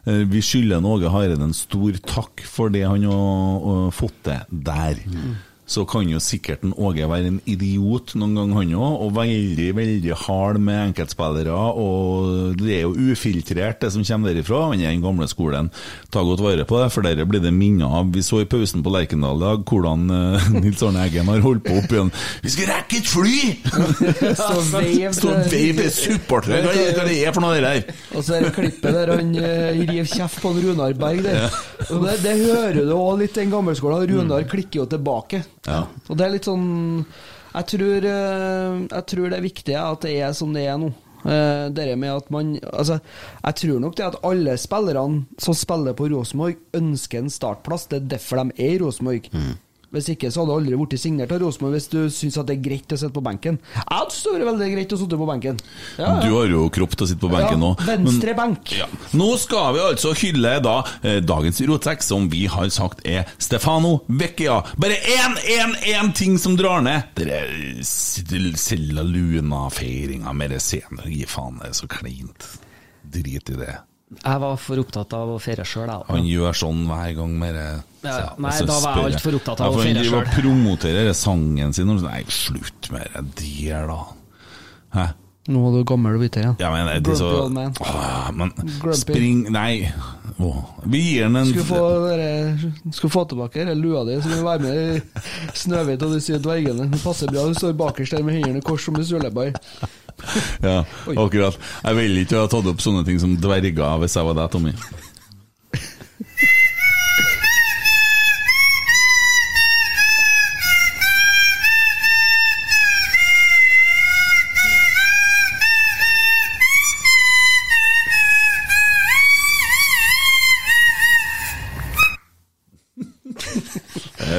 eh, Vi skylder Åge Hareide en stor takk for det han har har fått til der. Så kan jo sikkert en Åge være en idiot noen gang, han òg. Og veldig, veldig hard med enkeltspillere. Og det er jo ufiltrert, det som kommer derifra. Han er den gamle skolen. Ta godt vare på det, for dere blir det minnet av. Vi så i pausen på Lerkendal i dag hvordan uh, [laughs] Nils Arne Eggen har holdt på opp igjen. Vi skal rekke et fly! [laughs] Stå veiv [laughs] med supportere! Hva er det for noe det der? Og så er det klippet der han uh, river kjeft på Runar Berg der. Og det, det hører du òg litt den gammelskolen. Runar klikker jo tilbake. Ja. Og det er litt sånn Jeg tror, eh, jeg tror det er viktig at det er som det er nå. Dere det med at man Altså, jeg tror nok det at alle spillerne som spiller på Rosenborg, ønsker en startplass. Det er derfor de er i Rosenborg. Hvis ikke så hadde du aldri blitt signert av Rosenborg hvis du syns at det er greit å sitte på benken. Jeg syns det det vært veldig greit å sitte på benken. Ja, Du har jo kropp til å sitte på benken nå. Ja, venstre benk. Ja. Nå skal vi altså hylle da eh, dagens rotsekk, som vi har sagt er Stefano Vecchia. Bare én, én, én ting som drar ned! Dere Silla Luna-feiringa med det senere, Gi faen, det er så kleint. Drit i det. Jeg var for opptatt av å feire sjøl, jeg. Han gjør sånn hver gang med det. Ja, nei, da var jeg altfor opptatt av å feire sjøl. Han promoterer sangen sin. Og så, nei, slutt med det der, da. Hæ? Nå er du gammel og bitter igjen. Ja, men det er så Grumpy old man. Åh, men Grumpy. spring Nei. Åh. Vi gir den en Skulle få, dere, skulle få tilbake denne lua di, så kan du være med i Snøhvit og de syv dvergene. Det passer bra. Du står bakerst der med hendene i kors som en søleball. Ja, akkurat. Jeg ville ikke ha tatt opp sånne ting som dverger hvis jeg var deg, Tommy.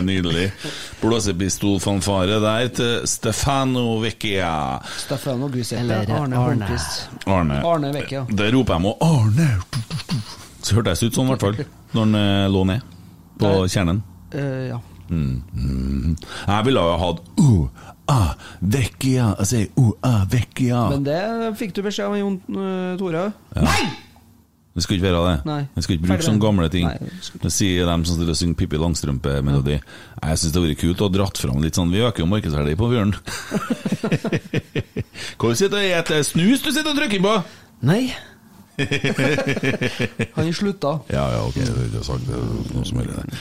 Nydelig. Blåsepistolfanfare der til Stefano Vecchia. Stefano Giuseppe. Arne Arne. Hornquist. Arne. Arne Vecchia. Det roper jeg må Arne! Så hørtes det ut sånn, i hvert fall, når han eh, lå ned på Nei. kjernen. Uh, ja. Mm. Jeg ville ha hatt uh, ah, Vecchia. Jeg sier uh, ah, Vecchia. Men det fikk du beskjed om, Jon uh, Tore. Det skal ikke være det. Nei. Jeg skal ikke bruke Ferdig sånne gamle ting. Nei, det sier dem som stiller synger Pippi Langstrømpe-melodi. Jeg syns det hadde vært kult å ha dratt fram litt sånn Vi øker jo markedsverdien på Bjørn. [laughs] Hva du sitter og spiser snus du sitter og trykker på? Nei, Han slutta. [laughs] Ja, ja, ok, det er ikke sagt noe som helst.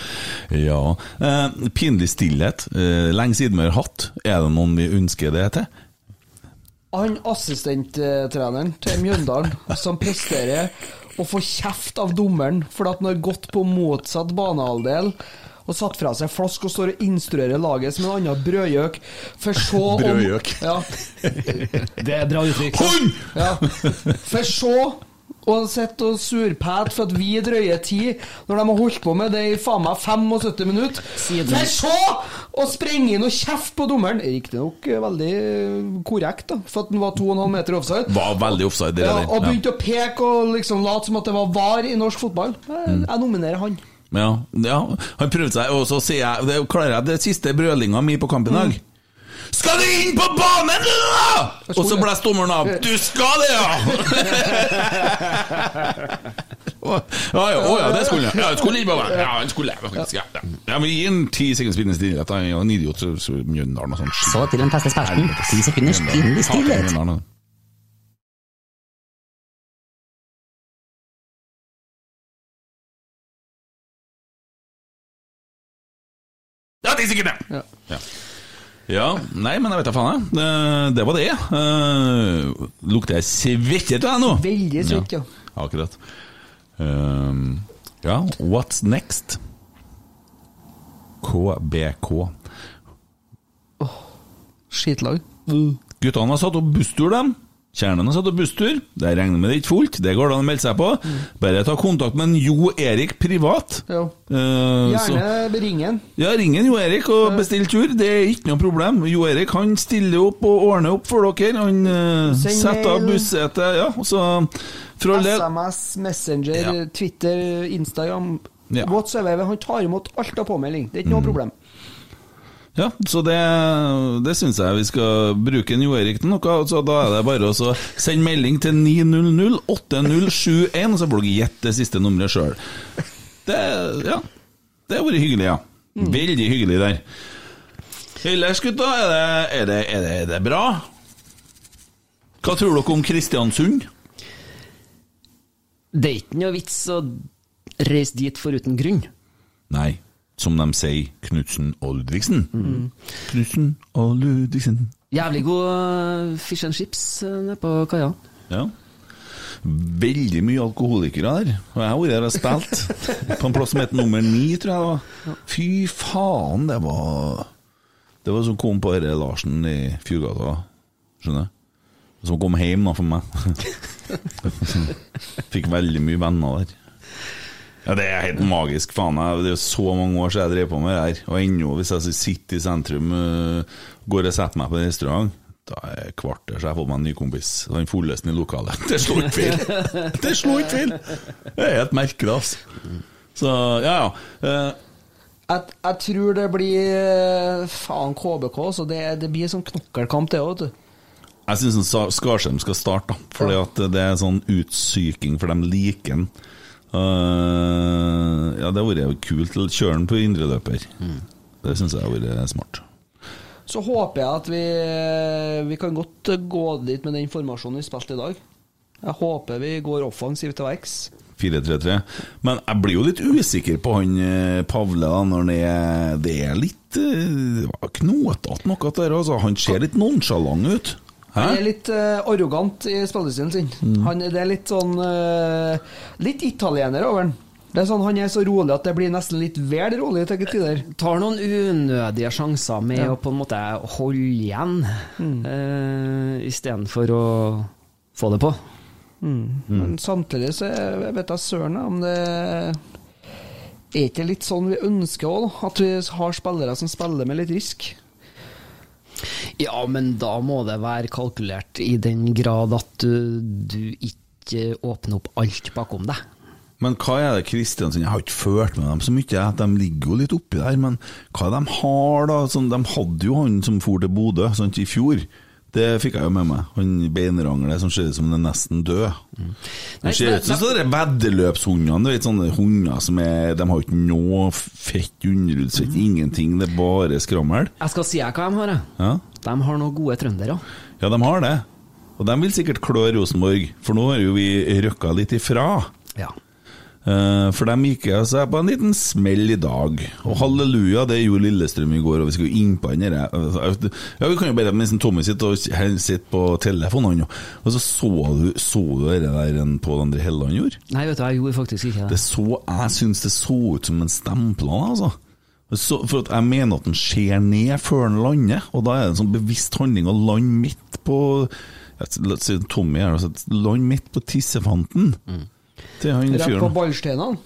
Ja. Eh, pinlig stillhet. Eh, lenge siden vi har hatt. Er det noen vi ønsker det til? Han assistenttreneren til Mjøndalen som presterer å få kjeft av dommeren fordi at han har gått på motsatt banehalvdel og satt fra seg flask og står og instruerer laget som en annen brødgjøk, for så om- Brødgjøk. Ja. [laughs] det er bra uttrykk. Hund! ja. For så å sitter og surpæt for at vi drøyer tid, når de har holdt på med det i faen meg 75 minutter. For så å sprenge inn og kjefte på dommeren. Riktignok eh, veldig eh, korrekt, da, for at den var 2,5 meter offside. Var veldig offside. det Ja, og begynte å peke og liksom late som at det var VAR i norsk fotball. Jeg, Mm. jeg nominerer han. Ja, ja, han prøvde seg, og så sier jeg det klarer jeg det siste brødlinga mi på kamp i dag. Skal du inn på banen, du, da?! Og så blåste dommeren av. Du skal det, ja! [laughs] Å ja, ja, det skulle han. Ja, han skulle inn på banen. Ja, han skulle faktisk. Ja, ja. ja men gi en ti sekunders pinlig stillhet. Han er jo en idiot så- så Mjøndalen og sånn. Så til den feste spalten. Ti sekunders pinlig stillhet. Ja, ti sekunder! Ja. Ja. ja. Nei, men jeg vet da faen, jeg. Eh, Det var det. Uh, lukter jeg svette av deg nå? Veldig svett, ja. Akkurat. Uh, ja, what's next? KBK. Skitlag. Guttene har satt opp busstur, dem. Kjernen har satt opp busstur. Det regner med det ikke fullt. Det går det an å melde seg på. Bare ta kontakt med en Jo Erik privat. Ja. Eh, Gjerne ring ringen. Ja, ring Jo Erik og bestill tur. Det er ikke noe problem. Jo Erik han stiller opp og ordner opp for dere. Han uh, setter av bussetet. Ja, SMS, Messenger, Ja. Twitter, Instagram. Ja. Whatsoever. Han tar imot alt av påmelding. Det er ikke noe problem. Ja, så det, det syns jeg vi skal bruke en Jo Erik til noe. Så da er det bare å sende melding til 900 8071, og så får dere gjette det siste nummeret sjøl. Det, ja, det har vært hyggelig, ja. Veldig hyggelig der. Ellers, gutta, er det, er, det, er, det, er det bra? Hva tror dere om Kristiansund? Det er ikke noe vits å reise dit foruten grunn. Nei, som de sier, Knutsen og Ludvigsen. Knutsen og Ludvigsen. Jævlig god eh, fish and chips eh, nede på kaia. Ja. Veldig mye alkoholikere der. Og jeg har vært der og spilt. [laughs] På en plass som het nummer ni, tror jeg det var. Fy faen, det var Det var som kom på denne Larsen i Fjordgata. Skjønner du? Som kom hjem da for meg. [laughs] Fikk veldig mye venner der. Ja, Det er helt magisk. faen. Det er jo så mange år siden jeg drev på med det her. Og ennå, hvis jeg sitter i sentrum, øh, går og setter meg på en restaurant da er jeg kvarter, så jeg har fått meg en ny kompis. Den fulleste i lokalet. [laughs] Det slo ikke feil! Det slo ikke feil! Det er helt merkelig, altså. Så, ja, ja. Eh, Jeg, jeg tror det blir eh, faen KBK, så det, det blir sånn knokkelkamp, det òg, vet du. Jeg syns Skarsheim skal starte, da. Fordi at det er sånn utsyking, for de liker han. Eh, ja, det hadde vært kult. Kjøre den på indreløper. Det syns jeg hadde vært smart. Så håper jeg at vi Vi kan godt gå dit med den formasjonen vi spilte i dag. Jeg håper vi går offensivt til verks. 4-3-3. Men jeg blir jo litt usikker på han eh, Pavle, da, når det er, det er litt uh, knotete noe der. Altså. Han ser litt nonsjalant ut. Hæ? Han er litt uh, arrogant i spillestilen sin. Han, det er litt sånn uh, Litt italiener over han. Det er sånn, Han er så rolig at det blir nesten litt vel rolig til tider. Tar noen unødige sjanser med Ja. å på en måte holde igjen, Mm. uh, istedenfor å få det på. Men samtidig så jeg vet jeg søren om det er ikke litt sånn vi ønsker òg, at vi har spillere som spiller med litt risk. Ja, men da må det være kalkulert i den grad at du, du ikke åpner opp alt bakom deg. Men hva er det Kristiansen Jeg har ikke ført med dem så mye, de ligger jo litt oppi der. Men hva er det de har, da? Sånn, de hadde jo han som for til Bodø sant, i fjor. Det fikk jeg jo med meg. Han beinrangle som ser ut som han er nesten død. Mm. Det ser ut som sånne veddeløpshundene. Du vet, sånne hunder som er De har ikke noe fett underhudsfett, ingenting. Det er bare skrammel. Jeg skal si deg hva de har, jeg. Ja. De har noen gode trøndere. ja, de har det. Og de vil sikkert klø Rosenborg, for nå har jo vi røkka litt ifra. Ja. Eh, For de gikk jeg seg på en liten smell i dag. Og halleluja, det gjorde Lillestrøm i går, og vi skal jo inn på den derre Ja, vi kan jo bare nesten Tommy sitt og sitte på telefonen, og så så du, så du det der en Pål André han gjorde? Nei, vet du, jeg gjorde faktisk ikke Det det. så, jeg syns det så ut som en stempel, altså. Så, for at jeg mener at han ser ned før han lander, og da er det en sånn bevisst handling å lande midt på Tommy her, altså, land midt på tissefanten. Til han Rett på fyren.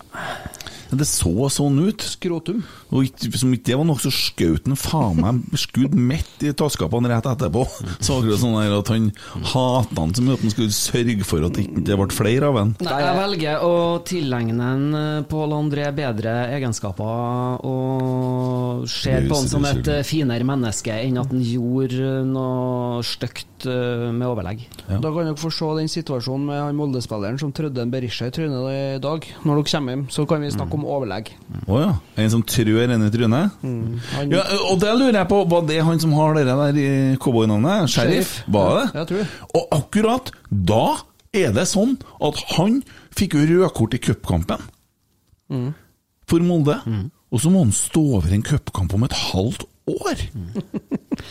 Det så sånn ut. Skrotum. Og som ikke det var nok, så skjøt han faen meg skudd midt i taskapene rett etterpå. [laughs] Så akkurat sånn der at han hata han så mye at han skulle sørge for at det ikke ble flere av han. Nei, jeg velger å tilegne en eh, Pål André bedre egenskaper og ser er på han som et eh, finere menneske enn at han gjorde noe stygt eh, med overlegg. Ja. Da kan dere få se den situasjonen med han Molde-spilleren som trødde en Berisha i trynet i dag. Når dere kommer hjem, så kan vi snakke om overlegg. Å ja. En som trør enn i trynet? Han, Ja, og det lurer jeg på, var det han som har det der i cowboynavnet? Sheriff? Var det? Ja, Jeg tror. Og akkurat da er det sånn at han fikk jo rødkort i cupkampen for Molde. Og så må han stå over en cupkamp om et halvt år!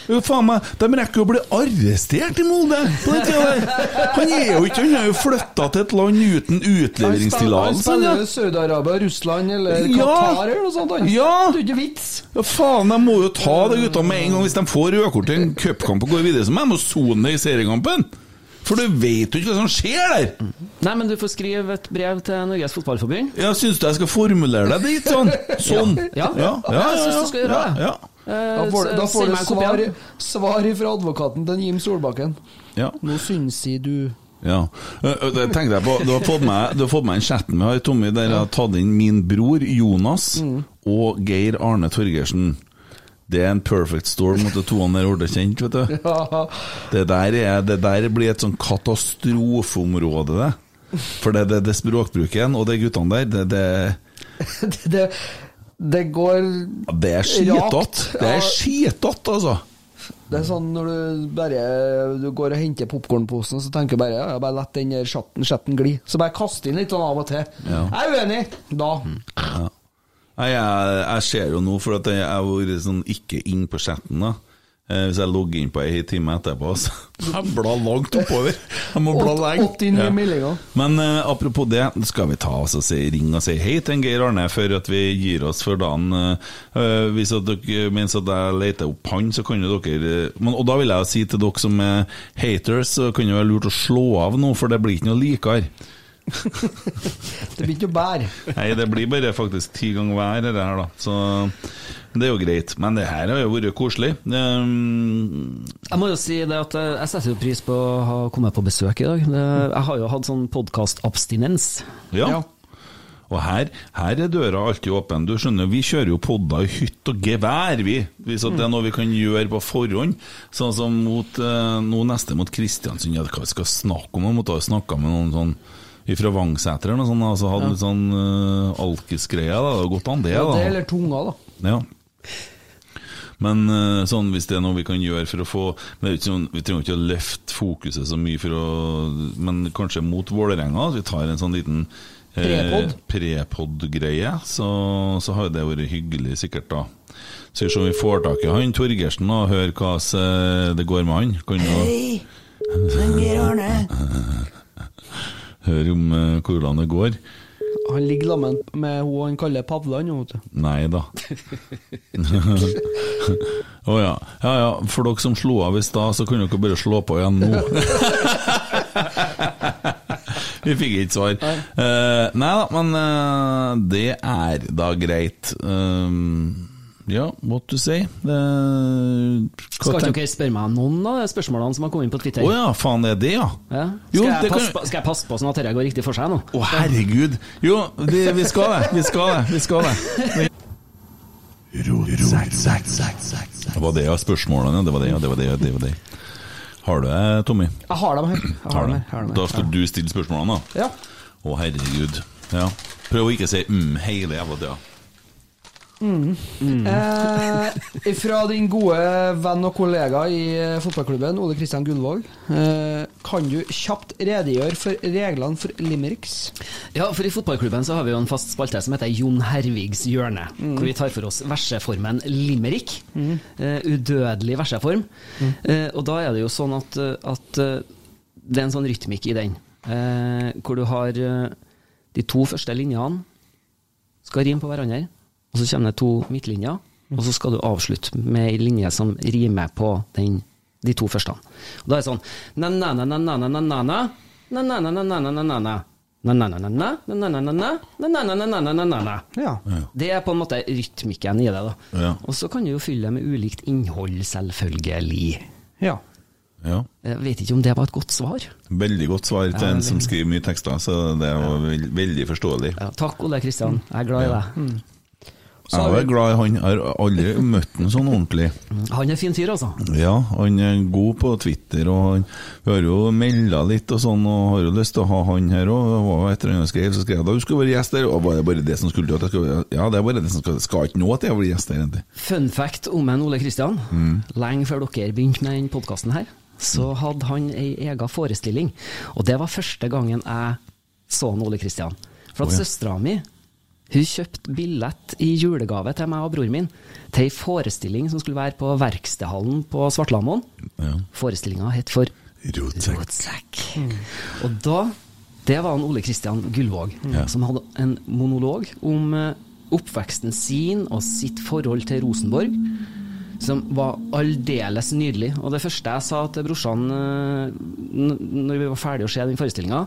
Jo, faen meg, De rekker jo å bli arrestert i Molde på den tida der! Han er jo ikke Han har jo flytta til et land uten han utleveringstillatelse. spiller jo Saudi-Arabia, Russland eller Ja. Qatar eller noe sånt. Han. Ja. Det er ikke vits. Ja, faen, de må jo ta det gutta med en gang hvis de får rødkort til en cupkamp og går videre. Så må de jo sone det i seriekampen! For du vet jo ikke hva som skjer der! Nei, men du får skrive et brev til Norges Fotballforbund. Ja, Syns du jeg skal formulere deg dit sånn? Sånn? Ja. ja, ja, Jeg synes du skal gjøre det. Ja, Da får, da får du av svar, svar fra advokaten til Jim Solbakken. ja. Nå syns jeg du ja. Ø, Det tenkte jeg på. Du har fått med, du har fått med en chatten vi har, Tommy, der jeg har tatt inn min bror Jonas og Geir Arne Torgersen. Det er en perfect storm at de to der ble kjent, vet du. [laughs] Ja, Det der, er, det der blir et sånn katastrofeområde, det. For det, det, det språkbruken og de guttene der, det, det, [laughs] det, det, går ja, det er skitete. Det er skitete, altså. Det er sånn når du bare Du går og henter popkornposen, så tenker du bare ja, bare la den chatten gli. Så bare kast inn litt sånn av og til. Ja. Jeg er uenig! Da. Ja. jeg, jeg ser jo nå, for at jeg har vært sånn ikke inn på chatten da. Eh, hvis jeg logger inn på ei time etterpå, så jeg blar langt oppover. Jeg må bla lenge. Ja. Men uh, apropos det, skal vi ta oss og si, ringe og si hei til Geir Arne før at vi gir oss for dagen. Eh, hvis at dere, mens at jeg leter opp han, så kan jo dere men, Og da vil jeg si til dere som er haters, så kan det være lurt å slå av nå, for det blir ikke noe likere. [laughs] Det blir ikke å bære. Nei, det blir bare faktisk ti ganger hver, det her, da. Så det er jo greit. Men det her har jo vært koselig. Um, Jeg må jo si det at eh, jeg setter jo pris på å ha kommet på besøk i dag. Jeg har jo hatt sånn podkastabstinens. ja. Og her, her er døra alltid åpen. Du skjønner, Vi kjører jo podder i hytt og gevær, vi. Hvis at det er noe vi kan gjøre på forhånd. Sånn som mot, eh, nå neste mot Kristiansund. Ja, hva vi skal snakke om? Jeg måtte ha snakka med noen sånn fra Vangseter eller noe sånt. Altså, hadde litt sånn uh, alkisgreie. Det hadde gått an, det. Ja, da. det eller tunga, da. Ja. Men eh, sånn, hvis det er noe vi kan gjøre for å få sånn, Vi trenger ikke å løfte fokuset så mye å Men kanskje mot Vålerenga, at vi tar en sånn liten eh, Prepod. Prepod-greie, så, så har det vært hyggelig, sikkert, da. Så vi om vi får tak i han Torgersen og hører hva det går med han. Kan jo [laughs] høre om eh, hvordan det går. Han ligger sammen med hun han kaller Pavla nå, vet du. Nei da. Å ja. ja. Ja For dere som slo av i stad, så kunne dere bare slå på igjen nå. Vi fikk ikke svar. Eh, nei da, men uh, det er da greit. Um, ja, what to say? Uh, Skal ikke dere spørre meg om noen av de spørsmålene som har kommet inn på Twitter? Å ja, faen er det, ja? Ja. Jo, Skal, jeg det kan- passe på, skal jeg passe på sånn at dette går riktig for seg nå? Å, herregud! Jo, vi, vi skal det. Vi skal det. Vi skal det. Det var det, ja. Spørsmålene, det var det, ja. Det var det, ja, det var det. Har du det, Tommy? Jeg har dem her. Jeg har har her. Da skal du stille spørsmålene, da? Ja. Å, herregud. Ja. Prøv å ikke si mm hele jævla tida. Eh, fra din gode venn og kollega i eh, fotballklubben, Ole Kristian Gullvåg. Eh, kan du kjapt redegjøre for reglene for limericks? Ja, for i fotballklubben så har vi jo en fast spalte som heter Jon Hervigs hjørne. Hvor vi tar for oss verseformen limerick. Eh, udødelig verseform. Eh, og da er det jo sånn at, eh, at det er en sånn rytmikk i den. Eh, hvor du har de to første linjene skal rime på hverandre og så kommer det to midtlinjer, og så skal du avslutte med ei linje som rimer på den, de to første. Og da er det sånn ja. Det er på en måte rytmikken i det. da. Og så kan du jo fylle det med ulikt innhold, selvfølgelig. Ja. Ja. Jeg vet ikke om det var et godt svar. Veldig godt svar til ja, en som skriver mye tekster, så det var veldig forståelig. Ja, takk, Ole Kristian. Jeg er glad i deg. Mm. Jeg er glad i han. Har aldri møtt han sånn ordentlig. Han er fin fyr, altså. Ja, han er god på Twitter, og han vi har jo melda litt og sånn, og har jo lyst til å ha han her òg. Etter at jeg skrev, så skrev jeg da du skulle være gjest der, og var det bare det som skulle til Ja, det er bare det som skal, skal ikke nå at jeg blir gjest der, egentlig. Fun fact om en Ole Kristian. Lenge før dere begynte med denne podkasten her, så hadde han ei ega forestilling. Og det var første gangen jeg så en Ole Kristian. For at oh, ja. søstera mi hun kjøpte billett i julegave til meg og broren min til ei forestilling som skulle være på Verkstedhallen på Svartlamoen. Ja. Forestillinga het for Rotsekk. Rotsekk. Og da Det var han Ole Kristian Gullvåg Ja. som hadde en monolog om eh, oppveksten sin og sitt forhold til Rosenborg. Som var aldeles nydelig. Og det første jeg sa til brorsan eh, når vi var ferdige å se den forestillinga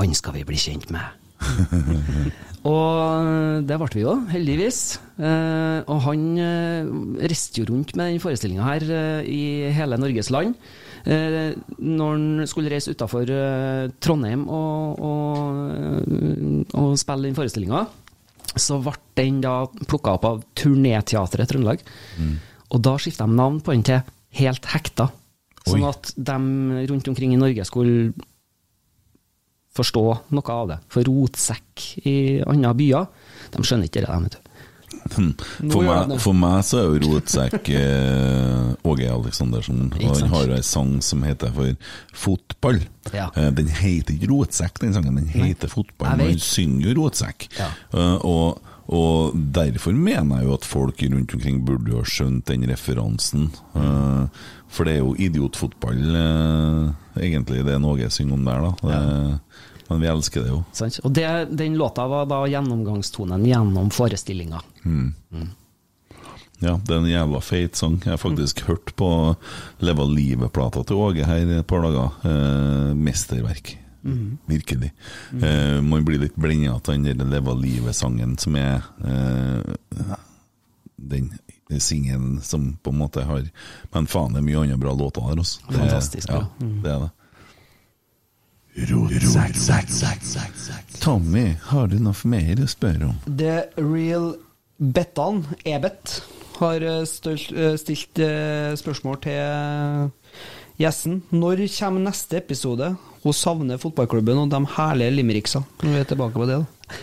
Han skal vi bli kjent med. [laughs] Og det ble vi jo, heldigvis. Eh, og han eh, reiste jo rundt med den forestillinga her eh, i hele Norges land. Eh, når han skulle reise utafor eh, Trondheim og, og, og spille den forestillinga, så ble den da plukka opp av Turnéteatret Trøndelag. Og da skifta de navn på den til Helt hekta. Sånn at de rundt omkring i Norge skulle forstå noe av det. For rotsekk i andre byer, de skjønner ikke det, vet du. For meg, for meg så er jo Rotsekk eh, Åge Aleksandersen. Og han har jo en sang som heter for Fotball. Ja. Eh, Den heter ikke Rotsekk, den sangen. Den heter Fotball. Jeg Men han synger jo Rotsekk. Ja. Eh, og, og derfor mener jeg jo at folk rundt omkring burde jo ha skjønt den referansen. Eh, for det er jo idiotfotball, eh, egentlig, det Åge synger om der, da. Det, Men vi elsker det jo. Sant? Og det, den låta var da gjennomgangstonen gjennom forestillinga. Ja, det er en jævla feit sang. Jeg har faktisk hørt på Leva livet-plata til Åge her et par dager. Eh, mesterverk. Virkelig. Eh, man blir litt blenda av den Leva livet-sangen som er eh, den singelen som på en måte har Men faen, det er mye andre bra låter der, altså. Det Fantastisk bra. Ja, det er det. Tommy, har du noe mer å spørre om? The Real Bettan, Ebet, har eh, stølt, eh, stilt eh, spørsmål til gjesten. Når kommer neste episode? Hun savner fotballklubben og de herlige limericksa. Når vi er tilbake på det, da.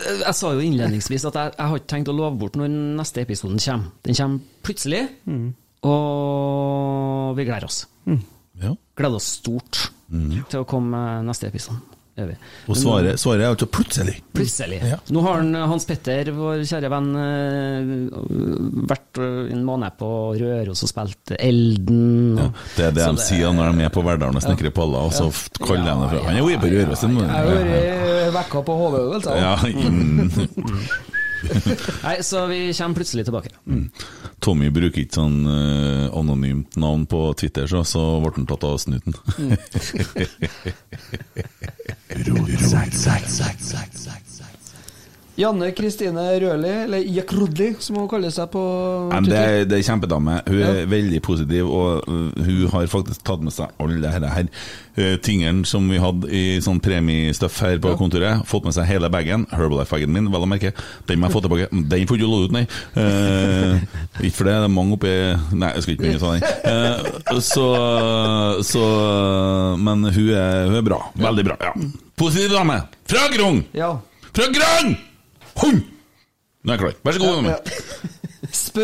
Jeg sa jo innledningsvis at jeg, jeg har ikke tenkt å love bort når neste episoden kommer. Den kommer plutselig, og vi gleder oss. Ja. Gleder oss stort til å komme neste episode. Og svaret, svaret er altså plutselig. Plutselig. Ja. Nå har han, Hans Petter, vår kjære venn, eh, vært eh, en måned på Røros og spilt Elden. Ja, det er det de sier når de er på Verdalen og snekrer paller, og så kaller de det fra Han er jo på Røros. Jeg har vært vekka på HV-øvelser. Ja, mm. Nei, så vi kommer plutselig tilbake. Tommy bruker ikke sånn uh, anonymt navn på Twitter, så, så ble han tatt av snuten. Janne Kristine Røli, eller Jakrudli, som hun kaller seg på Twitter. det, er- det er kjempedame. Hun er veldig positiv, og uh, hun har faktisk tatt med seg alle disse her uh, tingene som vi hadde i sånn premiestøff her på kontoret. Fått med seg hele bagen. Herbalife-bagen min, vel å merke. Den må jeg få tilbake. Den får du låne ut, nei. Eh, ikke for det, det er mange oppi Nei, jeg skal ikke begynne å ta den. Så, så Men hun er, hun er bra. Veldig bra. ja Positiv dame. Fra Grong! Ja. Fra Grong! Hund! Nå er jeg klar. Vær så god, Tommy.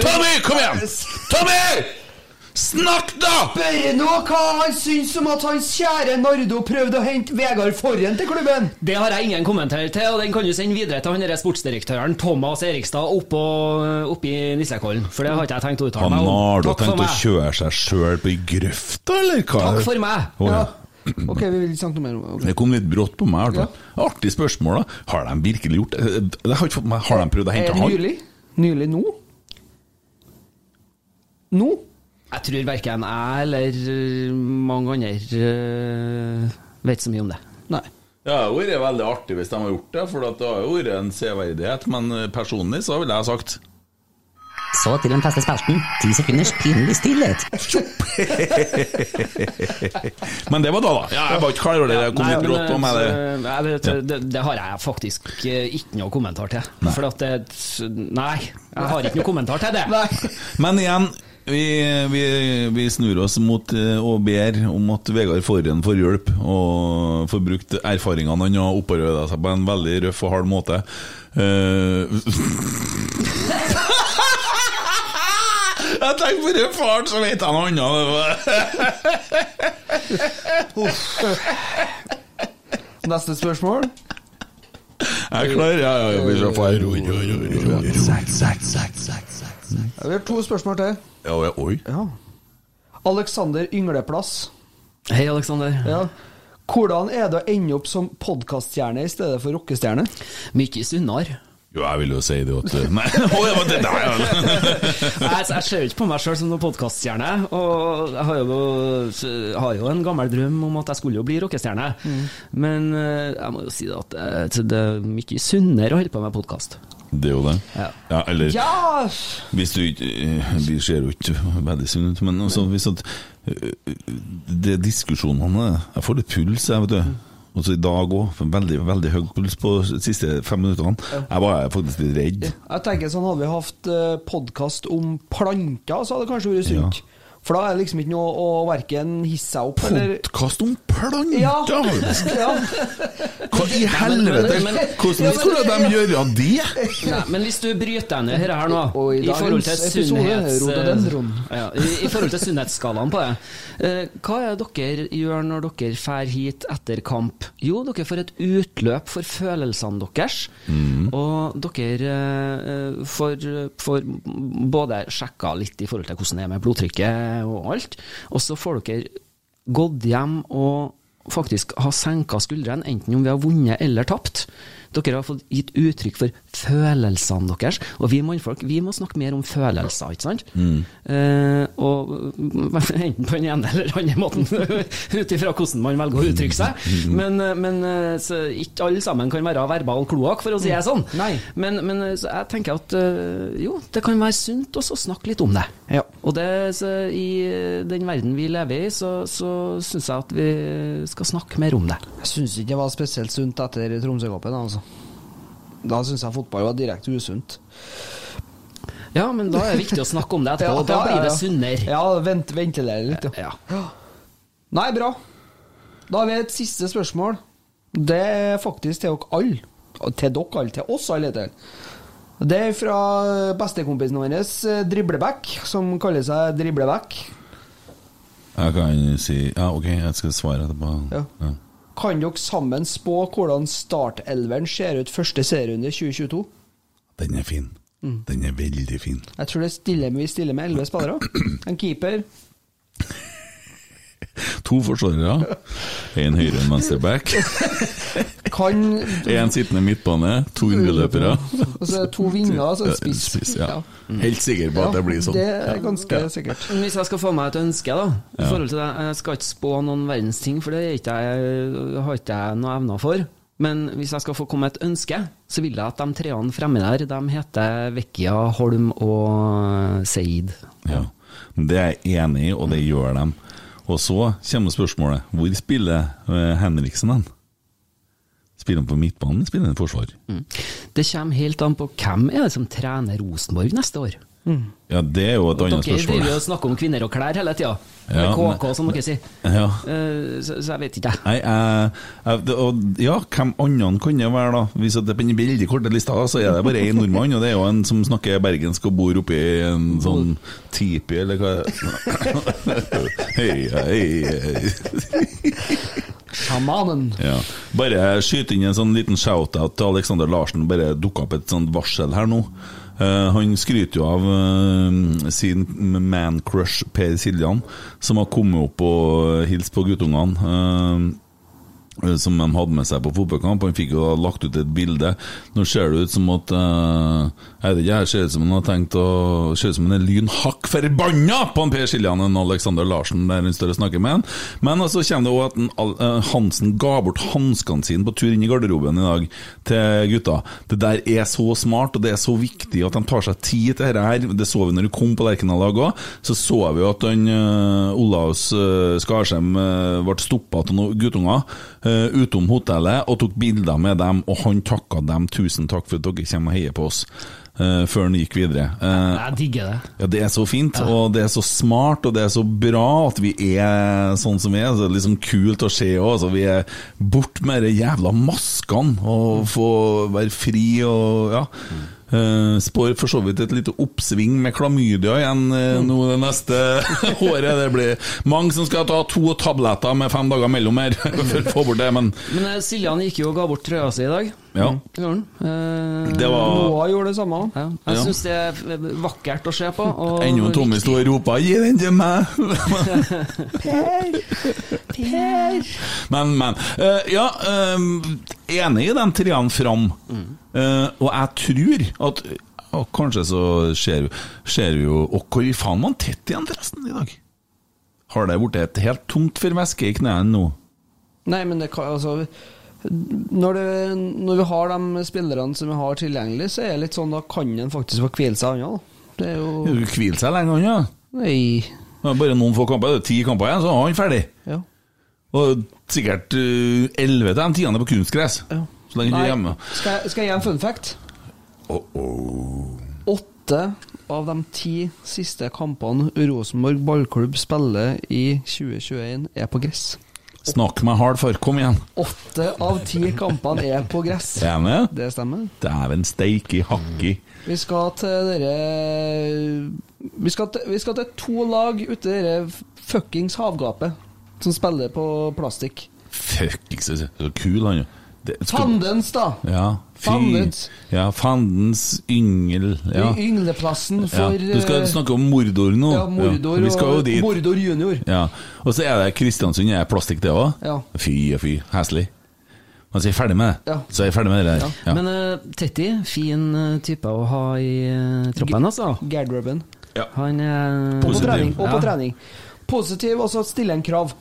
Tommy, kom igjen! Tommy! Snakk, da! Spør nå hva han syns om at hans kjære Nardo prøvde å hente Vegard Forhen til klubben! Det har jeg ingen kommentar til, og den kan du sende videre til han sportsdirektøren Thomas Erikstad oppå, oppe i Nissekollen. For det har ikke jeg tenkt å uttale meg om. Nardo Takk tenkt å kjøre seg sjøl på i grøfta, eller hva? Takk for meg. Oh, ja. Ok, vi vil ikke snakke noe mer om det. Det kom litt brått på meg. Ja. Artig spørsmål, da. Har de virkelig gjort det? Det har ikke fått meg Har de prøvd å hente han? nylig? Nylig nå? Nå? Jeg tror verken jeg eller øh, mange andre øh, vet så mye om det. Nei. Ja, det hadde vært veldig artig hvis de har gjort det, for det har jo vært en severdighet. Men eh, personlig så ville jeg sagt Så til den faste spalten. Ti sekunders pinlig stillhet. [laughs] Men det var da, da. Ja, jeg var ikke klar over det. Det kom Nei, litt brått på meg. Det. det, det har jeg faktisk øh, ikke noe kommentar til. For at det Nei, jeg har ikke noe kommentar til det. [laughs] Men igjen, vi, vi, vi snur oss mot eh, og ber om at Vegard Forhen får hjelp, og får brukt erfaringene han har opparbeidet seg på en veldig røff og hard måte. Eh, [laughs] Jeg tenkte bare faren, så vet jeg noe annet. Neste spørsmål. Jeg er klar, ja, ja, ja, vi skal få ro, ro, ro, ro, ro. Vi har to spørsmål til. Ja, ja, oi. Ja. Alexander Yngleplass. Hei, Alexander. Ja. Hvordan er det å ende opp som podkaststjerne i stedet for rockestjerne? Mye sunnere. Jo, jeg vil jo si det at [laughs] Nei, oh, ja, det der, ja. jeg, jeg ser jo ikke på meg sjøl som noen podkaststjerne, og jeg har jo, har jo en gammel drøm om at jeg skulle jo bli rockestjerne. Men eh, jeg må jo si det at eh, det er mye sunnere å holde på med podkast. Det er jo det. Ja. Ja, eller Ja! Hvis du ikke eh, Vi ser jo ikke veldig sunne ut, men også hvis at eh, Det er diskusjonene Jeg får litt puls, jeg, vet du. Også i dag òg. Veldig, veldig høy puls på de siste fem minuttene. Jeg var faktisk litt redd. Jeg tenker sånn Hadde vi hatt uh, podkast om planter, så hadde det kanskje vært sunt. For da er det liksom ikke noe å verken hisse seg opp eller Podkast om planter! Ja. [laughs] ja. Hva i helvete? men- men- Hvordan skulle de gjøre det? Nei, men hvis du bryter deg ned her, her nå, i i forhold til sunnhets... Ja, i, I forhold til sunnhetsskalaen på det. Eh, hva er det dere gjør når dere drar hit etter kamp? Jo, dere får et utløp for følelsene deres. Og dere eh, får, får både sjekka litt i forhold til hvordan det er med blodtrykket og alt, og så får dere gått hjem og faktisk ha senka skuldrene, enten om vi har vunnet eller tapt. Dere har fått gitt uttrykk for følelsene deres. Og vi mannfolk vi må snakke mer om følelser, ikke sant? Eh, og [laughs] Enten på den ene eller den andre måten, [laughs] ut ifra hvordan man velger å uttrykke seg. Men, eh, men eh, så ikke alle sammen kan være verbal kloakk, for å si det sånn. Nei. Men, men eh, så jeg tenker at jo, det kan være sunt også å snakke litt om det. Ja. Og det, så, i den verden vi lever i, så, så syns jeg at vi skal snakke mer om det. Jeg syns ikke det var spesielt sunt etter Tromsø-kampen. Altså. Da syns jeg fotball var direkte usunt. Ja, men da er det viktig å snakke om det etterpå, [laughs] og da blir det sunnere. Ja, vent, ventilere litt, ja. Ja. Nei, bra. Da har vi et siste spørsmål. Det er faktisk til dere alle. Til dere alle, til oss alle. heter det. Det er fra bestekompisen vår, eh, Dribleback, som kaller seg Dribleback. Jeg kan si Ja, ok, jeg skal svare etterpå. Ja. Ja. Kan dere sammen spå hvordan startelveren ser ut første serierunde 2022? Den er fin. Den er veldig fin. Jeg tror det stiller, vi stiller med elleve spillere. En keeper. To forsvarere. En høyre- enn en venstreback. Kan En sittende midtbane. To indreløpere. Og så er det to vinger altså så en spiss. Spiss, ja. Helt sikker på at det blir sånn. Det er ganske sikkert. Hvis jeg skal få meg et ønske, da I forhold til det, Jeg skal ikke spå noen verdens ting, for det ikke jeg, har ikke jeg noe evner for. Men hvis jeg skal få komme et ønske, så vil jeg at de treene fremme der, de heter Vekkia, Holm og Seid. Ja. Det er jeg enig i, og det gjør de. Og så kommer spørsmålet hvor spiller eh, Henriksen hen? Spiller han på midtbanen, spiller han forsvar? Det kommer helt an på hvem er det som trener Rosenborg neste år. Ja, det er jo et Dere annet spørsmål. driver jo og snakker om kvinner og klær hele tida. Ja, KK, som dere sier. Ja. Uh, Så, så jeg vet ikke. Nei, uh, det, og, ja, hvem annen kan det være, da? Hvis det er på den veldig korte lista, så er det bare én nordmann, og det er jo en som snakker bergensk og bor oppi en sånn tipi, eller hva [laughs] Hei, hei, hei. Sjamanen. Ja. Bare skyte inn en sånn liten shout-out til Alexander Larsen. Bare dukka opp et sånt varsel her nå. Eh, han skryter jo av uh, sin man-crush Per Siljan, som har kommet opp og hilst på guttungene. eh, som de hadde med seg på fotballkamp. Han fikk jo lagt ut et bilde. Nå ser det ut som at eh, Jeg vet ikke, jeg ser ut som han har tenkt å Ser ut som han er lynhakk forbanna på han Per Siljan enn Alexander Larsen der han står og snakker med han. Men så kommer det òg at en, eh, Hansen ga bort hanskene sine på tur inn i garderoben i dag til gutta. Det der er så smart, og det er så viktig at de tar seg tid til dette her. Det så vi når du kom på Lerkendal òg. Så så vi jo at han Olaus Skarsheim eh, ble stoppa av noen guttunger eh, utom hotellet og tok bilder med dem, og han takka dem tusen takk for at dere kommer og heier på oss. Uh, før han gikk videre. Uh, Jeg digger det. ja, Det er så fint, og det er så smart, og det er så bra at vi er sånn som vi er. Så det er liksom kult å se òg. Altså, vi er bort med de jævla maskene og få være fri og ja. Eh, spår for så vidt et lite oppsving med klamydia igjen eh, nå det neste [laughs] året. Det blir mange som skal ta to tabletter med fem dager mellom her [laughs] for å få bort det, men Men eh, Siljan gikk jo og ga bort trøya si i dag. Ja. Gjorde han. Eh, Det var Noah gjorde det samme. ja. Jeg Ja. syns det er vakkert å se på. Enda Tommy sto og ropa 'gi den til meg'! [laughs] Men, men. eh, ja, eh, enig i de treene fram. Eh, og jeg tror at og Kanskje så ser, vi- ser vi jo Og hvor faen var han tett igjen forresten i dag? Har det blitt et helt tomt for væske i knærne nå? Nei, men det kan altså når, det, når vi har de spillerne som vi har tilgjengelig, så er det litt sånn da kan en faktisk få hvile seg unna. Det er jo Du hviler seg lenge, han. Nei. Bare noen få kamper, det er ti kamper igjen, så er han ferdig. Ja. Og sikkert eh, elleve av de tiende på kunstgress. ja. Så lenge du er hjemme. skal, jeg, skal jeg gi en fun fact? Åtte av de ti siste kampene Rosenborg ballklubb spiller i 2021, er på gress. Snakk meg hard for, kom igjen. Åtte av ti kampene er på gress. [laughs] Er med? Det stemmer. Dæven steike hakki. Vi skal til dere vi skal til, vi skal til to lag ute i dere fuckings havgapet som spiller på plastikk. Fuckings så kul han jo. Det- skal- Fandens, da! Ja, fy. Fandens. Ja, fandens yngel. Ja. Yngleplassen Yngleplassen ja. for Du skal eh, snakke om Mordor nå. ja, Mordor vi skal jo og dit. Mordor junior. Ja. Og så er det Kristiansund, er plastikk det òg? Ja. Fy og fy, heslig. Men jeg er ferdig med det. Ja. Så jeg er ferdig med det der. Ja. Men uh, Tetti, fin eh, type å ha i uh, troppen, altså. Ja Han er Og på Positiv. trening. Og på trening. Positiv, og så stille en krav.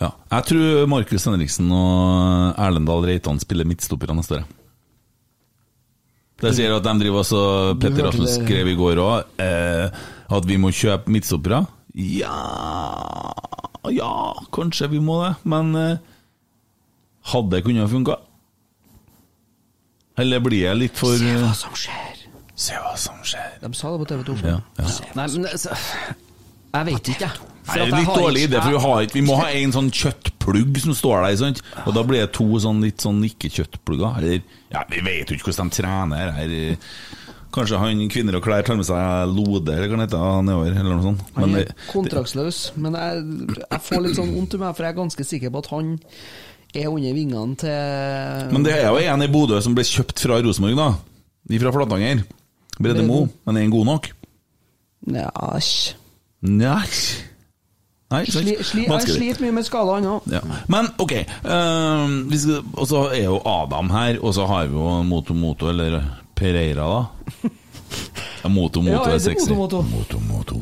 Ja. Jeg tror Markus Henriksen og Erlendal Reitan spiller midtstoppere neste år. Det sier at de driver også Petter Rasmus skrev i går òg, eh, at vi må kjøpe midtstoppere. Ja Ja, kanskje vi må det, men eh, hadde det kunnet funka? Eller blir jeg litt for Se hva som skjer. Se hva som skjer. De sa det på TV 2. Ja, ja. Nei, men altså, Jeg vet ikke, jeg. Nei, det er litt dårlig idé, for vi, har ikke, vi må ha en sånn kjøttplugg som står der, sant? og da blir det to sånn litt sånn ikke-kjøttplugger. Eller, ja, vi vet jo ikke hvordan de trener her. Kanskje han Kvinner og klær tar med seg Lode, eller hva det heter, nedover, eller noe sånt. Han er kontraktsløs, men jeg, jeg får litt sånn vondt i meg, for jeg er ganske sikker på at han er under vingene til men det er jo en i Bodø som ble kjøpt fra Rosenborg, da. Fra Flatanger. Brede Mo. Men er han god nok? Nja, æsj. Nei. Sli, sli, jeg sliter mye med skalaen òg. Ja. Men ok, uh, og så er jo Adam her, og så har vi jo Moto Moto, eller Pereira, da. [laughs] Ja, Moto Moto Ja, er er sexy. Moto Moto. Moto Moto.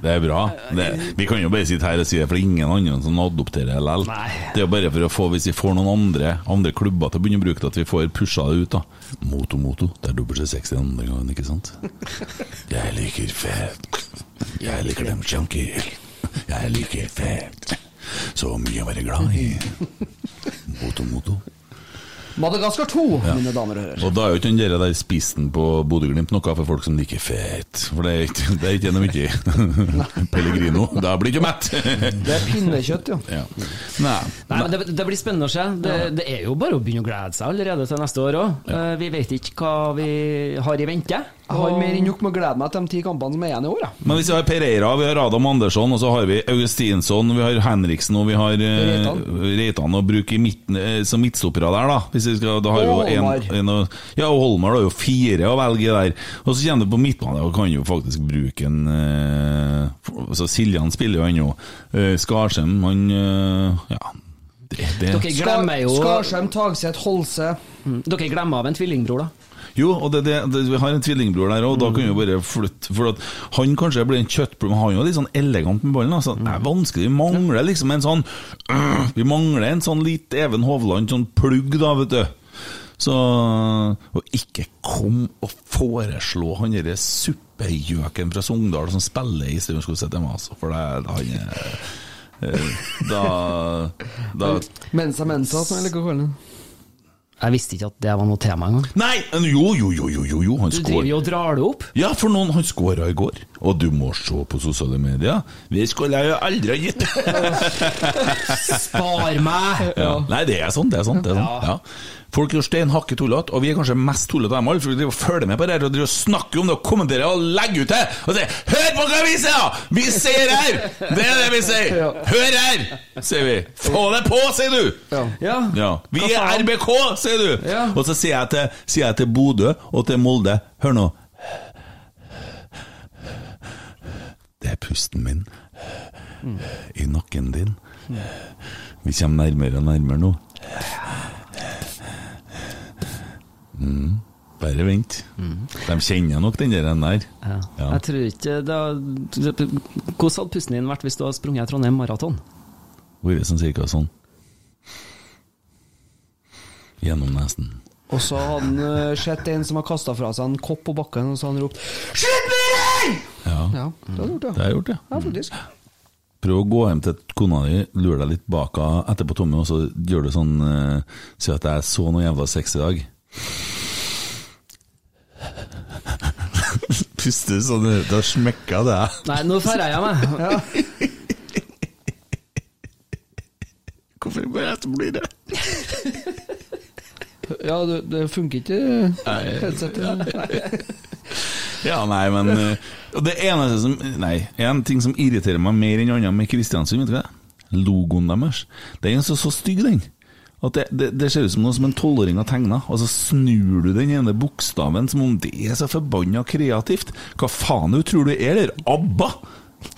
Det er bra. Det, vi kan jo bare sitte her og si det, for det er ingen andre som adopterer LL. Det er jo bare for å få, hvis vi får noen andre, andre klubber til å begynne å bruke det, at vi får pusha det ut. da Moto Moto, det er dobbelt så sexy den andre gangen, ikke sant? Jeg liker fett. Jeg liker dem chunky. Jeg liker fett. Så mye å være glad i. Moto Moto. Madagaskar 2, Ja. mine damer og herrer. Og da er jo ikke den der spissen på Bodø-Glimt noe for folk som liker fett. For det er ikke, det er ikke noe mye [laughs] Pellegrino. Da blir du mett. Det er pinnekjøtt, jo. Ja. Nei. Nei, men det, det blir spennende å se. Det, det er jo bare å begynne å glede seg allerede til neste år òg. Vi vet ikke hva vi har i vente. Jeg har mer enn nok med å glede meg til de ti kampene som er igjen i år. Ja. Men hvis vi har Pereira, vi har Adam Andersson, og så har vi Augustinsson, vi har Henriksen og vi har eh, Reitan. Reitan å bruke i midten, eh, som midtstoppere der, da. Hvis vi skal, da har Og jo en, Holmar. en, Ja, og Holmar har jo fire å velge der. Og så kommer du på midtbane, og kan jo faktisk bruke en eh, altså Siljan spiller jo ennå. Eh, Skarsheim, han eh, Ja. Det, det. Dere glemmer jo Skarsheim, Tagseth, Holse. Mm, Dere glemmer av en tvillingbror, da. Jo, og det, det, det, vi har en tvillingbror der òg, da kan vi bare flytte For han kanskje blir en kjøttbror, men han er jo litt sånn elegant med ballen. Altså. Det er vanskelig, Vi mangler liksom en sånn øh, Vi mangler en sånn litt Even Hovland, sånn plugg, da, vet du. Så Og ikke kom og foreslå han derre suppegjøken fra Sogndal som spiller i Strømskog ZMA, altså. For det, han er eh, Da Da Mensa Mensa, som jeg liker å kalle den. Jeg visste ikke at det var noe tema engang. Nei! Jo, jo, jo, jo, jo, jo. han Du driver jo og drar det opp. Ja, for noen han skåra i går, og du må se på sosiale medier. Det skulle jo aldri ha gitt [laughs] Spar meg! ja. Nei, det er sånn, det er sånn. Det er sånn. Ja. Folk er steinhakke tullete, og vi er kanskje mest tullete av dem alle, for vi driver og følger med på det her, og driver snakker om det og kommenterer og legger ut det, og sier 'Hør på hva vi sier, da! Vi ser her!' Det er det vi sier. Hør her, sier vi. Få det på, sier du. Ja. Ja. Vi er? RBK, sier du! Ja. Og så sier jeg, til, sier jeg til Bodø og til Molde Hør nå. Det er pusten min i nakken din. Vi kommer nærmere og nærmere nå. Mm. Bare vent. De kjenner nok den der. Ja. Ja. Jeg tror ikke Hvordan hadde pusten din vært hvis du hadde sprunget Trondheim maraton? Vært sånn cirka sånn. Gjennom nesen. Og så hadde han eh, sett en som har kasta fra seg en kopp på bakken, og så hadde han ropt 'Slutt med det!' Ja, Ja, det hadde han gjort, det har jeg gjort, ja. Ja, faktisk. Prøv å gå hjem til kona di, lure deg litt bak henne etterpå, Tommy, og så gjør du sånn uh, Si at jeg så noe jævla sex i dag. Puste sånn ut, da smekker det. Nei, nå feirer jeg meg. [laughs] Ja. Hvorfor må jeg bli det? Ja, det, det funker ikke, headsetet. Ja, nei, men eh, og Det eneste som Nei, en ting som irriterer meg mer enn annet med Kristiansund, vet du hva? Logoen deres. Den er så, så stygg, den. At det, det, det ser ut som noe som en tolvåring har tegna, og så snur du den ene bokstaven som om det er så forbanna kreativt. Hva faen du tror du er der? ABBA!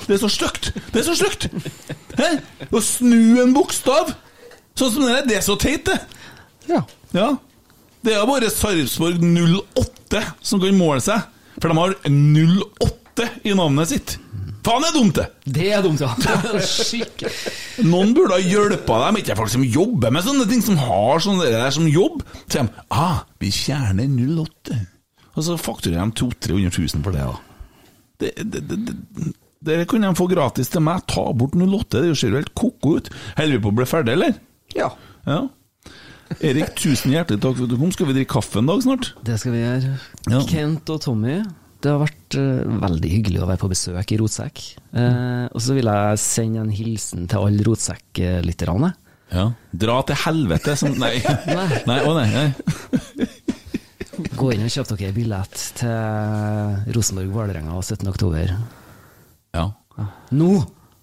Det er så stygt! Det er så stygt! Å snu en bokstav! Sånn som det er, det er så teit, det. Ja. Ja. Det er bare Sarpsborg 08 som kan måle seg, for de har 08 i navnet sitt. Faen, det er dumt, det! Det er dumt, ja. [laughs] Skikkelig. Noen burde ha hjulpet dem, ikke folk som jobber med sånne ting, som har sånne der som jobb. Så de ah, vi fjerner 08. Og så fakturerer de 200 000-300 000 for det, da. Det, det, det, det, det kunne de få gratis til meg. Ta bort 08, det ser jo helt ko-ko ut. Holder vi på å bli ferdig, eller? Ja. Ja. Erik, tusen hjertelig takk for at du kom. Skal vi drikke kaffe en dag snart? Det skal vi gjøre. Ja. Kent og Tommy, det har vært uh, veldig hyggelig å være på besøk i Rotsekk. Eh, og så vil jeg sende en hilsen til alle Rotsekk-lytterne. Ja. Dra til helvete som Nei. [laughs] Nei. Å nei. nei. Gå inn og kjøp dere billett til Rosenborg-Vålerenga 17. oktober. Ja. Nå!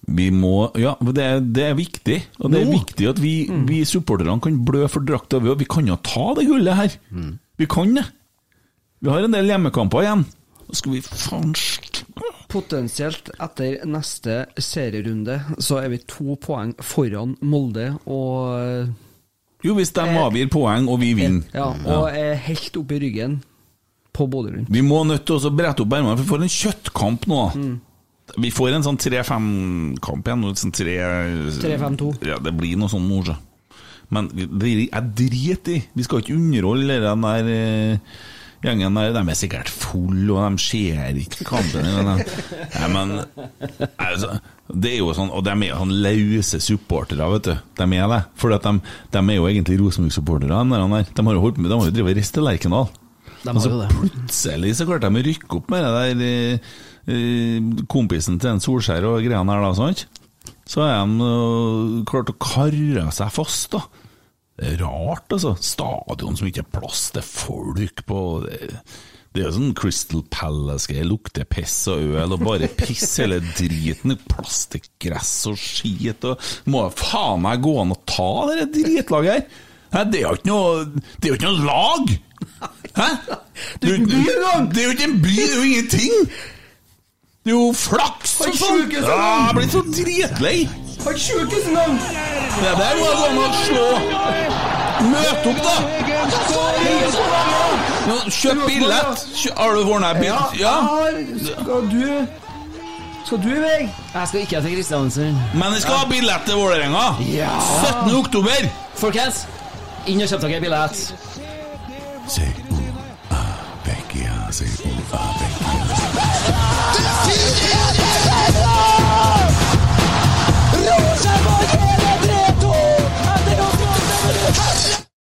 Vi må Ja, det, er- det er viktig. Og det er viktig at vi, vi supporterne kan blø for drakta. Vi kan jo ta det gullet her. Vi kan det. Vi har en del hjemmekamper igjen. Da skal vi faen Potensielt etter neste serierunde så er vi to poeng foran Molde og Jo, hvis de avgir poeng, og vi vinner. Ja, og er helt oppe i ryggen på Bodø rundt. Vi må nødt til å brette opp ermene, for vi får en kjøttkamp nå. Vi får en sånn 3-5-kamp igjen. Sånn 3 3-5-2. Ja, det blir noe sånn nå. Men det, jeg driter i. Vi skal ikke underholde den der eh, gjengen der. De er sikkert fulle, og de ser ikke kampen. Men, Nei, men altså, det er jo sånn, Og de er jo sånn løse supportere, vet du. De er det. For de, de er jo egentlig Rosenborg-supportere. De, de har jo holdt med, de har jo drevet til Lerkendal. Og så det. plutselig så klarte de å rykke opp med det der eh, eh, kompisen til en Solskjær og greiene her, da, sant? Så har de eh, klart å karre seg fast, da. Rart, altså. Stadion som ikke er plass til folk på. Det, det er jo sånn Crystal Palace-greier. Lukter piss og øl og bare piss hele driten. Plass til gress og skit. Og må faen meg gå an å ta det dritlaget her! Hæ, det er jo ikke noe Det er jo ikke noe lag! Hæ? Det er jo ikke en by, det er jo ingenting! Det er jo flaks! Har og sånn. Ja, jeg blir så dritlei! Har ikke sjukehus engang! Det der må gå an å slå Møt opp, da! Kjøp billett! Har du ordna billett? Ja. Skal du Skal du i vei? Jeg skal ikke til Kristiansund. Men jeg skal ha billett til Vålerenga! 17. oktober! Folkens, inn og kjøp dere billett. Se, uh, Becky, ja, si o-a, Becky. Det Jesus!